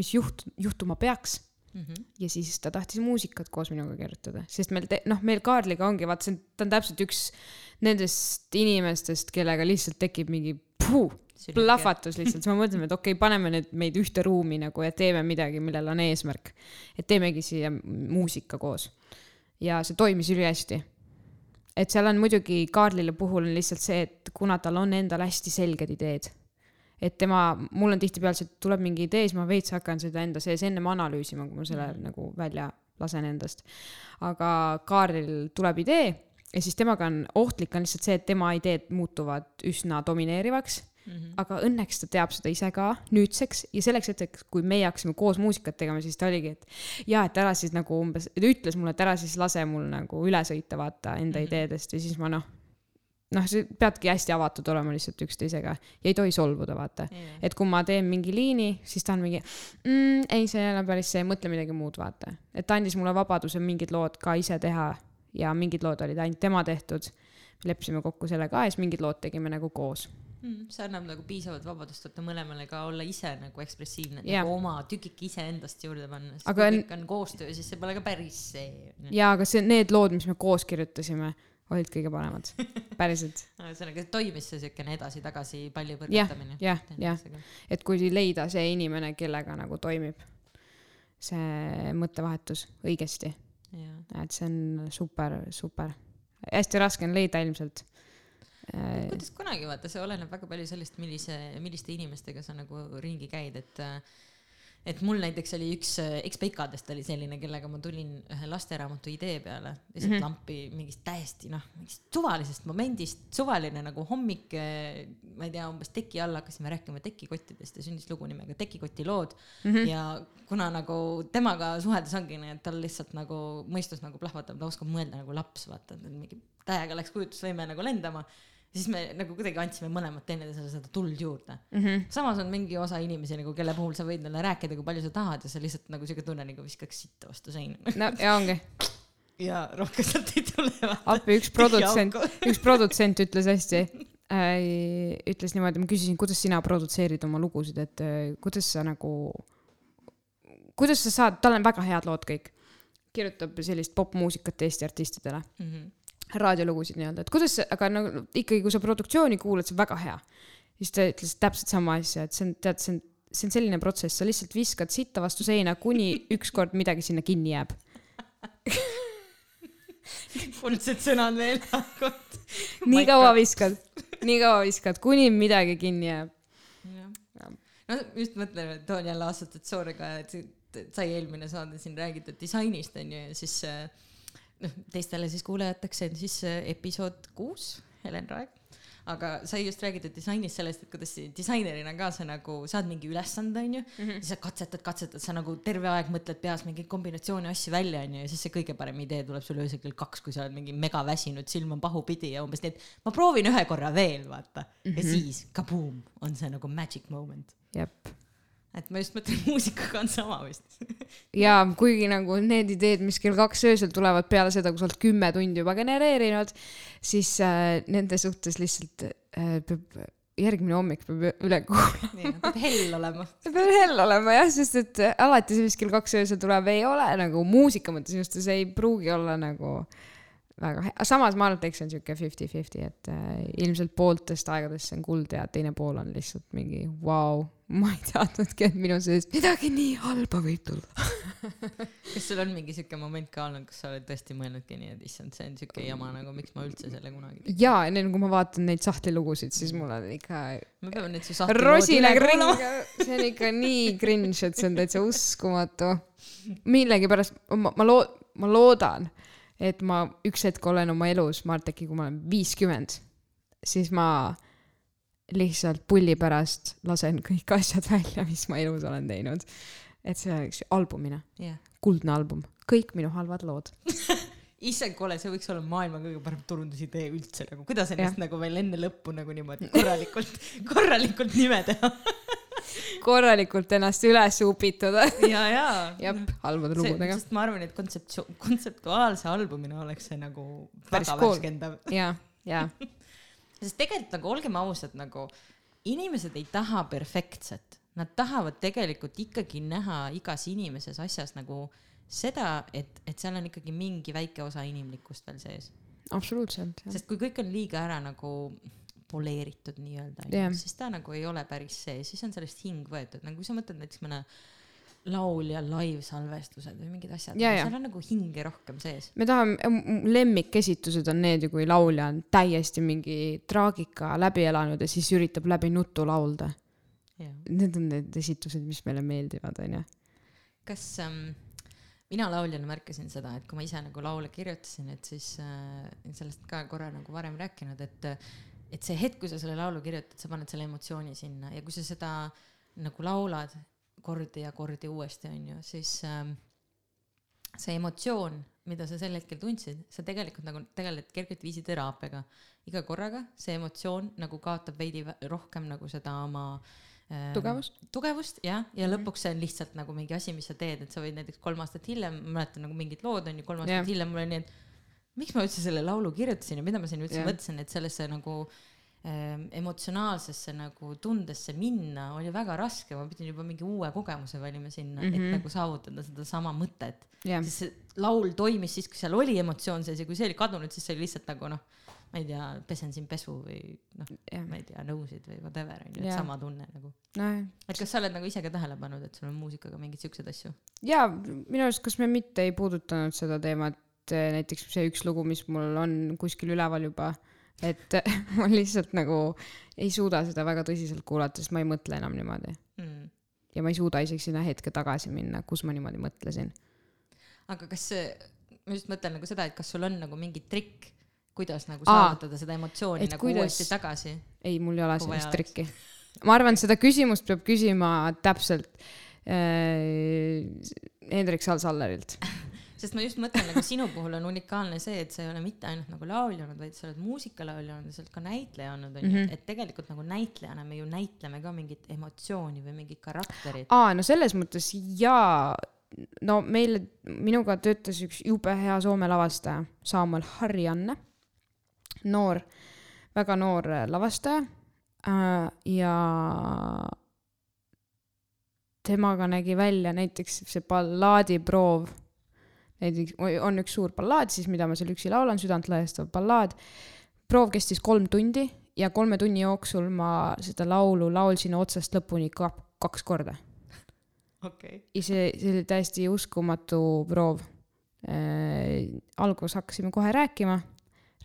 mis juht, juhtuma peaks Mhm. ja siis ta tahtis muusikat koos minuga kirjutada, sest meil, noh, meil Kaarliga ongi, vaata, see on, ta on täpselt üks nendest inimestest, kellega lihtsalt tekib mingi puh, plahvatus lihtsalt, siis me mõtlesime, et okei okay,, paneme nüüd meid ühte ruumi nagu ja teeme midagi, millel on eesmärk. et teemegi siia muusika koos. ja see toimis ülihästi. et seal on muidugi Kaarlile puhul on lihtsalt see, et kuna tal on endal hästi selged ideed, et tema, mul on tihtipeale see, et tuleb mingi idee, siis ma veits hakkan seda enda sees ennem analüüsima, kui ma selle mm. nagu välja lasen endast. aga Kaarlil tuleb idee ja siis temaga on ohtlik on lihtsalt see, et tema ideed muutuvad üsna domineerivaks mm. -hmm. aga õnneks ta teab seda ise ka nüüdseks ja selleks hetkeks, kui meie hakkasime koos muusikat tegema, siis ta oligi, et ja et ära siis nagu umbes, ta ütles mulle, et ära siis lase mul nagu üle sõita, vaata enda mm -hmm. ideedest ja siis ma noh, noh, sa peadki hästi avatud olema lihtsalt üksteisega ja ei tohi solvuda, vaata. et kui ma teen mingi liini, siis ta on mingi mm,, ei, see ei ole päris see, mõtle midagi muud, vaata. et ta andis mulle vabaduse mingid lood ka ise teha ja mingid lood olid ainult tema tehtud. leppisime kokku selle ka ja siis mingid lood tegime nagu koos. Mm, see annab nagu piisavat vabadust võtta mõlemale ka olla ise nagu ekspressiivne, Jah. nagu oma tükike iseendast juurde panna, sest Aga kui kõik on koostöö, siis see pole ka päris see. ja, aga see, need lood, mis me koos kirjutasime, olid kõige paremad, [LAUGHS] päriselt. ühesõnaga toimis see siukene edasi-tagasi palli jah, põrgatamine. jah, jah, et kui leida see inimene, kellega nagu toimib see mõttevahetus õigesti, jah. et see on super, super. hästi raske on leida ilmselt. kuidas kunagi vaata, see oleneb väga palju sellest, millise, milliste inimestega sa nagu ringi käid, et et mul näiteks oli üks ekspeikadest oli selline, kellega ma tulin ühe lasteraamatu idee peale, lihtsalt mm. -hmm. lampi mingist täiesti noh, mingist suvalisest momendist, suvaline nagu hommik, ma ei tea, umbes teki all hakkasime rääkima tekikottidest ja sündis lugu nimega Tekikoti lood mm. -hmm. ja kuna nagu temaga suheldes ongi nii, et tal lihtsalt nagu mõistus nagu plahvatab, ta oskab mõelda nagu laps, vaata, mingi täiega läks kujutlusvõime nagu lendama siis me nagu kuidagi andsime mõlemad teineteisele seda tuld juurde mm. -hmm. samas on mingi osa inimesi nagu, kelle puhul sa võid neile rääkida, kui palju sa tahad ja see lihtsalt nagu siuke tunne nagu viskaks sitta vastu seina. no ja ongi, ja rohkem sealt ei tule. appi üks produtsent, [LAUGHS] üks produtsent ütles hästi äh,, ütles niimoodi, ma küsisin, kuidas sina produtseerid oma lugusid, et äh, kuidas sa nagu, kuidas sa saad, tal on väga head lood kõik, kirjutab sellist popmuusikat Eesti artistidele, Mhm. Raadiolugusid nii-öelda, et kuidas, aga nagu ikkagi, kui sa produktsiooni kuulad, see on väga hea. siis ta ütles täpselt sama asja, et see on, tead, see on, see on selline protsess, sa lihtsalt viskad sitta vastu seina, kuni ükskord midagi sinna kinni jääb. kuldsed sõnad veel. nii kaua viskad, nii kaua viskad, kuni midagi kinni jääb. no just mõtlen, et toon jälle assotsiatsioone ka, et et sai eelmine saade siin räägitud disainist onju ja siis äh, noh, teistele siis kuulajateks see on siis episood kuus, Helen Raeg. aga sai just räägitud disainist sellest, et kuidas disainerina ka sa nagu saad mingi ülesande onju mm, -hmm. siis sa katsetad, katsetad, sa nagu terve aeg mõtled peas mingeid kombinatsioone asju välja onju ja siis see kõige parem idee tuleb sulle öösel kell kaks, kui sa oled mingi mega väsinud, silm on pahupidi ja umbes nii, et ma proovin ühe korra veel vaata mm. -hmm. ja siis kaboom on see nagu magic moment jep. Et ma just mõtlen, [LAUGHS] muusikaga on sama vist. [LAUGHS] ja kuigi nagu need ideed, mis kell kaks öösel tulevad peale seda, kui sa oled kümme tundi juba genereerinud, siis äh, nende suhtes lihtsalt äh, peab, järgmine hommik peab üle kuulama. peab hell olema. [LAUGHS] peab hell olema jah, sest et alati see, mis kell kaks öösel tuleb, ei ole nagu muusika mõttes just, see ei pruugi olla nagu väga hea, samas ma arvan, et eks see on siuke fifty-fifty, et äh, ilmselt pooltest aegadest see on kuld ja teine pool on lihtsalt mingi vau wow,, ma ei teadnudki, et minu seest midagi nii halba võib tulla. [LAUGHS] kas sul on mingi siuke moment ka olnud, kus sa oled tõesti mõelnudki nii, et issand, see on siuke jama nagu, miks ma üldse selle kunagi tegin. ja enne kui ma vaatan neid sahtlilugusid, siis mul on ikka me peame nüüd su kring, [LAUGHS] see on ikka nii cringe, et see on täitsa uskumatu. millegipärast ma, ma loo-, ma loodan, et ma üks hetk olen oma elus, ma arvan, et äkki kui ma olen viiskümmend, siis ma lihtsalt pulli pärast lasen kõik asjad välja, mis ma elus olen teinud. et see oleks albumina, jah, kuldne album, kõik minu halvad lood. [LAUGHS] issand kole, see võiks olla maailma kõige parem turundusidee üldse nagu, kuidas ennast nagu veel enne lõppu nagu niimoodi korralikult, [LAUGHS] korralikult nime teha. [LAUGHS] korralikult ennast üles upitada. ja, ja. jah, halbade lugudega. sest ma arvan, et kontseptsioon, kontseptuaalse albumina oleks see nagu Päris väga cool. värskendav. ja, ja sest tegelikult nagu olgem ausad, nagu inimesed ei taha perfektset, nad tahavad tegelikult ikkagi näha igas inimeses asjas nagu seda, et, et seal on ikkagi mingi väike osa inimlikkust veel sees. absoluutselt. sest kui kõik on liiga ära nagu poleeritud nii-öelda yeah., siis ta nagu ei ole päris see, siis on sellest hing võetud, nagu kui sa mõtled näiteks mõne laulja live-salvestused või mingid asjad, Ja, ja. seal on nagu hinge rohkem sees. me tahame, lemmikesitused on need ju, kui laulja on täiesti mingi traagika läbi elanud ja siis üritab läbi nutu laulda. need on need esitused, mis meile meeldivad, onju. kas ähm, mina lauljana märkasin seda, et kui ma ise nagu laule kirjutasin, et siis äh, sellest ka korra nagu varem rääkinud, et et see hetk, kui sa selle laulu kirjutad, sa paned selle emotsiooni sinna ja kui sa seda nagu laulad kordi ja kordi uuesti, onju, siis ähm, see emotsioon, mida sa sel hetkel tundsid, sa tegelikult nagu tegeled kergelt viisi teraapiaga. iga korraga see emotsioon nagu kaotab veidi rohkem nagu seda oma ähm, Tugevust? tugevust jah, ja Mhm. lõpuks see on lihtsalt nagu mingi asi, mis sa teed, et sa võid näiteks kolm aastat hiljem, ma mäletan nagu mingid lood on ju, kolm aastat yeah. hiljem mul oli nii, et miks ma üldse selle laulu kirjutasin ja mida ma siin üldse yeah. mõtlesin, et sellesse nagu ähm, emotsionaalsesse nagu tundesse minna oli väga raske, ma pidin juba mingi uue kogemuse valima sinna mm, -hmm. Mhm. et nagu saavutada sedasama mõtet. jah, sest see laul toimis siis, kui seal oli emotsioon sees ja kui see oli kadunud, siis see oli lihtsalt nagu noh, ma ei tea, pesen siin pesu või noh, jah, ma ei tea, nõusid või whatever on ju, et Jah. sama tunne nagu. nojah. et kas sa oled nagu ise ka tähele pannud, et sul on muusikaga mingeid siukseid asju? jaa, minu arust, kas me mitte ei puudutanud seda teemat, näiteks see üks lugu, mis mul on kuskil üleval juba, et [LAUGHS] ma lihtsalt nagu ei suuda seda väga tõsiselt kuulata, sest ma ei mõtle enam niimoodi. Mm. ja ma ei suuda isegi sinna hetke tagasi minna, kus ma niimoodi mõtlesin. aga kas see, ma just mõtlen nagu seda, et kas sul on nagu mingi trikk, kuidas nagu Aa, saavutada seda emotsiooni et nagu kuidas- uuesti tagasi? ei, mul ei ole sellist trikki. ma arvan, et seda küsimust peab küsima täpselt äh, Hendrik Sal-Sallerilt. [LAUGHS] sest ma just mõtlen nagu sinu puhul on unikaalne see, et sa ei ole mitte ainult nagu laulja olnud, vaid sa oled muusikalaulja olnud ja sa oled ka näitleja olnud onju Mhm. et tegelikult nagu näitlejana me ju näitleme ka mingit emotsiooni või mingit karakterit. aa, no selles mõttes jaa, no meil, minuga töötas üks jube hea Soome lavastaja, Samuel Harjanne, noor, väga noor lavastaja. Äh, ja temaga nägi välja näiteks see ballaadiproov, näiteks on üks suur ballaad siis, mida ma seal üksi laulan, südantlõhestav ballaad, proov kestis kolm tundi ja kolme tunni jooksul ma seda laulu laulsin otsast lõpuni ka kaks korda okei okay.. ja see, see oli täiesti uskumatu proov äh,. alguses hakkasime kohe rääkima,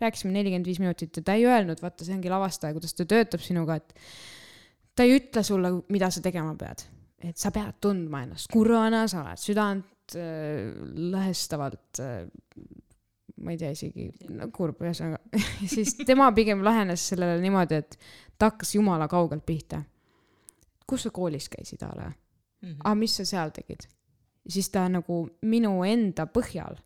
rääkisime nelikümmend viis minutit ja ta ei öelnud, vaata, see ongi lavastaja, kuidas ta töötab sinuga, et ta ei ütle sulle, mida sa tegema pead. et sa pead tundma ennast kurvana, sa oled südant äh, lõhestavalt äh, ma ei tea isegi, no kurb ühesõnaga, [LAUGHS] siis tema pigem lähenes sellele niimoodi, et ta hakkas jumala kaugelt pihta. kus sa koolis käisid, a la? Mhm. aga mis sa seal tegid? siis ta nagu minu enda põhjal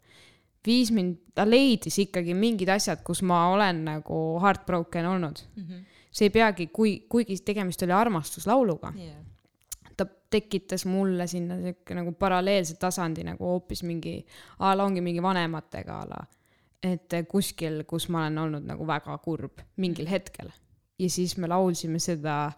viis mind, ta leidis ikkagi mingid asjad, kus ma olen nagu heartbroken olnud. Mhm. see ei peagi, kui, kuigi tegemist oli armastuslauluga, Yeah. Ta tekitas mulle sinna siuke nagu paralleelse tasandi nagu hoopis mingi, a la ongi mingi vanematega a la. et kuskil, kus ma olen olnud nagu väga kurb mingil hetkel ja siis me laulsime seda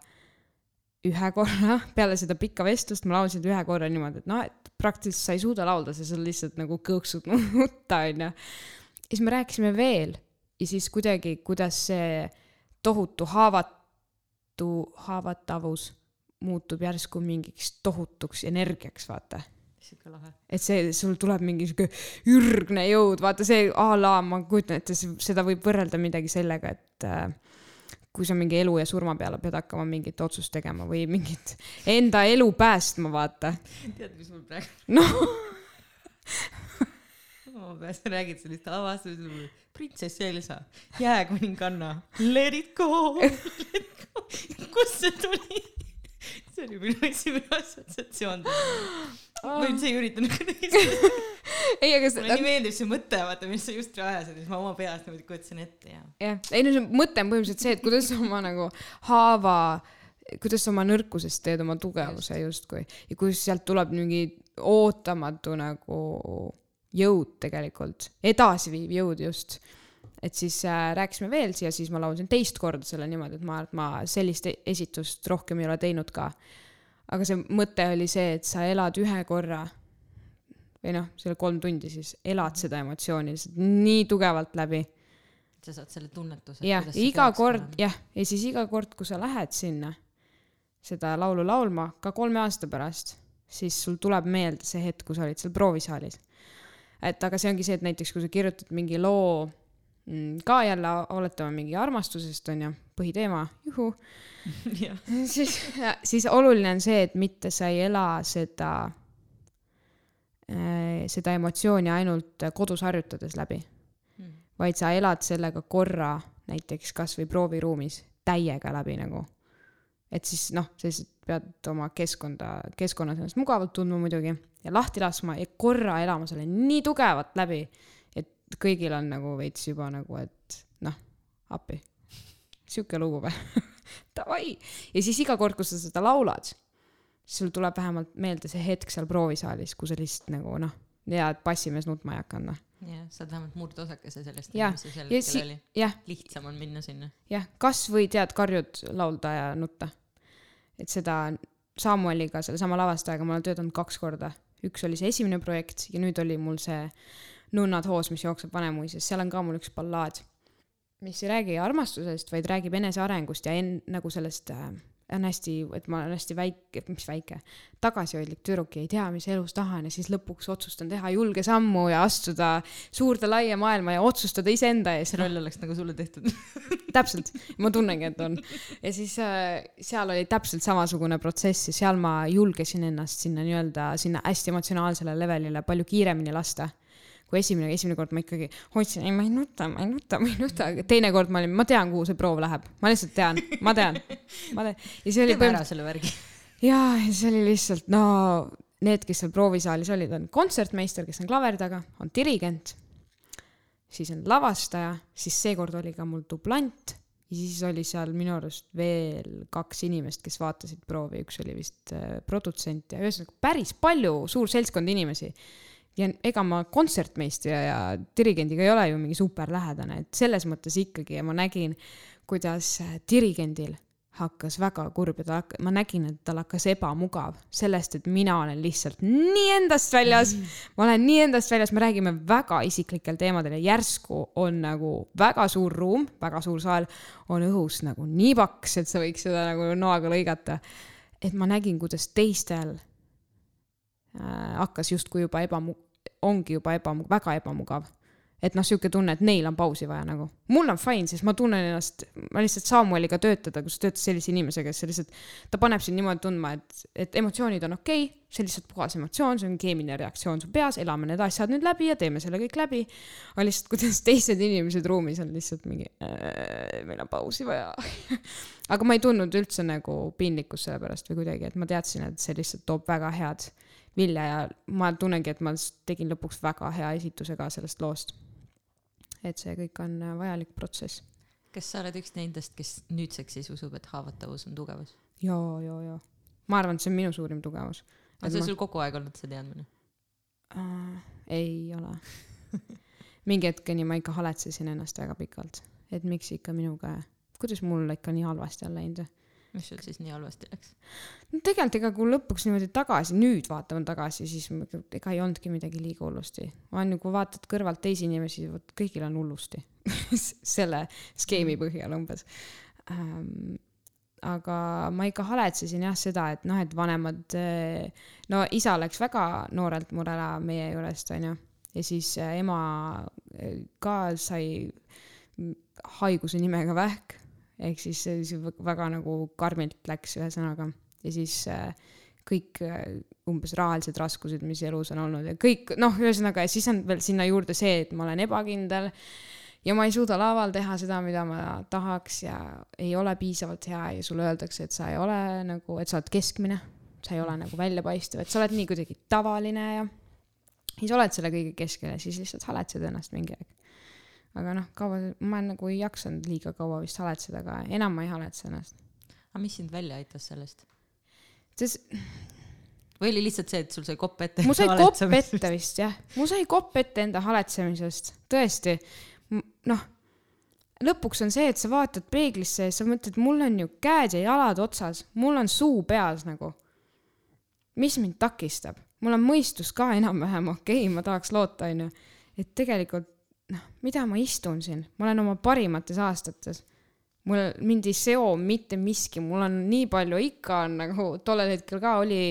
ühe korra, [LAUGHS] peale seda pikka vestlust ma laulsin ühe korra niimoodi, et noh, et praktiliselt sa ei suuda laulda, sa seal lihtsalt nagu kõõksud [LAUGHS] nutta, onju. ja siis me rääkisime veel ja siis kuidagi, kuidas see tohutu haavatu, haavatavus muutub järsku mingiks tohutuks energiaks, vaata et see, sul tuleb mingi sihuke ürgne jõud, vaata see a la ma kujutan ette, seda võib võrrelda midagi sellega, et äh, kui sa mingi elu ja surma peale pead hakkama mingit otsust tegema või mingit enda elu päästma, vaata. tead, mis mul praegu, noh, ma sa räägid sellist avastusest, printsess Elsa, jääkuninganna, let it go, let it go, kust see tuli? See oli minu esimene assotsiatsioon. ma üldse ei üritanud kuidagi, [LAUGHS] ei, aga mulle nii meeldib see mõte, vaata, mis sa just ajasid, siis ma oma peas niimoodi kujutasin ette ja. jah, ei no see mõte on põhimõtteliselt see, et kuidas oma nagu haava, kuidas sa oma nõrkusest teed oma tugevuse justkui ja kuidas sealt tuleb mingi ootamatu nagu jõud tegelikult, edasiviiv jõud just. Et siis äh, rääkisime veel ja siis ma laulsin teist korda selle niimoodi, et ma, et ma sellist e- esitust rohkem ei ole teinud ka. aga see mõte oli see, et sa elad ühe korra või noh, selle kolm tundi siis elad seda emotsiooni lihtsalt nii tugevalt läbi sa saad selle tunnetuse. jah, iga kord, jah, ja siis iga kord, kui sa lähed sinna seda laulu laulma ka kolme aasta pärast, siis sul tuleb meelde see hetk, kui sa olid seal proovisaalis. et aga see ongi see, et näiteks kui sa kirjutad mingi loo ka jälle oletame mingi armastusest onju, põhiteema, juhu [LAUGHS] [LAUGHS] siis, siis oluline on see, et mitte sa ei ela seda, seda emotsiooni ainult kodus harjutades läbi, vaid sa elad sellega korra näiteks kasvõi prooviruumis täiega läbi nagu. et siis noh, sa lihtsalt pead oma keskkonda, keskkonnas ennast mugavalt tundma muidugi ja lahti laskma ja korra elama selle nii tugevalt läbi, kõigil on nagu veits juba nagu, et noh, appi, sihuke lugu või? [LAUGHS] Davai, ja siis iga kord, kui sa seda laulad, sul tuleb vähemalt meelde see hetk seal proovisaalis, kui sa lihtsalt nagu noh, ja et bassimees nutma ei hakanud, noh. jah, saad vähemalt murdosakese sellest, mis see sel ja hetkel oli. lihtsam on minna sinna. jah, kas või tead, karjud laulda ja nutta. et seda Samueliga, sellesama lavastajaga ma olen töötanud kaks korda. üks oli see esimene projekt ja nüüd oli mul see Nunnad hoos, mis jookseb Vanemuises, seal on ka mul üks ballaad, mis ei räägi armastusest, vaid räägib enesearengust ja en-, nagu sellest äh, on hästi, et ma olen hästi väike, mis väike, tagasihoidlik tüdruk ja ei tea, mis elus tahan ja siis lõpuks otsustan teha julge sammu ja astuda suurde laia maailma ja otsustada iseenda ees. see roll oleks nagu sulle tehtud. [LAUGHS] täpselt, ma tunnengi, et on. ja siis äh, seal oli täpselt samasugune protsess ja seal ma julgesin ennast sinna nii-öelda sinna hästi emotsionaalsele levelile palju kiiremini lasta. Kui esimene, esimene kord ma ikkagi hoidsin, ei ma ei nuta, ma ei nuta, ma ei nuta, aga teine kord ma olin, ma tean, kuhu see proov läheb, ma lihtsalt tean, ma tean, ma tean. ja see oli teeme ära selle värgi. jaa, ja see oli lihtsalt, no need, kes seal proovisaalis olid, on kontsertmeister, kes on klaveri taga, on dirigent, siis on lavastaja, siis seekord oli ka mul dublant ja siis oli seal minu arust veel kaks inimest, kes vaatasid proovi, üks oli vist äh, produtsent ja ühesõnaga päris palju, suur seltskond inimesi. Ja ega ma kontsertmeistri ja dirigendiga ei ole ju mingi super lähedane, et selles mõttes ikkagi ja ma nägin, kuidas äh, dirigendil hakkas väga kurb ja ta hakkas, ma nägin, et tal hakkas ebamugav sellest, et mina olen lihtsalt nii endast väljas mm., ma olen nii endast väljas, me räägime väga isiklikel teemadel ja järsku on nagu väga suur ruum, väga suur saal on õhus nagu nii paks, et sa võiks seda nagu noaga lõigata. et ma nägin, kuidas teistel hakkas justkui juba ebamu-, ongi juba ebamu-, väga ebamugav et noh, sihuke tunne, et neil on pausi vaja nagu. mul on fine, sest ma tunnen ennast, ma lihtsalt Samueliga töötada, kus töötas sellise inimesega, kes lihtsalt, ta paneb sind niimoodi tundma, et, et emotsioonid on okei okay,, see on lihtsalt puhas emotsioon, see on keemiline reaktsioon su peas, elame need asjad nüüd läbi ja teeme selle kõik läbi. aga lihtsalt, kuidas [LAUGHS] teised inimesed ruumis on lihtsalt mingi äh,, meil on pausi vaja. [LAUGHS] aga ma ei tundnud üldse nagu piinlikkust selle pärast või kuidagi, et ma teadsin, et see lihtsalt toob väga head vilja ja ma tunnengi, et ma tegin lõpuks väga hea esituse ka sellest loost et see kõik on äh, vajalik protsess. kas sa oled üks nendest, kes nüüdseks siis usub, et haavatavus on tugevus? ja, ja, ja ma arvan, et see on minu suurim tugevus. on see sul kogu aeg olnud see teadmine? äh,? ei ole. [LAUGHS] mingi hetkeni ma ikka haletsesin ennast väga pikalt, et miks ikka minuga, kuidas mul ikka nii halvasti on läinud. Mis sul siis nii halvasti läks? no tegelikult ega kui lõpuks niimoodi tagasi, nüüd vaatame tagasi, siis ega ei olnudki midagi liiga hullusti. on ju, kui vaatad kõrvalt teisi inimesi, vot kõigil on hullusti. [LAUGHS] selle skeemi põhjal umbes ähm,. aga ma ikka haletsesin jah seda, et noh, et vanemad, no isa läks väga noorelt mul ära meie juurest, onju. ja siis äh, ema äh, ka sai mm, haiguse nimega vähk ehk siis see väga nagu karmilt läks ühesõnaga. Ja siis äh, kõik äh, umbes rahalised raskused, mis elus on olnud ja kõik noh, ühesõnaga ja siis on veel sinna juurde see, et ma olen ebakindel ja ma ei suuda laval teha seda, mida ma tahaks ja ei ole piisavalt hea ja sulle öeldakse, et sa ei ole nagu, et sa oled keskmine, sa ei ole nagu väljapaistev, et sa oled nii kuidagi tavaline ja siis oled selle kõige keskel ja siis lihtsalt haletsed ennast mingi aeg aga noh, kaua, ma nagu ei jaksanud liiga kaua vist haletseda, aga enam ma ei haletse ennast. aga mis sind välja aitas sellest? sest või oli lihtsalt see, et sul sai kopp ette? mul sai kopp ette vist jah, mul sai kopp ette enda haletsemisest, tõesti. noh, lõpuks on see, et sa vaatad peeglisse ja sa mõtled, mul on ju käed ja jalad otsas, mul on suu peas nagu. mis mind takistab, mul on mõistus ka enam-vähem okei okay,, ma tahaks loota, onju. et tegelikult noh, mida ma istun siin, ma olen oma parimates aastates mul, mind ei seo mitte miski, mul on nii palju, ikka on nagu tollel hetkel ka oli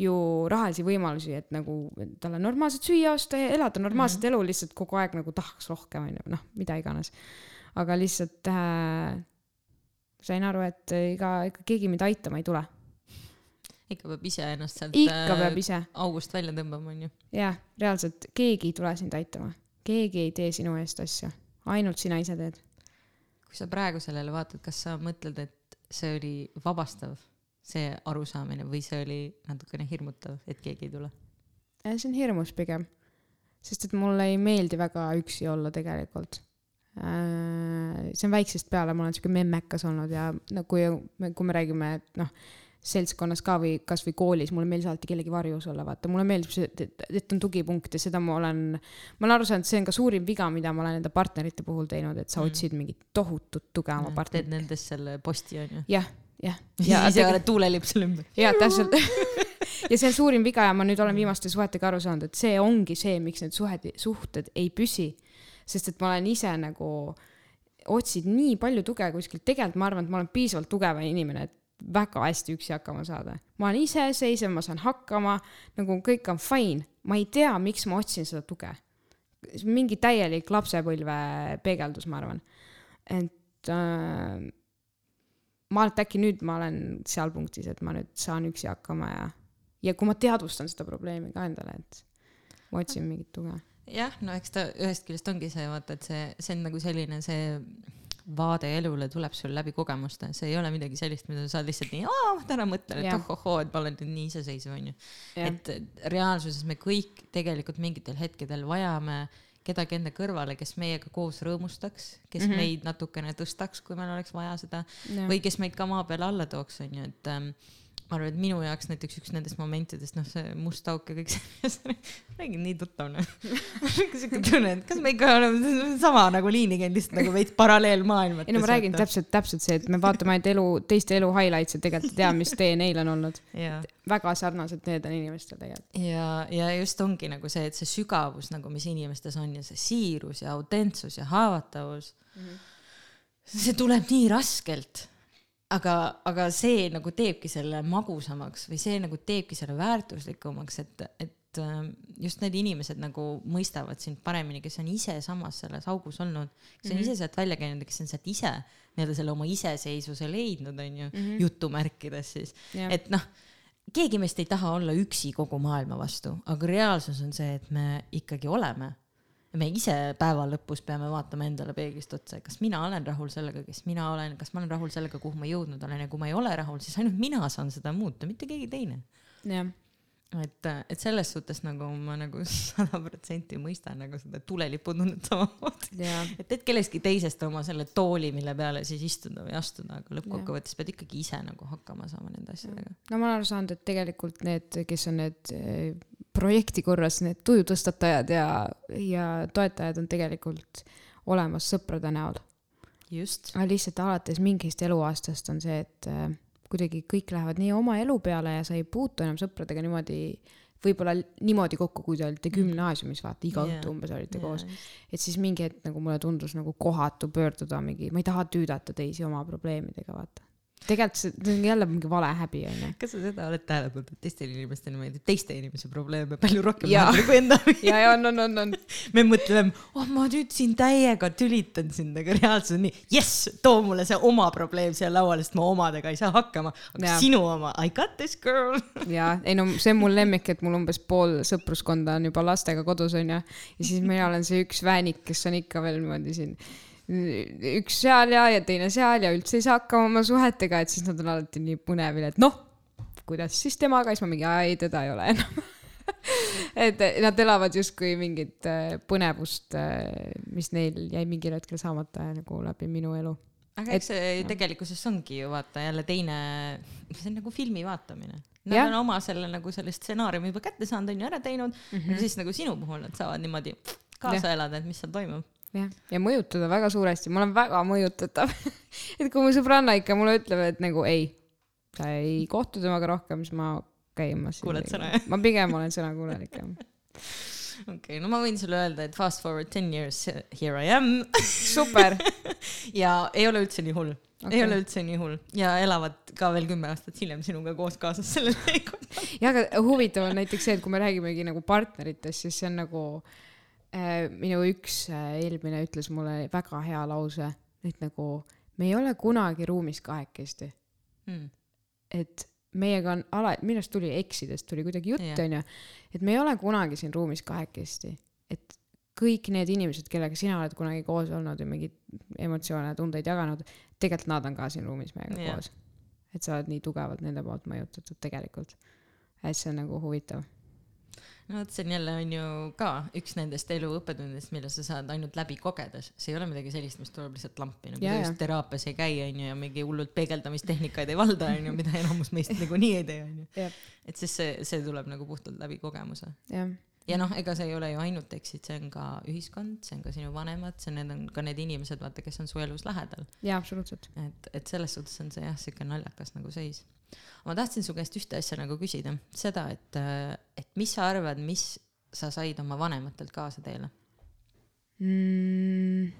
ju rahalisi võimalusi, et nagu talle normaalselt süüa osta ja elada normaalset mm -hmm. elu, lihtsalt kogu aeg nagu tahaks rohkem, onju, noh, mida iganes. aga lihtsalt äh, sain aru, et ega, ega keegi mind aitama ei tule. ikka peab ise ennast sealt äh, august välja tõmbama, onju. jah, reaalselt keegi ei tule sind aitama, keegi ei tee sinu eest asju, ainult sina ise teed. kui sa praegu sellele vaatad, kas sa mõtled, et see oli vabastav, see arusaamine või see oli natukene hirmutav, et keegi ei tule? see on hirmus pigem, sest et mulle ei meeldi väga üksi olla tegelikult. see on väiksest peale, ma olen siuke memmekas olnud ja no kui, kui me räägime, et noh, seltskonnas ka või kasvõi koolis, mulle meeldis alati kellegi varjus olla, vaata, mulle meeldib see, et, et, on tugipunkt ja seda ma olen, ma olen aru saanud, see on ka suurim viga, mida ma olen enda partnerite puhul teinud, et sa Mm. otsid mingit tohutut tuge oma teed partnerit. nendest selle posti, onju. jah, jah. [LAUGHS] ja ise oled tuulelipp selle ümber. jaa, [LAUGHS] täpselt. [LAUGHS] ja see on suurim viga ja ma nüüd olen viimaste suhetega aru saanud, et see ongi see, miks need suhed, suhted ei püsi. sest et ma olen ise nagu, otsid nii palju tuge kuskilt, tegelikult ma arvan, et ma olen piisavalt tugev inimene, et väga hästi üksi hakkama saada. ma olen iseseisev, ma saan hakkama, nagu kõik on fine, ma ei tea, miks ma otsin seda tuge. mingi täielik lapsepõlve peegeldus, ma arvan. et äh, ma arvan, et äkki nüüd ma olen seal punktis, et ma nüüd saan üksi hakkama ja, ja kui ma teadvustan seda probleemi ka endale, et ma otsin mingit tuge. jah, no eks ta ühest küljest ongi see, vaata, et see, see on nagu selline see vaade elule tuleb sul läbi kogemuste, see ei ole midagi sellist, mida sa lihtsalt nii, täna mõtlen, et ohohoo, et ma olen nüüd nii iseseisev, onju. et reaalsuses me kõik tegelikult mingitel hetkedel vajame kedagi enda kõrvale, kes meiega koos rõõmustaks, kes mm. -hmm. meid natukene tõstaks, kui meil oleks vaja seda või kes meid ka maa peale alla tooks, onju, et ähm, ma arvan, et minu jaoks näiteks üks nendest momentidest, noh, see must auk ja kõik see, räägin nii tuttav, noh. siuke tunne, et kas me ikka oleme sama nagu liini käinud, lihtsalt nagu veits paralleelmaailmates. ei no ma räägin. täpselt, täpselt see, et me vaatame ainult elu, teiste elu highlights'e, tegelikult ei tea, mis tee neil on olnud. väga sarnased need on inimestel tegelikult. ja, ja just ongi nagu see, et see sügavus nagu, mis inimestes on ja see siirus ja autentsus ja haavatavus mm. -hmm. see tuleb nii raskelt. aga, aga see nagu teebki selle magusamaks või see nagu teebki selle väärtuslikumaks, et, et ähm, just need inimesed nagu mõistavad sind paremini, kes on ise samas selles augus olnud, kes on mm -hmm. ise sealt välja käinud ja kes on sealt ise nii-öelda selle oma iseseisvuse leidnud, onju, jutumärkides siis et noh, keegi meist ei taha olla üksi kogu maailma vastu, aga reaalsus on see, et me ikkagi oleme. Me ise päeva lõpus peame vaatama endale peeglist otsa, kas mina olen rahul sellega, kes mina olen, kas ma olen rahul sellega, kuhu ma jõudnud olen ja kui ma ei ole rahul, siis ainult mina saan seda muuta, mitte keegi teine. jah, et, et selles suhtes nagu ma nagu [LAUGHS] sada protsenti mõistan nagu seda tuleliputunnet samamoodi. [LAUGHS] ja et teed kellestki teisest oma selle tooli, mille peale siis istuda või astuda, aga lõppkokkuvõttes pead ikkagi ise nagu hakkama saama nende asjadega. no ma olen aru saanud, et tegelikult need, kes on need eh, projekti korras need tujutõstatajad ja, ja toetajad on tegelikult olemas sõprade näol. just. aga lihtsalt alates mingist eluaastast on see, et äh, kuidagi kõik lähevad nii oma elu peale ja sa ei puutu enam sõpradega niimoodi, võib-olla niimoodi kokku, kui te olite gümnaasiumis, vaata iga Jaa. õhtu umbes olite koos. et siis mingi hetk nagu mulle tundus nagu kohatu pöörduda mingi, ma ei taha tüüdata teisi oma probleemidega, vaata. Tegelikult see see on jälle mingi vale häbi, onju. kas sa seda oled tähele pannud, et teistel inimestel meeldib teiste inimese probleeme palju rohkem lahendada kui enda ja, ja on, on, on, on. me mõtleme, oh ma nüüd siin täiega tülitan sind, aga reaalsus on nii, jess, too mulle see oma probleem siia lauale, sest ma omadega ei saa hakkama. aga Jaa. sinu oma, I got this girl. [LAUGHS] ja ei no see on mul lemmik, et mul umbes pool sõpruskonda on juba lastega kodus onju. ja siis mina olen see üks väänik, kes on ikka veel niimoodi siin üks seal ja, ja teine seal ja üldse ei saa hakkama oma suhetega, et siis nad on alati nii põnevil, et noh, kuidas siis temaga, siis ma mingi, ei teda ei ole enam. [LAUGHS] et nad elavad justkui mingit äh, põnevust, mis neil jäi mingil hetkel saamata nagu läbi minu elu. aga eks see tegelikkuses ongi ju vaata jälle teine, see on nagu filmi vaatamine. Nad Jah. on oma selle nagu selle stsenaariumi juba kätte saanud, on ju ära teinud mm, -hmm. ja siis nagu sinu puhul nad saavad niimoodi kaasa elada, et mis seal toimub. jah, ja mõjutada väga suuresti, ma olen väga mõjutatav. [LAUGHS] et kui mu sõbranna ikka mulle ütleb, et nagu ei, sa ei kohtu temaga rohkem, siis ma okay,, ma Kuuled sõna, jah? ma pigem olen sõnakuulelik jah. [LAUGHS] okei okay,, no ma võin sulle öelda, et fast forward ten years, here I am [LAUGHS] super, ja ei ole üldse nii hull okay., ei ole üldse nii hull ja elavad ka veel kümme aastat hiljem sinuga koos kaasas sellel teekonnal. ja aga huvitav on näiteks see, et kui me räägimegi nagu partneritest, siis see on nagu äh, minu üks äh, eelmine ütles mulle väga hea lause, et nagu me ei ole kunagi ruumis kahekesti, mm.. et meiega on ala-, minu arust tuli eksidest tuli kuidagi jutt onju, et me ei ole kunagi siin ruumis kahekesti, et kõik need inimesed, kellega sina oled kunagi koos olnud ja mingeid emotsioone, tundeid jaganud, tegelikult nad on ka siin ruumis meiega Jah. koos. et sa oled nii tugevalt nende poolt mõjutatud tegelikult. et see on nagu huvitav. No vot, see on jälle on ju ka üks nendest elu õppetundidest, mille sa saad ainult läbi kogedes, see ei ole midagi sellist, mis tuleb lihtsalt lampi, nagu sa just teraapias ei käi, onju, ja mingi hullult peegeldamistehnikaid ei valda, onju, mida enamus meist [LAUGHS] niikuinii ei tee, onju Jah.. et siis see, see tuleb nagu puhtalt läbi kogemuse. jah, ja noh, ega see ei ole ju ainult eksid, see on ka ühiskond, see on ka sinu vanemad, see on, need on ka need inimesed, vaata, kes on su elus lähedal. jaa, absoluutselt. et, et selles suhtes on see jah, siuke naljakas nagu seis. Ma tahtsin su käest ühte asja nagu küsida, seda, et, et mis sa arvad, mis sa said oma vanematelt kaasa teele? mm,.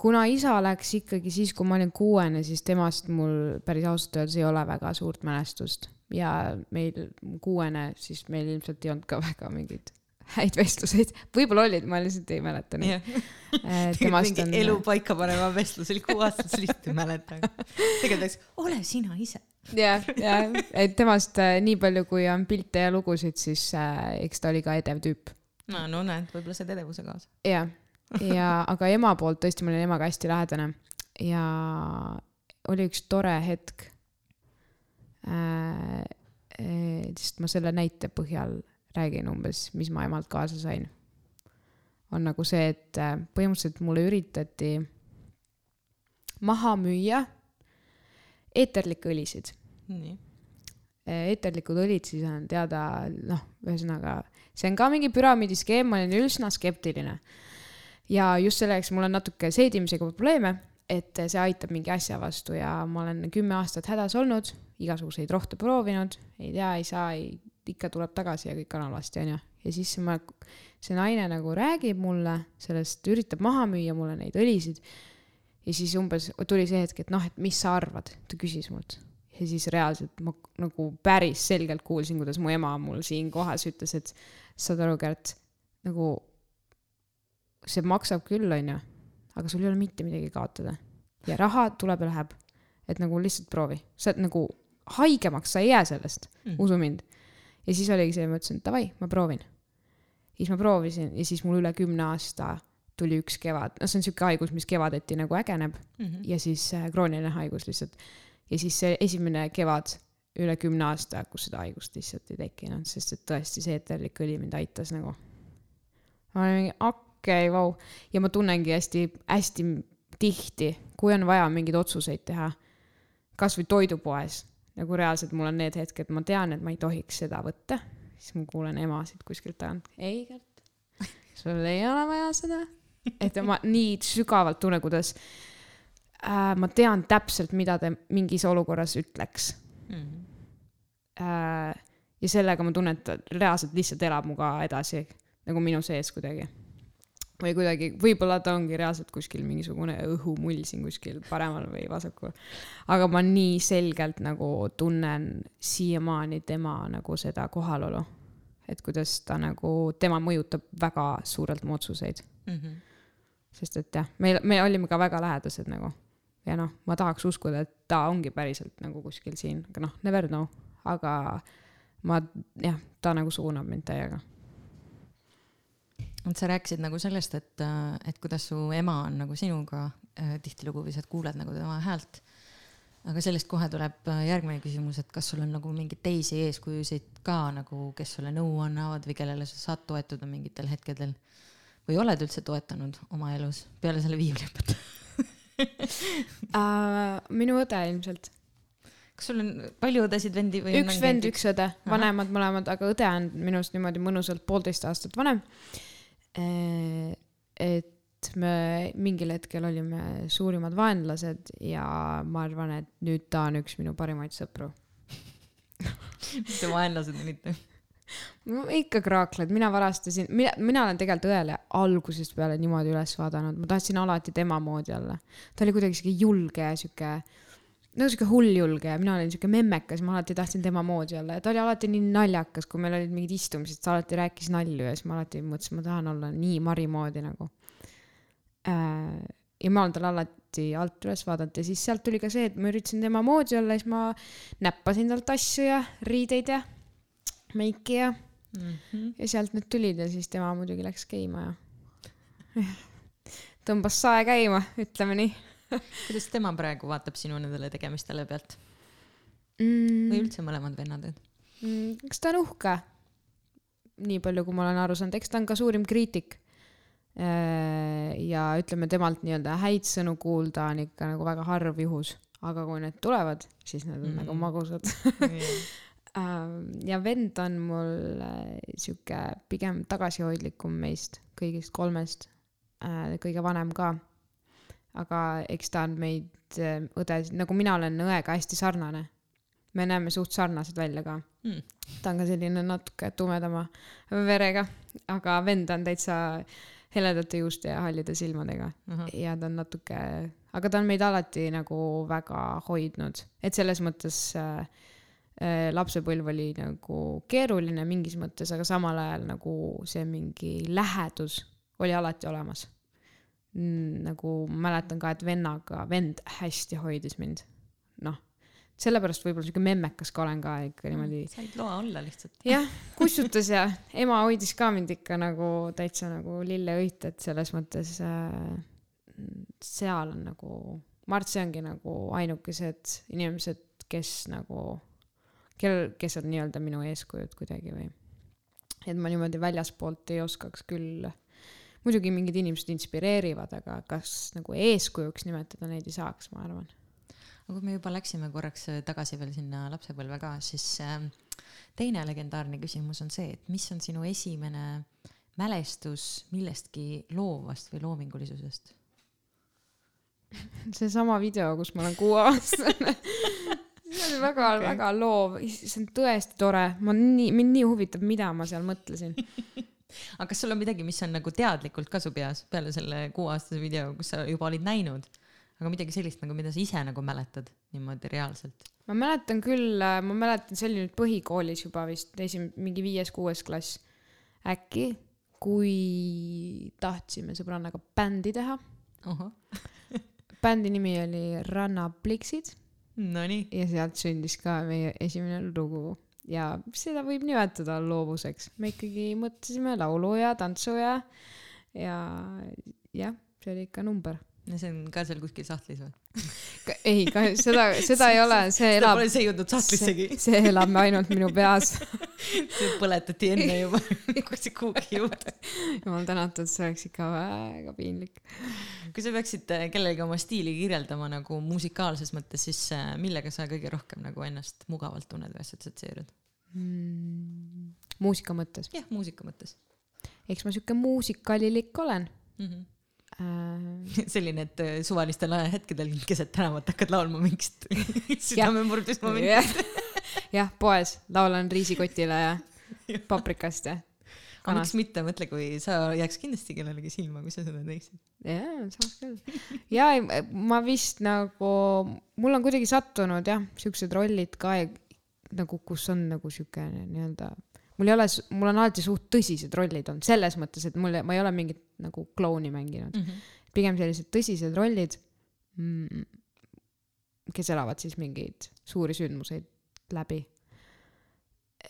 kuna isa läks ikkagi siis, kui ma olin kuuene, siis temast mul päris ausalt öeldes ei ole väga suurt mälestust ja meil kuuene, siis meil ilmselt ei olnud ka väga mingeid häid vestluseid, võib-olla olid, ma lihtsalt ei mäleta neid. temast mingi on elu paika paneva vestlus oli kuue aastat, sa lihtsalt ei mäleta. [LAUGHS] tegelikult oleks, ole sina ise. jah, jah, et temast äh, nii palju, kui on pilte ja lugusid, siis äh, eks ta oli ka edev tüüp. no, no näed, võib-olla said edevuse kaasa. jah, ja aga ema poolt tõesti, ma olin emaga hästi lähedane ja oli üks tore hetk äh,. sest ma selle näite põhjal räägin umbes, mis ma emalt kaasa sain. on nagu see, et äh, põhimõtteliselt mulle üritati maha müüa eeterlikke õlisid nii. eeterlikud õlid siis on teada, noh, ühesõnaga see on ka mingi püramiidiskeem, ma olin üsna skeptiline. ja just selleks mul on natuke seedimisega probleeme, et see aitab mingi asja vastu ja ma olen kümme aastat hädas olnud, igasuguseid rohte proovinud, ei tea, ei saa, ei, ikka tuleb tagasi ja kõik on halvasti, onju. ja siis ma, see naine nagu räägib mulle sellest, üritab maha müüa mulle neid õlisid. Ja siis umbes tuli see hetk, et noh, et mis sa arvad, ta küsis mult ja siis reaalselt ma nagu päris selgelt kuulsin, kuidas mu ema mul siin kohas ütles, et saad aru, Kärt, nagu see maksab küll, onju, aga sul ei ole mitte midagi kaotada ja raha tuleb ja läheb. et nagu lihtsalt proovi, sa oled nagu haigemaks, sa ei jää sellest mm., usu mind. ja siis oligi see, ma ütlesin, et davai, ma proovin. siis ma proovisin ja siis mul üle kümne aasta tuli üks kevad, no see on siuke haigus, mis kevadeti nagu ägeneb Mhm. ja siis äh, krooniline haigus lihtsalt. ja siis see esimene kevad üle kümne aasta, kus seda haigust lihtsalt ei tekkinud, sest et tõesti see eeterlik õli mind aitas nagu. ma olin mingi okei okay,, vau, ja ma tunnengi hästi-hästi tihti, kui on vaja mingeid otsuseid teha, kasvõi toidupoes, nagu reaalselt mul on need hetked, ma tean, et ma ei tohiks seda võtta, siis ma kuulen ema siit kuskilt tagant, ei Kärt, sul ei ole vaja seda. Et ma nii sügavalt tunnen, kuidas äh, ma tean täpselt, mida ta mingis olukorras ütleks Mhm. äh,. ja sellega ma tunnen, et ta reaalselt lihtsalt elab mu ka edasi nagu minu sees kuidagi. või kuidagi, võib-olla ta ongi reaalselt kuskil mingisugune õhumull siin kuskil paremal või vasakul. aga ma nii selgelt nagu tunnen siiamaani tema nagu seda kohalolu. et kuidas ta nagu, tema mõjutab väga suurelt mu otsuseid Mhm. Sest et jah, me, me olime ka väga lähedased nagu ja noh, ma tahaks uskuda, et ta ongi päriselt nagu kuskil siin, aga noh, never know, aga ma jah, ta nagu suunab mind täiega. et sa rääkisid nagu sellest, et, et kuidas su ema on nagu sinuga äh, tihtilugu või sa kuuled nagu tema häält. aga sellest kohe tuleb äh, järgmine küsimus, et kas sul on nagu mingeid teisi eeskujusid ka nagu, kes sulle nõu annavad või kellele sa saad toetuda mingitel hetkedel? Või oled üldse toetanud oma elus peale selle viiuliõpetaja? [LAUGHS] Uh, minu õde ilmselt, kas sul on palju õdesid, vendi või? üks vend, üks õde, vanemad mõlemad, aga õde on minust niimoodi mõnusalt poolteist aastat vanem. et me mingil hetkel olime suurimad vaenlased ja ma arvan, et nüüd ta on üks minu parimaid sõpru [LAUGHS] mis te vaenlased olite? No ikka kraakled, mina varastasin, mina, mina olen tegelikult õele algusest peale niimoodi üles vaadanud, ma tahtsin alati tema moodi olla. ta oli kuidagi sihuke julge sihuke, no sihuke hulljulge ja mina olin sihuke memmekas, ma alati tahtsin tema moodi olla ja ta oli alati nii naljakas, kui meil olid mingid istumised, ta alati rääkis nalju ja siis ma alati mõtlesin, ma tahan olla nii Mari moodi nagu äh,. ja ma olen talle alati alt üles vaadanud ja siis sealt tuli ka see, et ma üritasin tema moodi olla, siis ma näppasin talt asju ja riideid ja meiki ja, Mhm. ja sealt need tulid ja siis tema muidugi läks käima ja [LAUGHS] tõmbas sae käima, ütleme nii [LAUGHS] kuidas tema praegu vaatab sinu nendele tegemistele pealt mm. või üldse mõlemad vennad, Mm, eks ta on uhke. nii palju, kui ma olen aru saanud, eks ta on ka suurim kriitik. ja ütleme temalt nii-öelda häid sõnu kuulda on ikka nagu väga harv juhus, aga kui need tulevad, siis need on mm. Mm. nagu magusad. [LAUGHS] ja vend on mul äh, sihuke pigem tagasihoidlikum meist kõigist kolmest, kõige vanem ka. aga eks ta on meid äh, õdesid, nagu mina olen õega hästi sarnane. me näeme suht sarnased välja ka Mm. ta on ka selline natuke tumedama verega, aga vend on täitsa heledate juuste ja hallide silmadega ahah, ja ta on natuke, aga ta on meid alati nagu väga hoidnud, et selles mõttes äh, äh, lapsepõlv oli nagu keeruline mingis mõttes, aga samal ajal nagu see mingi lähedus oli alati olemas. nagu mäletan ka, et vennaga, vend hästi hoidis mind, noh, sellepärast võib-olla siuke memmekas ka olen ka ikka niimoodi said loa olla lihtsalt. jah, [LAUGHS] kussutas ja ema hoidis ka mind ikka nagu täitsa nagu lilleõit, et selles mõttes äh, seal on nagu, ma arvan, et see ongi nagu ainukesed inimesed, kes nagu, kel, kes on nii-öelda minu eeskujud kuidagi või. et ma niimoodi väljaspoolt ei oskaks küll, muidugi mingid inimesed inspireerivad, aga kas nagu eeskujuks nimetada neid ei saaks, ma arvan. aga kui me juba läksime korraks äh, tagasi veel sinna lapsepõlve ka, siis äh, teine legendaarne küsimus on see, et mis on sinu esimene mälestus millestki loovast või loomingulisusest? [LAUGHS] seesama video, kus ma olen kuueaastane. [LAUGHS] see oli väga okay., väga loov, see on tõesti tore, ma nii, mind nii huvitab, mida ma seal mõtlesin. [LAUGHS] aga kas sul on midagi, mis on nagu teadlikult ka su peas peale selle kuueaastase video, kus sa juba olid näinud, aga midagi sellist nagu, mida sa ise nagu mäletad niimoodi reaalselt? ma mäletan küll, ma mäletan, see oli nüüd põhikoolis juba vist, esim-, mingi viies-kuues klass äkki, kui tahtsime sõbrannaga bändi teha. ahah, bändi nimi oli Rannapliksid nonii, ja sealt sündis ka meie esimene lugu ja seda võib nimetada loovuseks. me ikkagi mõtlesime laulu ja tantsu ja, ja jah, see oli ikka number. See on ka seal kuskil sahtlis või? ei, seda, seda ei ole, see seda elab pole, see jõudnud sahtlissegi, see elab ainult minu peas. [LAUGHS] see põletati enne juba, [LAUGHS] kui see kuhugi jõudis. jumal tänatud, see oleks ikka väga piinlik. kui sa peaksid äh, kellelegi oma stiili kirjeldama nagu musikaalses mõttes, siis äh, millega sa kõige rohkem nagu ennast mugavalt tunned või assotsieerud? mm,. muusika mõttes, jah, muusika mõttes eks ma sihuke muusikalilik olen mm. -hmm. Äh. [LAUGHS] selline, et äh, suvalistel ajahetkedel keset tänavat hakkad laulma mingist südamemurdmismomenti. [LAUGHS] jah, jah, [LAUGHS] poes laulan riisikotile ja paprikast ja aga miks mitte, mõtle, kui sa jääks kindlasti kellelegi silma, kui sa seda teeksid. jaa, saaks küll. ja ei, ma vist nagu, mul on kuidagi sattunud jah, siuksed rollid ka nagu, kus on nagu sihuke nii-öelda, mul ei ole, mul on alati suht tõsised rollid olnud selles mõttes, et mul, ma ei ole mingit nagu klouni mänginud, pigem sellised tõsised rollid mm,, kes elavad siis mingeid suuri sündmuseid läbi.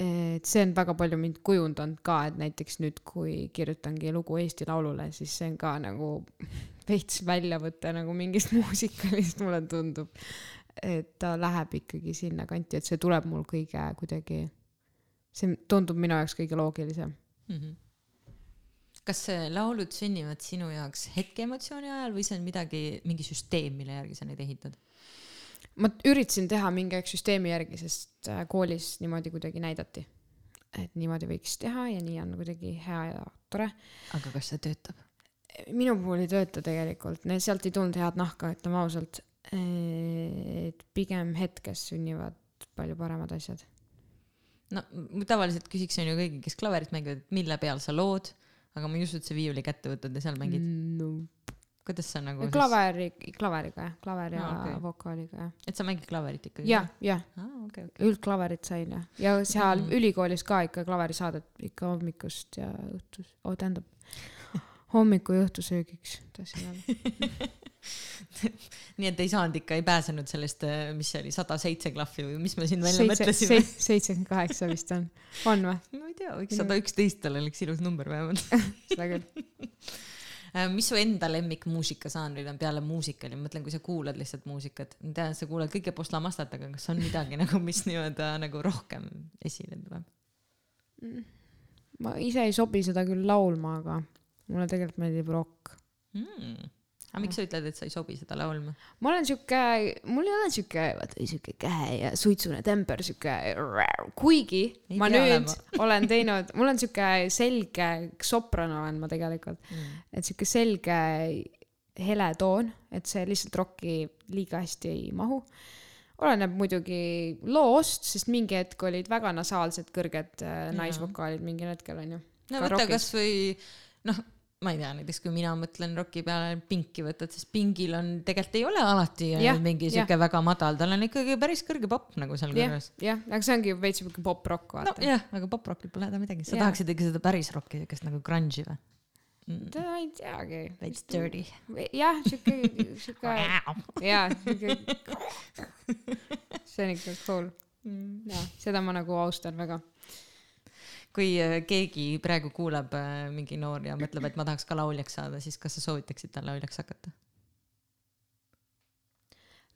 et see on väga palju mind kujundanud ka, et näiteks nüüd, kui kirjutangi lugu Eesti Laulule, siis see on ka nagu [LAUGHS] veits väljavõte nagu mingist [LAUGHS] muusikalist, mulle tundub. et ta läheb ikkagi sinnakanti, et see tuleb mul kõige kuidagi, see tundub minu jaoks kõige loogilisem. Mhm. Kas laulud sünnivad sinu jaoks hetkeemotsiooni ajal või see on midagi, mingi süsteem, mille järgi sa neid ehitad? ma üritasin teha mingi aeg süsteemi järgi, sest äh, koolis niimoodi kuidagi näidati, et niimoodi võiks teha ja nii on kuidagi hea ja tore. aga kas see töötab? minu puhul ei tööta tegelikult, sealt ei tulnud head nahka, ütleme ausalt. et pigem hetkes sünnivad palju paremad asjad. no tavaliselt küsiksin ju kõigi, kes klaverit mängivad, et mille peal sa lood, aga ma ei usu, et sa viiuli kätte võtad ja seal mängid no kuidas sa nagu, klaveri, klaveriga jah, klaver ja okei. okay. vokaaliga jah. et sa mängid klaverit ikkagi? jah, jah, aa, okei, okei. üldklaverit sain jah, ja seal mm. ülikoolis ka ikka klaverisaadet ikka hommikust ja õhtus oh,, tähendab hommiku ja õhtusöögiks tahtsin [LAUGHS] öelda. [LAUGHS] nii et ei saanud ikka, ei pääsenud sellest, mis see oli, sada seitse klahvi või mis me siin välja seitse, mõtlesime? seitsekümmend kaheksa vist on, on või? ma ei tea, võiks sada üksteist tal oleks ilus number vähemalt. seda küll. mis su enda lemmikmuusikažanrid on peale muusikali, ma mõtlen, kui sa kuulad lihtsalt muusikat, ma tean, et sa kuulad kõike Poslamastat, aga kas on midagi [LAUGHS] nagu, mis nii-öelda nagu rohkem esile tuleb ma ise ei sobi seda küll laulma, aga mulle tegelikult meeldib rokk. mm.? Aga miks sa ütled, et sa ei sobi seda laulma? ma olen siuke, mul ei ole siuke, vaata siuke käe ja suitsune temper, siuke, kuigi Ei ma nüüd olema. [LAUGHS] olen teinud, mul on siuke selge, sopran olen ma tegelikult, Mm. et siuke selge hele toon, et see lihtsalt rokki liiga hästi ei mahu. oleneb muidugi loost, sest mingi hetk olid väga nasaalsed kõrged äh, naisvokaalid mingil hetkel onju. no võta kasvõi noh, ma ei tea, näiteks kui mina mõtlen roki peale Pinki võtad, siis Pingil on, tegelikult ei ole alati Jah, jah, mingi jah. siuke väga madal, tal on ikkagi päris kõrge popp nagu seal jah kõrves., jah, aga see ongi veits siuke pop-rock vaata no,. nojah, aga poprokil pole häda midagi, sa Jah. tahaksid ikka seda päris rokki, siukest nagu grunge'i või? ma ei teagi. veits dirty. jah, siuke, siuke, jaa, siuke, see on ikka cool. jaa, seda ma nagu austan väga. Kui äh, keegi praegu kuulab äh, mingi noor ja mõtleb, et ma tahaks ka lauljaks saada, siis kas sa soovitaksid tal lauljaks hakata?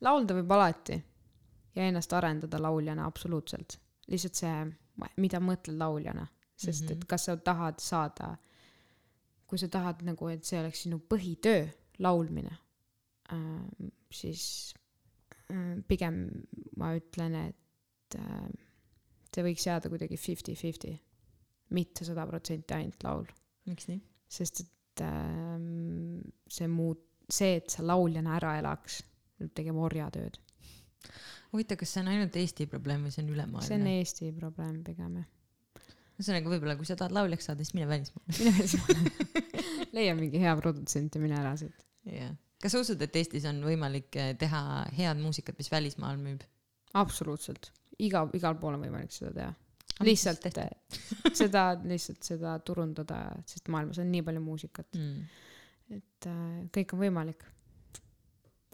laulda võib alati ja ennast arendada lauljana absoluutselt. lihtsalt see, mida mõtled lauljana, sest mm -hmm. et kas sa tahad saada, kui sa tahad nagu, et see oleks sinu põhitöö, laulmine äh,, siis äh, pigem ma ütlen, et äh, see võiks jääda kuidagi fifty-fifty, mitte sada protsenti ainult laul miks nii? sest et ähm, see muud, see, et sa lauljana ära elaks, peab tegema orjatööd. huvitav, kas see on ainult Eesti probleem või see on see on ülemaailmne? Eesti probleem pigem jah. ühesõnaga, võib-olla kui sa tahad lauljaks saada, siis mine välismaale. mine välismaale, leia mingi hea produtsent ja mine ära siit. jah. kas sa usud, et Eestis on võimalik eh, teha head muusikat, mis välismaal müüb? absoluutselt, iga, igal pool on võimalik seda teha. Lihtsalt [LAUGHS] seda, lihtsalt seda turundada, sest maailmas on nii palju muusikat, mm.. et äh, kõik on võimalik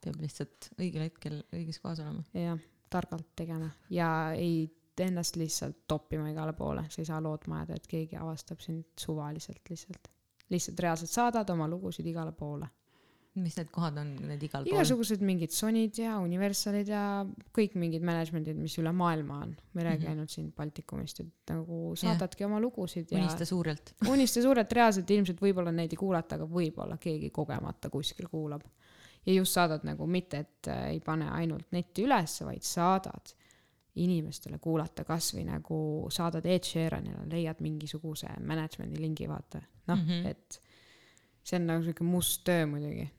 peab lihtsalt õigel hetkel õiges kohas olema. ja targalt tegema ja ei ennast lihtsalt toppima igale poole, sa ei saa lootma jääda, et keegi avastab sind suvaliselt lihtsalt. lihtsalt reaalselt saadad oma lugusid igale poole. Mis need kohad on, need igal pool? igasugused mingid Sonyd ja Universalid ja kõik mingid management'id, mis üle maailma on. me ei räägi Mhm. ainult siin Baltikumist, et nagu saadadki oma lugusid ja unista suurelt. [LAUGHS] unista suurelt reaalselt ilmselt võib-olla neid ei kuulata, aga võib-olla keegi kogemata kuskil kuulab. ja just saadad nagu mitte, et äh, ei pane ainult netti ülesse, vaid saadad inimestele kuulata, kasvõi nagu saadad Ed Sheeranile, leiad mingisuguse management'i lingi, vaata. noh mm. -hmm. et see on nagu siuke must töö muidugi.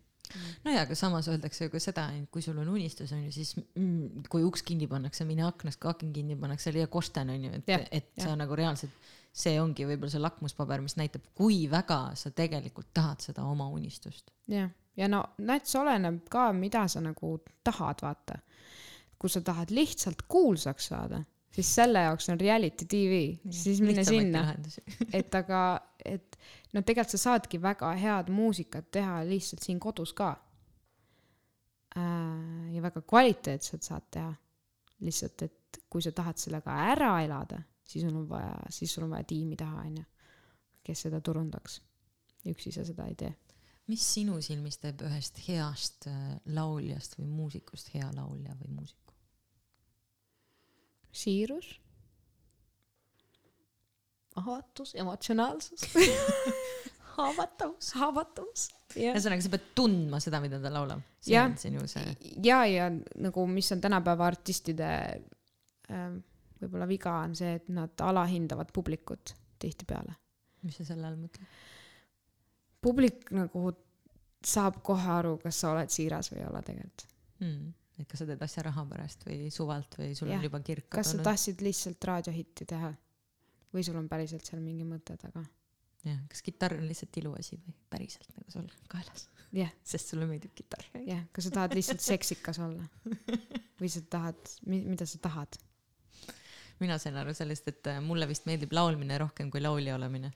No jaa, aga samas öeldakse ju ka seda, et kui sul on unistus on ju, siis mm, kui uks kinni pannakse, mine aknast, kui aken kinni pannakse, leia korsten on ju, et et jah. sa nagu reaalselt, see ongi võib-olla see lakmuspaber, mis näitab, kui väga sa tegelikult tahad seda oma unistust. jah, ja no nats oleneb ka, mida sa nagu tahad, vaata. kui sa tahad lihtsalt kuulsaks saada, siis selle jaoks on reality tv, siis mine sinna. et aga, et no tegelikult sa saadki väga head muusikat teha lihtsalt siin kodus ka. ja väga kvaliteetset saad teha. lihtsalt, et kui sa tahad sellega ära elada, siis on vaja, siis sul on vaja tiimi taha, onju, kes seda turundaks. üksi sa seda ei tee. mis sinu silmis teeb ühest heast äh, lauljast või muusikust hea laulja või muusiku? siirus, avatus, emotsionaalsus, [LAUGHS] haavatavus. haavatavus. ühesõnaga, sa pead tundma seda, mida ta laulab. see, ja, ja nagu, mis on tänapäeva artistide ähm, võib-olla viga, on see, et nad alahindavad publikut tihtipeale. mis sa selle all mõtled? publik nagu saab kohe aru, kas sa oled siiras või ei ole tegelikult. Hmm. et kas sa teed asja raha pärast või suvalt või sul Jah. on juba kirk kas sa tahtsid lihtsalt raadiohitti teha või sul on päriselt seal mingi mõte taga? jah, kas kitarr on lihtsalt iluasi või päriselt nagu sul kaelas, jah, [LAUGHS] sest sulle meeldib kitarr? jah, kas sa tahad lihtsalt seksikas olla või sa tahad, mida sa tahad? mina sain aru sellest, et äh, mulle vist meeldib laulmine rohkem kui laulja olemine.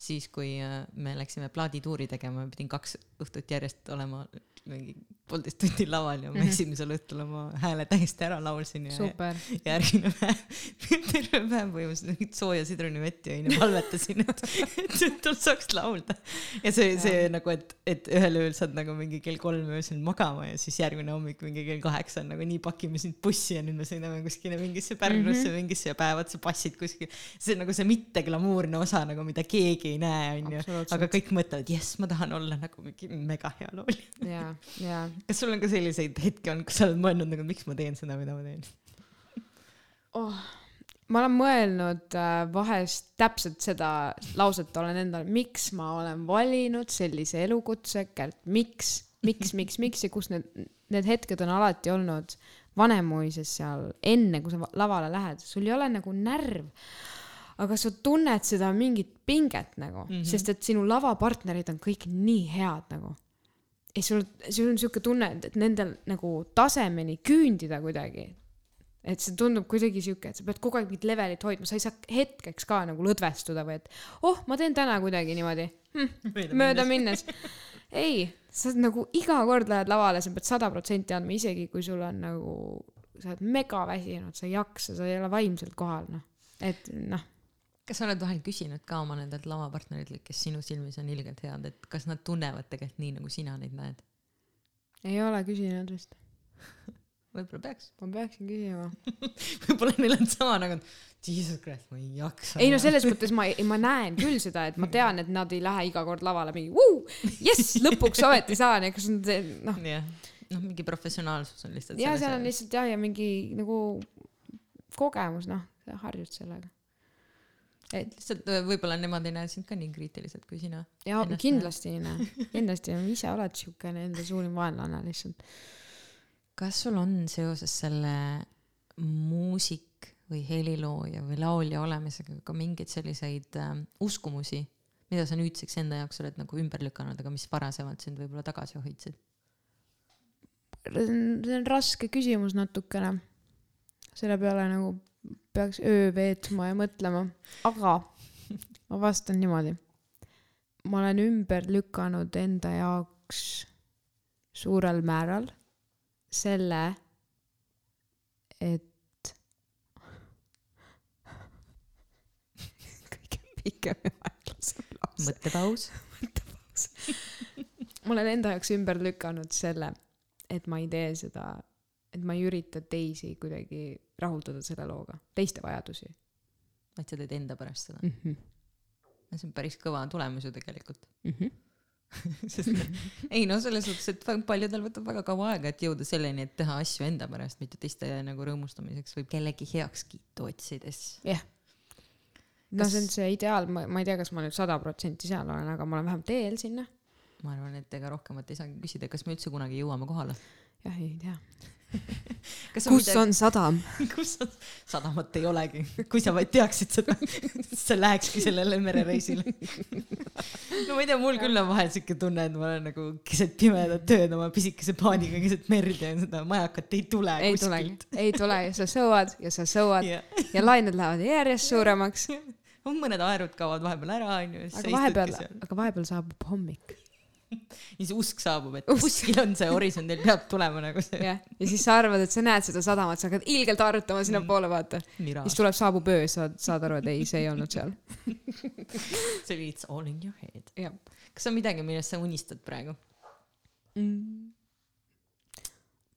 siis, kui äh, me läksime plaadituuri tegema, ma pidin kaks õhtut järjest olema mingi poolteist tundi laval ja ma Mhm. esimesel õhtul oma hääle täiesti ära laulsin ja super. järgmine päev, [LAUGHS] terve päev põhimõtteliselt mingit sooja sidrunivett jõin ja palvetasin, et, et tütar saaks laulda. ja see, see nagu, et, et ühel ööl saad nagu mingi kell kolm öösel magama ja siis järgmine hommik mingi kell kaheksa on nagu nii, pakime sind bussi ja nüüd me sõidame kuskile mingisse Pärnusse mm -hmm. mingisse ja päevad sa passid kuskil. see on nagu see mitte glamuurne osa nagu, mida keegi ei näe, onju. aga kõik mõtlevad, jess, ma tahan olla nagu mingi mega hea laulja. ja, ja kas sul on ka selliseid hetki olnud, kus sa oled mõelnud nagu, miks ma teen seda, mida ma teen? oh,. ma olen mõelnud äh, vahest täpselt seda lauset olen endale, miks ma olen valinud sellise elukutse, miks, miks, miks, miks ja kus need, need hetked on alati olnud Vanemuises seal enne, kui sa va- lavale lähed, sul ei ole nagu närv. aga sa tunned seda mingit pinget nagu mm, -hmm. sest et sinu lavapartnerid on kõik nii head nagu ja sul, sul on siuke tunne, et nendel nagu tasemeni küündida kuidagi. et see tundub kuidagi siuke, et sa pead kogu aeg mingit levelit hoidma, sa ei saa hetkeks ka nagu lõdvestuda või et oh, ma teen täna kuidagi niimoodi hm, [LAUGHS] mööda minnes. ei, sa nagu iga kord lähed lavale, sa pead sada protsenti andma, isegi kui sul on nagu, sa oled mega väsinud, sa ei jaksa, sa ei ole vaimselt kohal, noh. et noh, kas sa oled vahel küsinud ka oma nendelt lavapartneritelt, kes sinu silmis on ilgelt head, et kas nad tunnevad tegelikult nii, nagu sina neid näed? ei ole küsinud vist. [LAUGHS] võib-olla peaks. ma peaksin küsima. [LAUGHS] võib-olla neil on sama nagu, et jesus christ, ma ei jaksa. ei no selles mõttes ma, ma näen küll seda, et ma tean, et nad ei lähe iga kord lavale mingi vuu, jess, lõpuks ometi saan ja kas on see noh, [LAUGHS] jah, noh, mingi professionaalsus on lihtsalt. ja seal on. lihtsalt jah, ja mingi nagu kogemus, noh, harjud sellega. Et lihtsalt äh, võib-olla nemad ei näe sind ka nii kriitiliselt kui sina. ja Ennast kindlasti ei näe, kindlasti ise oled siukene enda suurim vaenlane lihtsalt. kas sul on seoses selle muusik või helilooja või laulja olemisega ka mingeid selliseid äh, uskumusi, mida sa nüüdseks enda jaoks oled nagu ümber lükanud, aga mis varasemalt sind võib-olla tagasi hoidsid? see on raske küsimus natukene. selle peale nagu peaks öö veetma ja mõtlema, aga ma vastan niimoodi. ma olen ümber lükanud enda jaoks suurel määral selle, et [LAUGHS] kõige pikem ja aeglasem lause. mõttepaus. [LAUGHS] ma olen enda jaoks ümber lükanud selle, et ma ei tee seda, et ma ei ürita teisi kuidagi rahuldada selle looga, teiste vajadusi et sa teed enda pärast seda. mm. -hmm. see on päris kõva tulemus ju tegelikult. Mm -hmm. sest ei no selles suhtes, et paljudel võtab väga kaua aega, et jõuda selleni, et teha asju enda pärast, mitte teiste nagu rõõmustamiseks või kellegi heakskiitu otsides. no see on see ideaal, ma, ma ei tea, kas ma nüüd sada protsenti seal olen, aga ma olen vähemalt teel sinna. ma arvan, et ega rohkemat ei saagi küsida, kas me üldse kunagi jõuame kohale. jah, ei tea. [LAUGHS] kus [LAUGHS] kus on sadam? kus on, sadamat ei olegi, kui sa vaid teaksid seda, sa lähekski sellele merereisile. [LAUGHS] no ma ei tea, mul küll on vahel siuke tunne, et ma olen nagu keset pimedat ööd oma pisikese paaniga keset merd ja seda majakat ei tule ei tulegi, ei tule ja sa sõuad ja sa sõuad ja ja lained lähevad järjest suuremaks. on mõned aerud kaovad vahepeal ära, onju. aga vahepeal, aga vahepeal saabub hommik. [LAUGHS] ja see usk saabub, et kuskil on see horisondil peab tulema nagu see jah, ja siis sa arvad, et sa näed seda sadamat, sa hakkad ilgelt harjutama sinnapoole, vaata. mira. siis tuleb, saabub öö, saad, saad aru, et ei, see ei olnud seal. [LAUGHS] see oli it's all in your head. kas on midagi, millest sa unistad praegu? mm..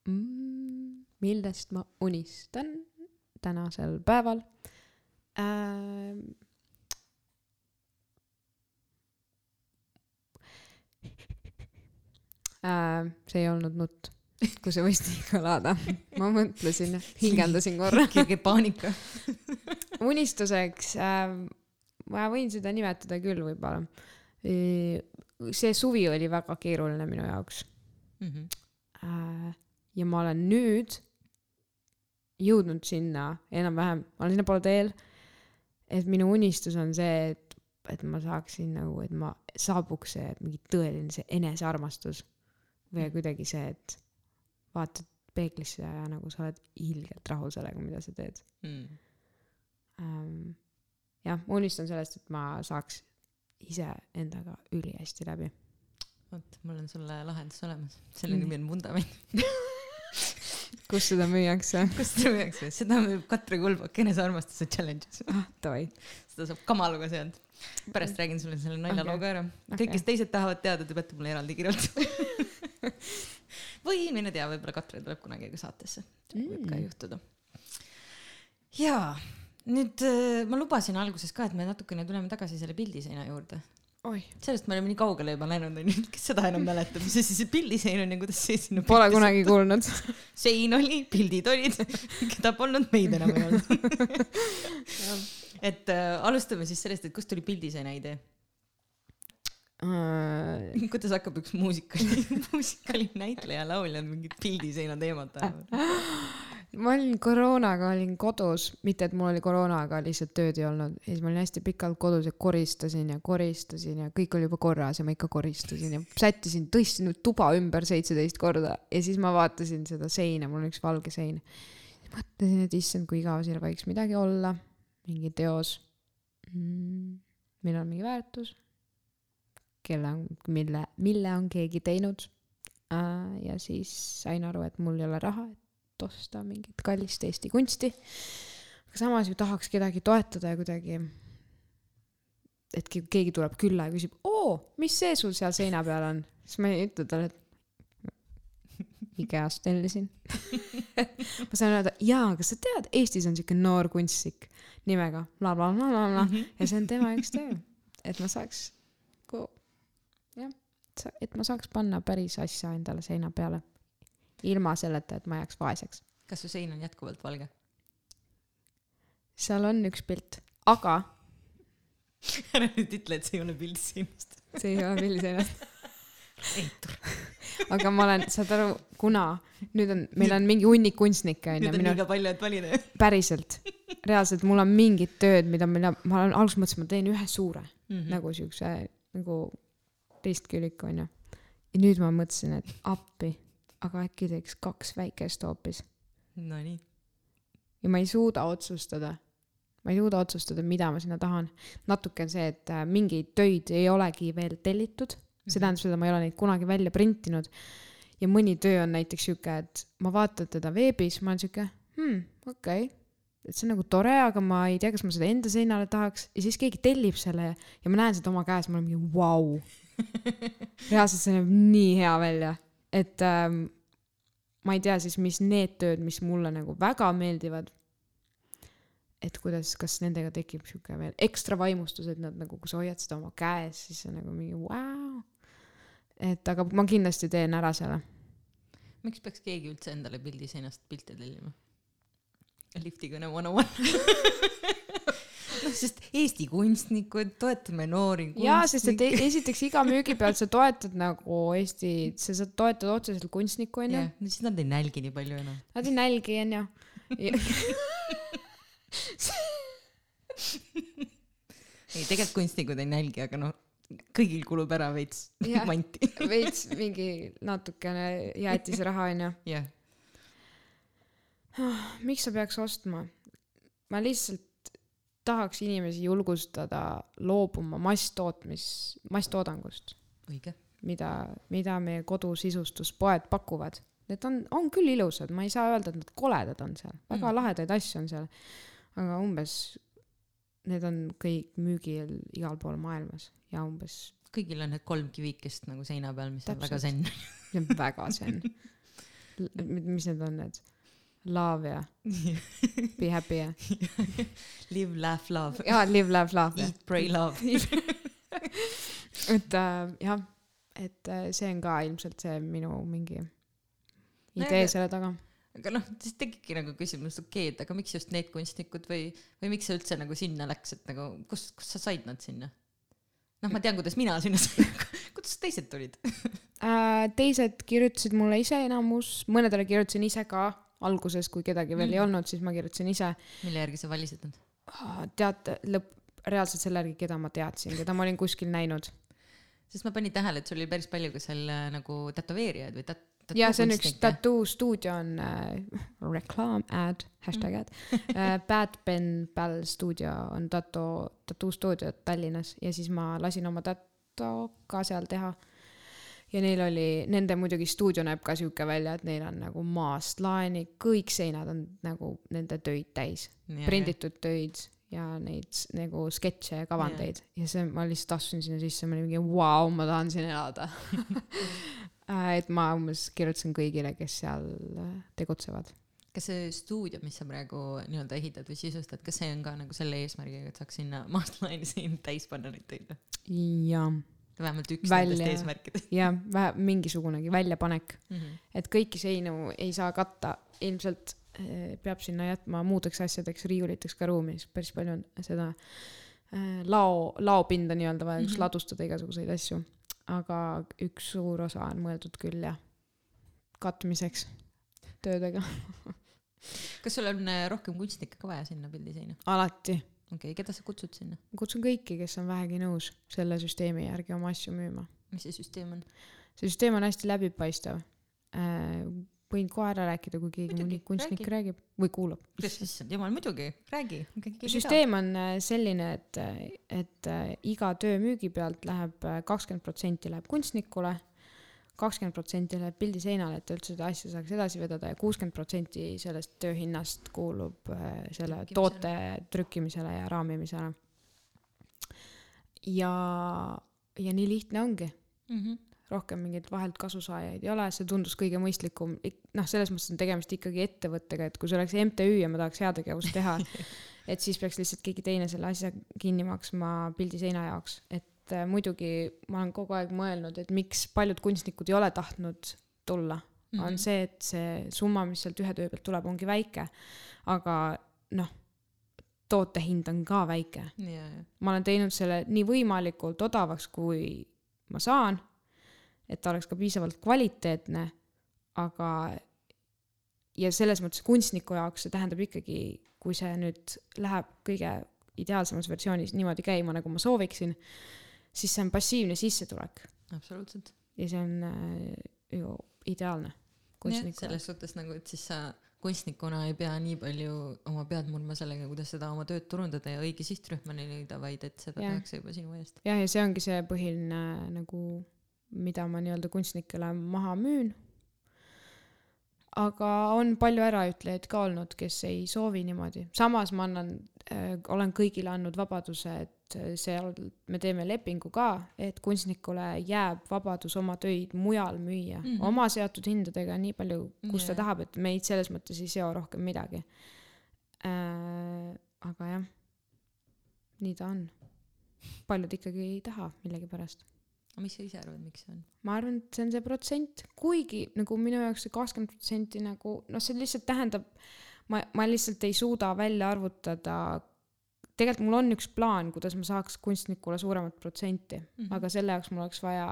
Mm, millest ma unistan tänasel päeval? Äh, see ei olnud nutt, kui see võis nii kõlada. ma mõtlesin, hingeldasin korra. kerge paanika. unistuseks äh,, ma võin seda nimetada küll võib-olla. see suvi oli väga keeruline minu jaoks Mhm. äh,. ja ma olen nüüd jõudnud sinna enam-vähem, ma olen sinnapoole teel. et minu unistus on see, et, et ma saaksin nagu, et ma saabuks see mingi tõeline see enesearmastus või kuidagi see, et vaatad peeglisse ja nagu sa oled ilgelt rahul sellega, mida sa teed Mm. ähm,. jah, ma unistan sellest, et ma saaks ise endaga ülihästi läbi. vot, mul on sulle lahendus olemas, selle nimi on vundament. [LAUGHS] kus seda müüakse? kust seda müüakse, seda müüb Katre Kulbok enesearmastuse challenge'is. ah, davai. seda saab kamaluga sealt. pärast räägin sulle selle naljaloo ka ära. kõik, kes teised tahavad teada, te peate mulle eraldi kirjutama. [LAUGHS] [LAUGHS] või mine tea, võib-olla Katre tuleb kunagi ka saatesse. võib ka Mm. juhtuda. jaa, nüüd äh, ma lubasin alguses ka, et me natukene tuleme tagasi selle pildiseina juurde. oih, sellest me oleme nii kaugele juba läinud, onju, kes seda enam mäletab, mis asi see pildisein on ja kuidas see sinna pole kunagi kuulnud. sattus. [LAUGHS] sein oli, pildid olid, [LAUGHS] keda polnud, meid enam ei olnud. et äh, alustame siis sellest, et kust tuli pildiseina idee? Äh, kuidas hakkab üks muusikali, [LAUGHS] muusikali näitleja, laulja mingit pildiseina teemat ajama? [LAUGHS] ma olin koroonaga olin kodus, mitte et mul oli koroona, aga lihtsalt tööd ei olnud. Ja siis ma olin hästi pikalt kodus ja koristasin ja koristasin ja kõik oli juba korras ja ma ikka koristasin ja sättisin, tõstsin tuba ümber seitseteist korda. Ja siis ma vaatasin seda seina, mul on üks valge sein. mõtlesin, et issand, kui igav seal võiks midagi olla, mingi teos. Mm,, millel on mingi väärtus, kelle on, mille, mille on keegi teinud äh,. ja siis sain aru, et mul ei ole raha, et osta mingit kallist Eesti kunsti. aga samas ju tahaks kedagi toetada ja kuidagi, et ke- keegi tuleb külla ja küsib, oo, mis see sul seal seina peal on, siis ma ei ütle talle, et IKEA-st tellisin. ma saan öelda, jaa, kas sa tead, Eestis on siuke noor kunstnik nimega blablabla ja see on tema üks töö, et ma saaks, jah, et ma saaks panna päris asja endale seina peale ilma selleta, et ma jääks vaeseks. kas su sein on jätkuvalt valge? seal on üks pilt, aga [LAUGHS] ära nüüd ütle, et see ei ole pilt sinust. [LAUGHS] see ei ole pildi seinast. [LAUGHS] eitur. aga ma olen, saad aru, kuna nüüd on, meil on mingi hunnik kunstnikke onju, nüüd on minu liiga palju, et valida. päriselt, reaalselt mul on mingid tööd, mida, mida ma olen alguses mõtlesin, ma teen ühe suure mm. -hmm. nagu siukse nagu ristküliku onju. ja nüüd ma mõtlesin, et appi, aga äkki teeks kaks väikest hoopis Nonii. ja ma ei suuda otsustada. ma ei suuda otsustada, mida ma sinna tahan. natuke on see, et äh, mingeid töid ei olegi veel tellitud, see tähendab seda, ma ei ole neid kunagi välja printinud. ja mõni töö on näiteks sihuke, et ma vaatan teda veebis, ma olen sihuke, hmm, okei okay.. et see on nagu tore, aga ma ei tea, kas ma seda enda seinale tahaks ja siis keegi tellib selle ja ma näen seda oma käes, ma olen mingi vau. Reaalselt see näeb nii hea välja, et ähm, ma ei tea siis, mis need tööd, mis mulle nagu väga meeldivad. et kuidas, kas nendega tekib sihuke veel ekstra vaimustus, et nad nagu, kui sa hoiad seda oma käes, siis on nagu mingi vau. et aga ma kindlasti teen ära selle. miks peaks keegi üldse endale pildi seinast pilte tellima? liftikõne one on one. [LAUGHS] noh, [LAUGHS] sest Eesti kunstnikud, toetame noori jaa, sest et e- esiteks iga müügi pealt sa toetad nagu Eesti, sa saad toetada otseselt kunstnikku onju no siis nad ei nälgi nii palju enam. Nad ei nälgi onju. [LAUGHS] [LAUGHS] ei, tegelikult kunstnikud ei nälgi, aga noh, kõigil kulub ära veits manti. veits mingi natukene jäätisraha onju. jah, miks sa peaks ostma? ma lihtsalt tahaks inimesi julgustada loobuma masstootmis, masstoodangust, õige. mida, mida meie kodusisustusspoed pakuvad. Need on, on küll ilusad, ma ei saa öelda, et nad koledad on seal, väga Mm. lahedaid asju on seal, aga umbes need on kõik müügil igal pool maailmas ja umbes kõigil on need kolm kivikest nagu seina peal, mis on väga Täpselt. zen. see on väga sen. [LAUGHS] mis need on need? Love ja [LAUGHS] Be happy ja, [LAUGHS] Live, laugh, love. ja live, laugh, ja. Eat, pray, love. [LAUGHS] et äh, jah, et äh, see on ka ilmselt see minu mingi No idee aga- selle taga. aga noh, siis tekibki nagu küsimus, okei okay,, et aga miks just need kunstnikud või, või miks see üldse nagu sinna läks, et nagu kus, kus sa said nad sinna? noh, ma tean, kuidas mina sinna sain, aga kuidas teised tulid? Äh, teised kirjutasid mulle ise enamus, mõnedele kirjutasin ise ka alguses, kui kedagi veel mm. ei olnud, siis ma kirjutasin ise. mille järgi sa valisid nad? tead, lõpp, reaalselt selle järgi, keda ma teadsin, keda ma olin kuskil näinud. sest ma panin tähele, et sul oli päris palju ka seal äh, nagu tätoveerijaid või tat-. ja see on üks. tattoo stuudio on äh, reklaam, ad, hashtag ad äh. [LAUGHS] Bad Ben Bell stuudio on tattoo, tattoo stuudio Tallinnas ja siis ma lasin oma tattoo ka seal teha. Ja neil oli, nende muidugi stuudio näeb ka sihuke välja, et neil on nagu maast laeni, kõik seinad on nagu nende töid täis, prinditud töid ja neid nagu sketše ja kavandeid ja see, ma lihtsalt astusin sinna sisse, ma olin mingi vau, ma tahan siin elada. [LAUGHS] et ma umbes kirjutasin kõigile, kes seal äh, tegutsevad. kas see stuudio, mis sa praegu nii-öelda ehitad või sisustad, kas see on ka nagu selle eesmärgiga, et saaks sinna maastlaini siin täis panna neid töid? ja, vähemalt üks Välja- nendest eesmärkidest ja vä- mingisugunegi väljapanek, mm. -hmm. et kõiki seinu ei saa katta, ilmselt eh, peab sinna jätma muudeks asjadeks, riiuliteks ka ruumi, sest päris palju on seda eh, lao, laopinda nii-öelda vaja, kus Mhm. ladustada igasuguseid asju. aga üks suur osa on mõeldud küll jah, katmiseks töödega, [LAUGHS] kas sul on äh, rohkem kunstnikke ka vaja sinna pildiseina? alati. Okei okay,, keda sa kutsud sinna? ma kutsun kõiki, kes on vähegi nõus selle süsteemi järgi oma asju müüma. mis see süsteem on? see süsteem on hästi läbipaistev. võin kohe ära rääkida, kui keegi Muidugi, mõni kunstnik räägi. räägib või kuulab. issand jumal, muidugi, räägi. süsteem on äh, selline, et, et äh, iga töö müügi pealt läheb kakskümmend protsenti läheb kunstnikule, kakskümmend protsenti läheb pildiseinale, et üldse seda asja saaks edasi vedada ja kuuskümmend protsenti sellest töö hinnast kuulub äh, selle Trükkimisele. toote trükkimisele ja raamimisele. ja, ja nii lihtne ongi mm. -hmm. rohkem mingeid vahelt kasusaajaid ei ole, see tundus kõige mõistlikum, noh, selles mõttes on tegemist ikkagi ettevõttega, et kui see oleks MTÜ ja ma tahaks heategevust teha, [LAUGHS] et siis peaks lihtsalt keegi teine selle asja kinni maksma pildiseina jaoks, et äh, muidugi ma olen kogu aeg mõelnud, et miks paljud kunstnikud ei ole tahtnud tulla. Mm, -hmm. on see, et see summa, mis sealt ühe töö pealt tuleb, ongi väike, aga noh, toote hind on ka väike. Ja, ma olen teinud selle nii võimalikult odavaks, kui ma saan, et ta oleks ka piisavalt kvaliteetne, aga ja selles mõttes kunstniku jaoks see tähendab ikkagi, kui see nüüd läheb kõige ideaalsemas versioonis niimoodi käima, nagu ma sooviksin, siis see on passiivne sissetulek absoluutselt. ja see on äh, ju ideaalne selles suhtes nagu, et siis sa kunstnikuna ei pea nii palju oma pead murdma sellega, kuidas seda oma tööd turundada ja õige sihtrühmani leida, vaid et seda Jah. tehakse juba sinu eest. jah, ja see ongi see põhiline nagu, mida ma nii-öelda kunstnikele maha müün. aga on palju äraütlejaid ka olnud, kes ei soovi niimoodi, samas ma annan äh,, olen kõigile andnud vabaduse, et äh, seal me teeme lepingu ka, et kunstnikule jääb vabadus oma töid mujal müüa mm. -hmm. oma seatud hindadega nii palju, kus Jaa. ta tahab, et meid selles mõttes ei seo rohkem midagi äh,. aga jah, nii ta on. paljud ikkagi ei taha millegipärast aga mis sa ise arvad, miks see on? ma arvan, et see on see protsent, kuigi nagu minu jaoks see kakskümmend protsenti nagu noh, see lihtsalt tähendab, ma, ma lihtsalt ei suuda välja arvutada. Tegelikult mul on üks plaan, kuidas ma saaks kunstnikule suuremat protsenti mm. -hmm. aga selle jaoks mul oleks vaja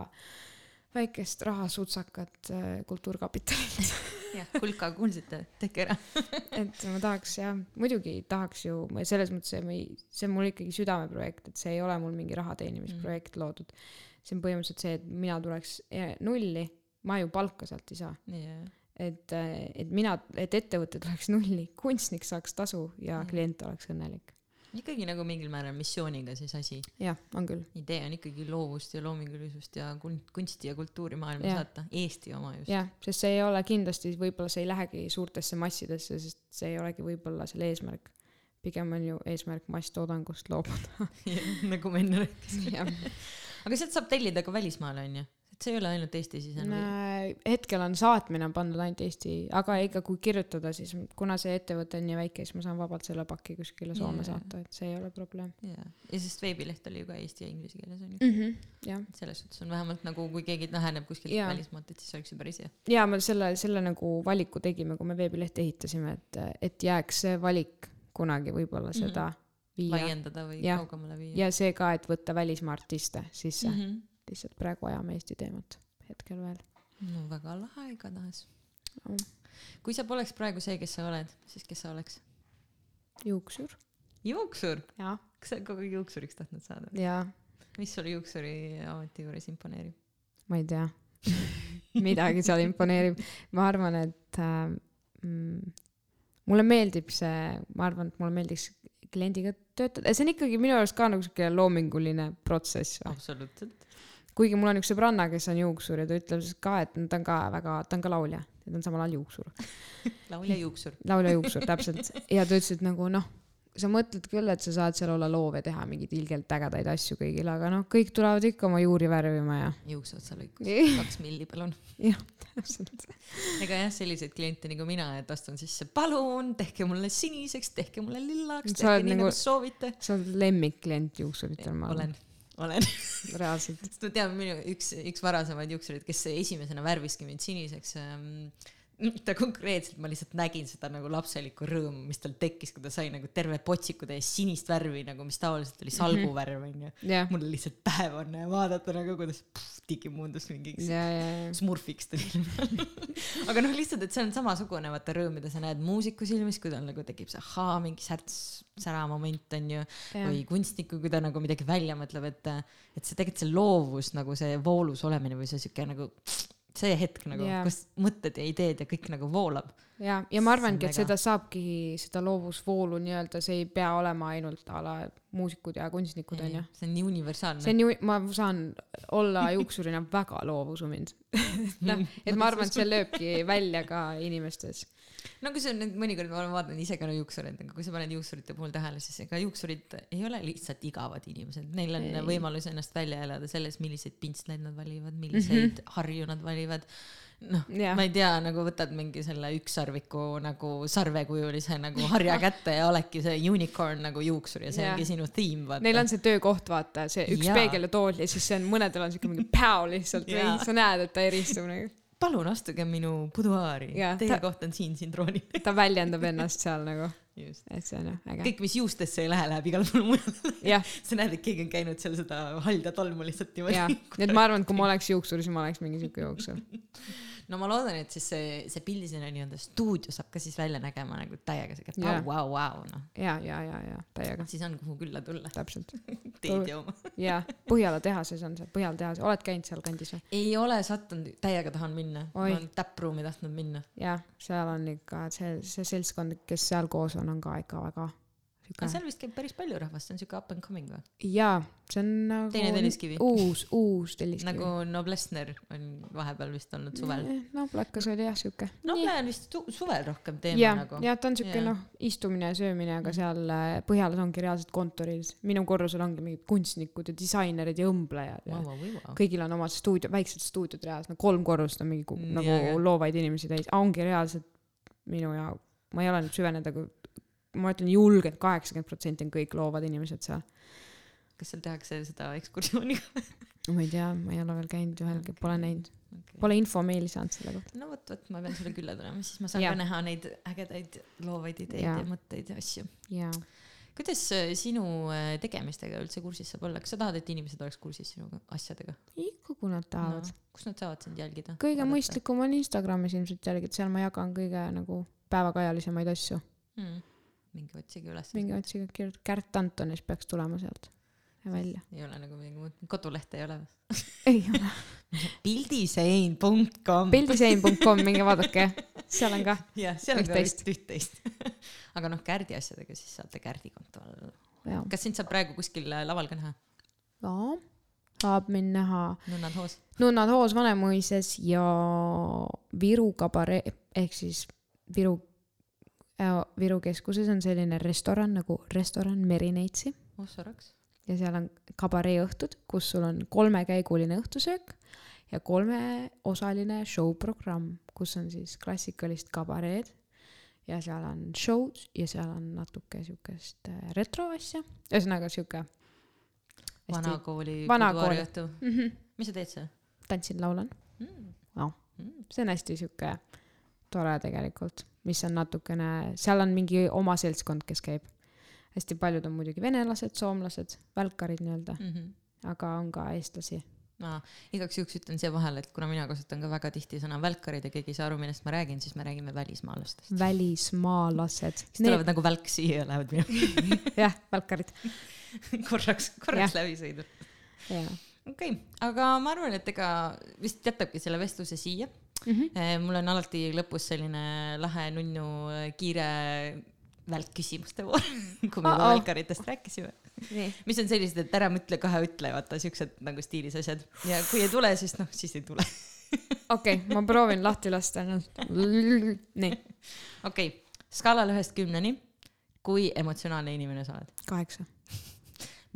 väikest rahasutsakat äh, kultuurkapitalilt. [LAUGHS] jah, kulka kuulsite, tehke ära. [LAUGHS] et ma tahaks jah, muidugi tahaks ju, ma selles mõttes, ma ei, see on mul ikkagi südameprojekt, et see ei ole mul mingi raha teenimisprojekt mm. loodud. see on põhimõtteliselt see, et mina tuleks nulli, ma ju palka sealt ei saa, jaa, et, et mina, et ettevõte tuleks nulli, kunstnik saaks tasu ja Mhm. klient oleks õnnelik. Ikkagi nagu mingil määral missiooniga siis asi. jah, on küll, idee on ikkagi loovust ja loomingulisust ja kun- kunsti ja kultuuri maailma Jah. saata, Eesti oma just. jah, sest see ei ole kindlasti, võib-olla see ei lähegi suurtesse massidesse, sest see ei olegi võib-olla selle eesmärk. pigem on ju eesmärk masstoodangust loobuda. [LAUGHS] nagu me enne rääkisime. aga sealt saab tellida ka välismaale onju, et see ei ole ainult Eesti-sisene või? Äh, hetkel on saatmine on pandud ainult Eesti, aga ikka kui kirjutada, siis kuna see ettevõte on nii väike, siis ma saan vabalt selle paki kuskile Soome Jaa. saata, et see ei ole probleem jaa, ja sest veebileht oli ju ka eesti ja inglise keeles onju. mm. -hmm. jah, selles suhtes on vähemalt nagu, kui keegi läheneb kuskilt Jaa. välismaalt, et siis oleks ju päris hea. ja me selle, selle nagu valiku tegime, kui me veebilehte ehitasime, et, et jääks see valik kunagi võib-olla seda mm -hmm. viia laiendada või Jah. kaugemale viia. ja see ka, et võtta välismaa artiste sisse mm, Mhm. -hmm. Lihtsalt praegu ajame Eesti teemat hetkel veel. no väga lahe igatahes Oh.. kui sa poleks praegu see, kes sa oled, siis kes sa oleks? juuksur. juuksur, kas sa oled kogu aeg juuksuriks tahtnud saada? ja mis sulle juuksuri ameti juures imponeerib? ma ei tea, midagi seal imponeerib. ma arvan, et äh, mm, mulle meeldib see, ma arvan, et mulle meeldiks kliendiga töötada, see on ikkagi minu arust ka nagu sihuke loominguline protsess absoluutselt. Kuigi mul on üks sõbranna, kes on juuksur ja ta ütleb siis ka, et ta on ka väga, ta on ka laulja, ta on samal ajal juuksur, [LAUGHS] laulja juuksur. [LAUGHS] laulja juuksur täpselt ja ta ütles, et nagu noh, sa mõtled küll, et sa saad seal olla loov ja teha mingeid ilgelt ägedaid asju kõigile, aga noh, kõik tulevad ikka oma juuri värvima ja juukseotsa lõikus, Jah. kaks milli palun. [LAUGHS] jah, täpselt. ega jah, selliseid kliente nagu mina, et astun sisse, palun tehke mulle siniseks, tehke mulle lillaks, Sa tehke nii nagu- nagu soovite. sa oled lemmikklient juuksuritel, ma arvan,, olen. [LAUGHS] reaalselt. sest ma tean, minu üks, üks varasemaid juuksureid, kes esimesena värviski mind siniseks ähm,. Ta konkreetselt, ma lihtsalt nägin seda nagu lapselikku rõõmu, mis tal tekkis, kui ta sai nagu terve potsiku täis sinist värvi nagu, mis tavaliselt oli salguvärv onju. jah, mul oli lihtsalt päevane vaadata nagu, kuidas pff, digi muundus mingiks ja, ja, ja, smurfiks tuli [LAUGHS] aga noh, lihtsalt, et see on samasugune vaata rõõm, mida sa näed muusiku silmis, kui tal nagu tekib see ahaa, mingi särts, sära moment onju. või kunstniku, kui ta nagu midagi välja mõtleb, et, et see tegelikult see loovus nagu see voolus olemine või see siuke nagu see hetk nagu yeah., kus mõtted ja ideed ja kõik nagu voolab. ja, ja ma arvangi, et on seda saabki, seda loovusvoolu nii-öelda, see ei pea olema ainult a la muusikud ja kunstnikud onju. see on nii universaalne. see on ju, ma saan olla juuksurina väga loovusumind. [LAUGHS] noh, et ma arvan, et see lööbki välja ka inimestes. No kui sa nüüd mõnikord ma vaatan ise ka no juuksureid, aga kui sa paned juuksurite puhul tähele, siis ega juuksurid ei ole lihtsalt igavad inimesed, neil on Ei. võimalus ennast välja elada selles, milliseid pintslaid nad valivad, milliseid mm -hmm. harju nad valivad. noh, ma ei tea, nagu võtad mingi selle ükssarviku nagu sarvekujulise nagu harja kätte ja oledki see unicorn nagu juuksur ja see Jah. ongi sinu theme, vaata. Neil on see töökoht, vaata, see üks Jaa. peegel ja tool ja siis see on, mõnedel on siuke mingi päo lihtsalt või Jaa. sa näed, et ta eristub nagu. Palun astuge minu buduaari teie ta- koht on siin, siin troonil. [LAUGHS] ta väljendab ennast seal nagu, et see on jah äge. kõik, mis juustesse ei lähe, läheb igale poole mujale. sa näed, et keegi on käinud seal seda halda tolmu lihtsalt niimoodi nii [LAUGHS] et ma arvan, et kui ma oleks juuksur, siis ma oleks mingi siuke juuksur. [LAUGHS] no ma loodan, et siis see, see pildisena nii-öelda stuudio saab ka siis välja nägema nagu täiega siuke, vau, vau, vau, noh. ja, ja, ja, ja täiega, siis on, kuhu külla tulla. täpselt. [LAUGHS] teed jooma. ja Põhjala tehases on see, Põhjala tehas, oled käinud seal kandis või? ei ole sattunud, täiega tahan minna. ma olen täppruumi tahtnud minna. jah, seal on ikka see, see seltskond, kes seal koos on, on ka ikka väga aga seal vist käib päris palju rahvast, see on siuke up and coming või? jaa, see on nagu. Teine Telliskivi. uus, uus telliskivi. nagu Noblessner on vahepeal vist olnud suvel. no Plakas oli jah siuke. no see on vist su- suvel rohkem teema ja, nagu. ja ta on siuke noh, istumine ja söömine, aga seal äh, Põhjalas ongi reaalselt kontorid. minu korrusel ongi mingid kunstnikud ja disainerid ja õmblejad ja Vau, vau, vau. kõigil on omad stuudio, väiksed stuudiod reaalselt, no kolm korrust on mingi Nii nagu äge. loovaid inimesi täis, ongi reaalselt minu ja ma ei ole nüüd süvenenud, aga ma ütlen julgelt kaheksakümmend protsenti on kõik loovad inimesed seal. kas seal tehakse seda ekskursiooni ka? ma ei tea, ma ei ole veel käinud ühelgi, pole näinud, Okay. pole infomeili saanud selle kohta. no vot, vot ma pean sulle külla tulema, siis ma saan ka näha neid ägedaid loovaid ideid Jaa. ja mõtteid ja asju. kuidas äh, sinu äh, tegemistega üldse kursis saab olla, kas sa tahad, et inimesed oleks kursis sinu asjadega? ikka kui nad tahavad no.. kus nad saavad sind jälgida? kõige. mõistlikum on Instagramis ilmselt jälgida, seal ma jagan kõige nagu päevakajalisemaid asju. mm.. Mingi otsige üles. mingi otsige kirjuta, Kärt Antonis peaks tulema sealt välja. ei ole nagu mingi muud, kodulehte ei ole või? [LAUGHS] ei ole. [LAUGHS] pildisein.com. pildisein.com, minge vaadake, seal on ka. [LAUGHS] jah, seal on ka vist üht-teist. aga noh, Kärdi asjadega siis saate Kärdi konto all. kas sind saab praegu kuskil äh, laval ka näha? jaa, saab mind näha nunnad hoos? Nunnad Hoos Vanemuises ja Viru kabaree ehk siis Viru, Viru keskuses on selline restoran nagu restoran Merineitsi oh soraks. ja seal on kabareeõhtud, kus sul on kolmekäiguline õhtusöök ja kolmeosaline show programm, kus on siis klassikalist kabareed ja seal on show'd ja seal on natuke siukest äh, retro asja, ühesõnaga siuke. vanakooli Vanakooli. mm. -hmm. mis sa teed seal tantsin, laulan, mm.? Mm. see on hästi siuke tore tegelikult, mis on natukene, seal on mingi oma seltskond, kes käib. hästi paljud on muidugi venelased, soomlased, välkarid nii-öelda, Mm -hmm. aga on ka eestlasi. ma igaks juhuks ütlen siia vahele, et kuna mina kasutan ka väga tihti sõna välkarid ja keegi ei saa aru, millest ma räägin, siis me räägime välismaalastest. välismaalased. siis tulevad nagu välk siia ja lähevad minema [LAUGHS] jah, välkarid. [LAUGHS] korraks, korraks läbi jaa. okei okay., aga ma arvan, et ega vist jätabki selle vestluse siia. Mhm. mul on alati lõpus selline lahe nunnu äh, kiire välkküsimuste voor, [LAUGHS] kui me juba Uh-oh. välkaritest rääkisime. mis on sellised, et ära mõtle, kahe ütle, vaata siuksed nagu stiilis asjad ja kui ei tule, siis noh, siis ei tule. [LAUGHS] okei ma proovin lahti lasta ennast. [LAUGHS] nii, okei okay., skaalal ühest kümneni, kui emotsionaalne inimene sa oled? kaheksa,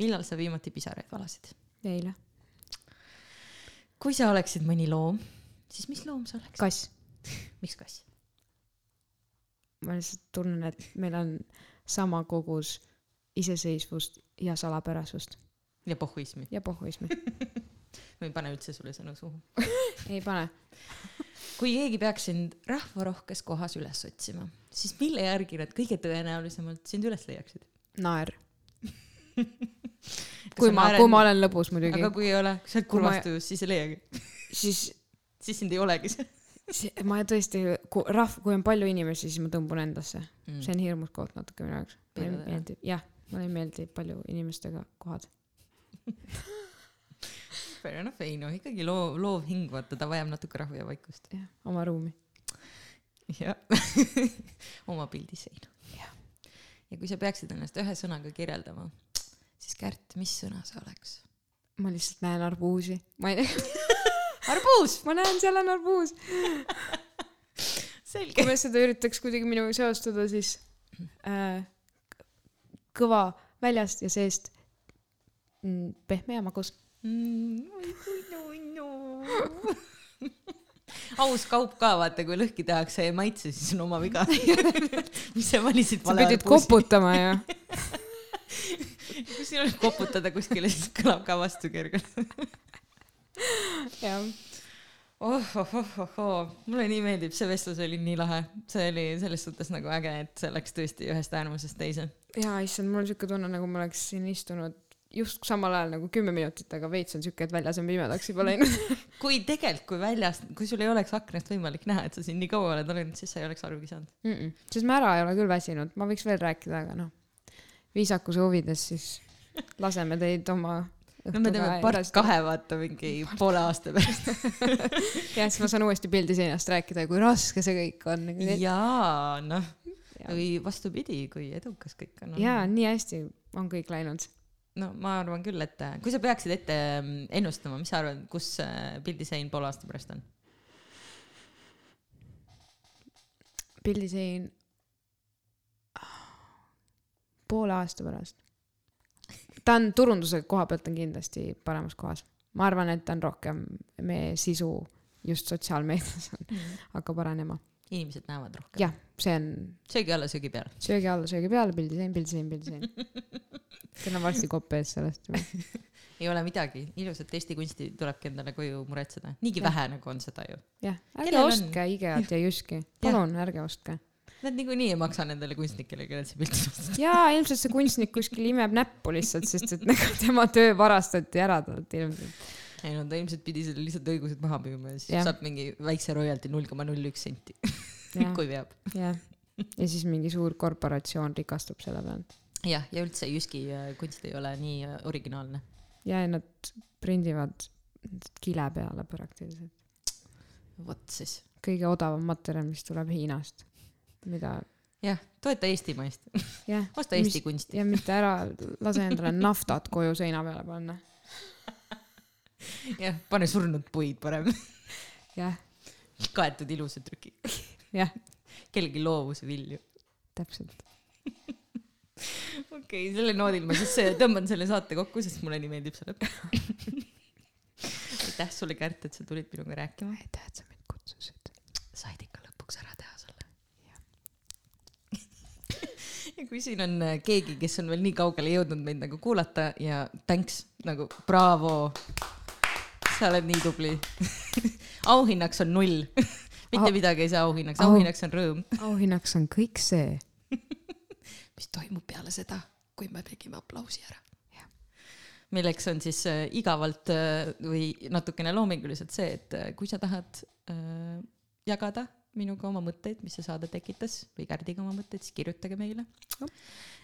millal sa viimati pisaraid valasid? eile, kui sa oleksid mõni loom, siis mis loom sa oleks? kass. [LAUGHS] miks kass? ma lihtsalt tunnen, et meil on sama kogus iseseisvust ja salapärasust ja pohhuismi. ja pohhuismi. [LAUGHS] ma ei pane üldse sulle sõnu suhu. [LAUGHS] ei pane. kui keegi peaks sind rahvarohkes kohas üles otsima, siis mille järgi nad kõige tõenäolisemalt sind üles leiaksid? naer. kui ma, kui ma olen lõbus muidugi aga, kui ei ole, sa oled kurvas tujus, siis ei leiagi. siis siis sind ei olegi seal ma tõesti, kui rahv, kui on palju inimesi, siis ma tõmbun endasse mm. see on hirmus koht natuke minu jaoks. mulle jah. meeldib, jah, mulle ei meeldi palju inimestega kohad. [LAUGHS] Fair enough, ei noh, ikkagi loov, loov hing, vaata, ta vajab natuke rahu ja vaikust. jah, oma ruumi. jah, [LAUGHS] oma pildisein. Jah. ja kui sa peaksid ennast ühe sõnaga kirjeldama, siis Kärt, mis sõna see oleks? ma lihtsalt näen arbuusi, ma ei [LAUGHS] arbuus, ma näen, seal on arbuus. kui. me seda üritaks kuidagi minuga seostada, siis äh, kõva väljast ja seest mm, pehme ja magus. aus kaup ka, vaata, kui lõhki tehakse ja ei maitse, siis on oma viga. [LAUGHS] mis sa valisid sa pidid. koputama ja [LAUGHS] kui siin on koputada kuskile, siis kõlab ka vastu kergelt. [LAUGHS] jah, oh, oh, oh, oh, oh, mulle nii meeldib, see vestlus oli nii lahe, see oli selles suhtes nagu äge, et see läks tõesti ühest äärmusest teise. ja issand, mul on siuke tunne, nagu ma oleks siin istunud just samal ajal nagu kümme minutit, aga veits on siuke, et väljas on pimedaks juba läinud. [LAUGHS] kui tegelikult, kui väljast, kui sul ei oleks aknast võimalik näha, et sa siin nii kaua oled olnud, siis sa ei oleks arugi saanud. mm. -mm. sest ma ära ei ole küll väsinud, ma võiks veel rääkida, aga noh, viisakuse huvides siis laseme teid oma no me teeme part. kahe, vaata mingi poole aasta pärast. jah, siis ma saan uuesti pildi seinast rääkida ja kui raske see kõik on. jaa, noh, ja, või vastupidi, kui edukas kõik on. ja nii hästi on kõik läinud. no ma arvan küll, et äh, kui sa peaksid ette mm, ennustama, mis sa arvad, kus äh, pildisein poole aasta pärast on? pildisein poole aasta pärast. Ta on turunduse koha pealt on kindlasti paremas kohas. ma arvan, et ta on rohkem meie sisu just sotsiaalmeedias on, hakkab arenema. inimesed näevad rohkem. jah, see on söögi alla, söögi peale. söögi alla, söögi peale, pildisein, pildisein, [LAUGHS] pildisein. Teil on varsti kopp ees sellest. [LAUGHS] ei ole midagi, ilusat Eesti kunsti tulebki endale koju muretseda. niigi Jah. vähe nagu on seda ju. jah, ärge Kellel on? ostke IKEA-t ja Jyski, palun ärge ostke. Nad niikuinii ei maksa nendele kunstnikele, kellelt see pilt on. jaa, ilmselt see kunstnik kuskil imeb näppu lihtsalt, sest et nagu tema töö varastati ära talt ilmselt. ei no ta ilmselt pidi selle lihtsalt õigused maha müüma ja siis Jah. saab mingi väikse royalty null koma null üks senti, kui veab. jah. ja siis mingi suur korporatsioon rikastub selle pealt. jah, ja üldse Jyski äh, kunst ei ole nii äh, originaalne. ja, ja nad prindivad kile peale praktiliselt. vot siis. kõige odavam materjal, mis tuleb Hiinast. mida, jah, toeta eestimaist, [LAUGHS] osta Eesti kunsti. ja mitte ära lase endale naftat koju seina peale panna. [LAUGHS] jah, pane surnud puid parem, jah, kaetud ilusa trüki, [LAUGHS] jah, kellegi loovuse vilju. täpselt. okei okay,, selle noodil ma siis äh, tõmban selle saate kokku, sest mulle nii meeldib see lõpp. aitäh sulle, Kärt, et sa tulid minuga rääkima. aitäh, et sa mind kutsusid. said ikka lõpuks ära teha kui siin on äh, keegi, kes on veel nii kaugele jõudnud meid nagu kuulata ja thanks nagu bravo. sa oled nii tubli. [LAUGHS] auhinnaks on null. [LAUGHS] mitte Au- midagi ei saa auhinnaks, au- auhinnaks on rõõm. [LAUGHS] auhinnaks on kõik see. mis toimub peale seda, kui me tegime aplausi ära. milleks on siis äh, igavalt äh, või natukene loominguliselt see, et kui sa tahad äh, jagada minuga oma mõtteid, mis see saade tekitas või Kärdiga oma mõtteid, siis kirjutage meile Jah.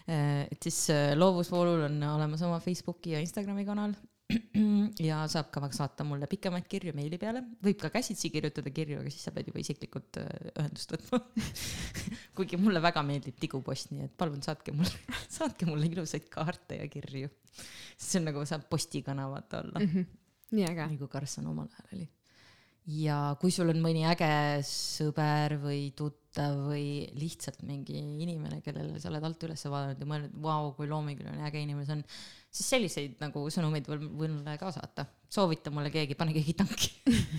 äh,. et siis äh, Loovusvoolul on olemas oma Facebooki ja Instagrami kanal [CLEARS THROAT] ja saab ka saata mulle pikemaid kirju meili peale, võib ka käsitsi kirjutada kirju, aga siis sa pead juba isiklikult äh, ühendust võtma. [LAUGHS] kuigi mulle väga meeldib tigupost, nii et palun saatke mulle, [LAUGHS] saatke mulle ilusaid kaarte ja kirju. see on nagu saab postikana vaata olla mm, -hmm. nii äge. nagu Karlsson omal ajal oli. Ja kui sul on mõni äge sõber või tuttav või lihtsalt mingi inimene, kellele sa oled alt üles vaadanud ja mõelnud, vau, kui loominguline äge inimene see on, siis selliseid nagu sõnumeid võin võin ka saata. soovita mulle keegi, pane keegi tanki.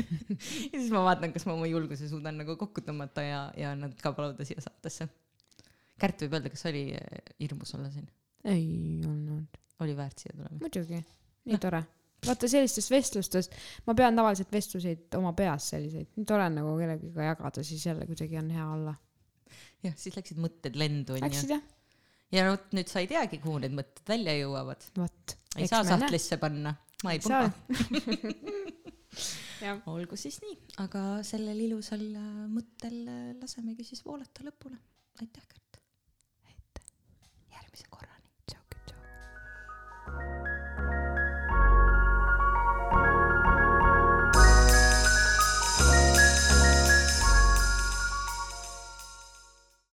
[LAUGHS] ja siis ma vaatan, kas ma oma julguse suudan nagu kokku tõmmata ja, ja nad ka paluda siia saatesse. Kärt võib öelda, kas oli eh, hirmus olla siin? ei olnud, oli väärt siia tulemist? muidugi, nii tore. Vaata sellistes vestlustes, ma pean tavaliselt vestluseid oma peas selliseid, tore on nagu kellegagi jagada, siis jälle kuidagi on hea olla. jah, siis läksid mõtted lendu onju. Läksid jah? ja vot nüüd sa ei teagi, kuhu need mõtted välja jõuavad. vot. ei saa sahtlisse panna, ma ei jah, olgu siis nii, aga sellel ilusal äh, mõttel äh, lasemegi siis voolata lõpule. aitäh, Kärt. aitäh. järgmise korrani. tšau, tšau.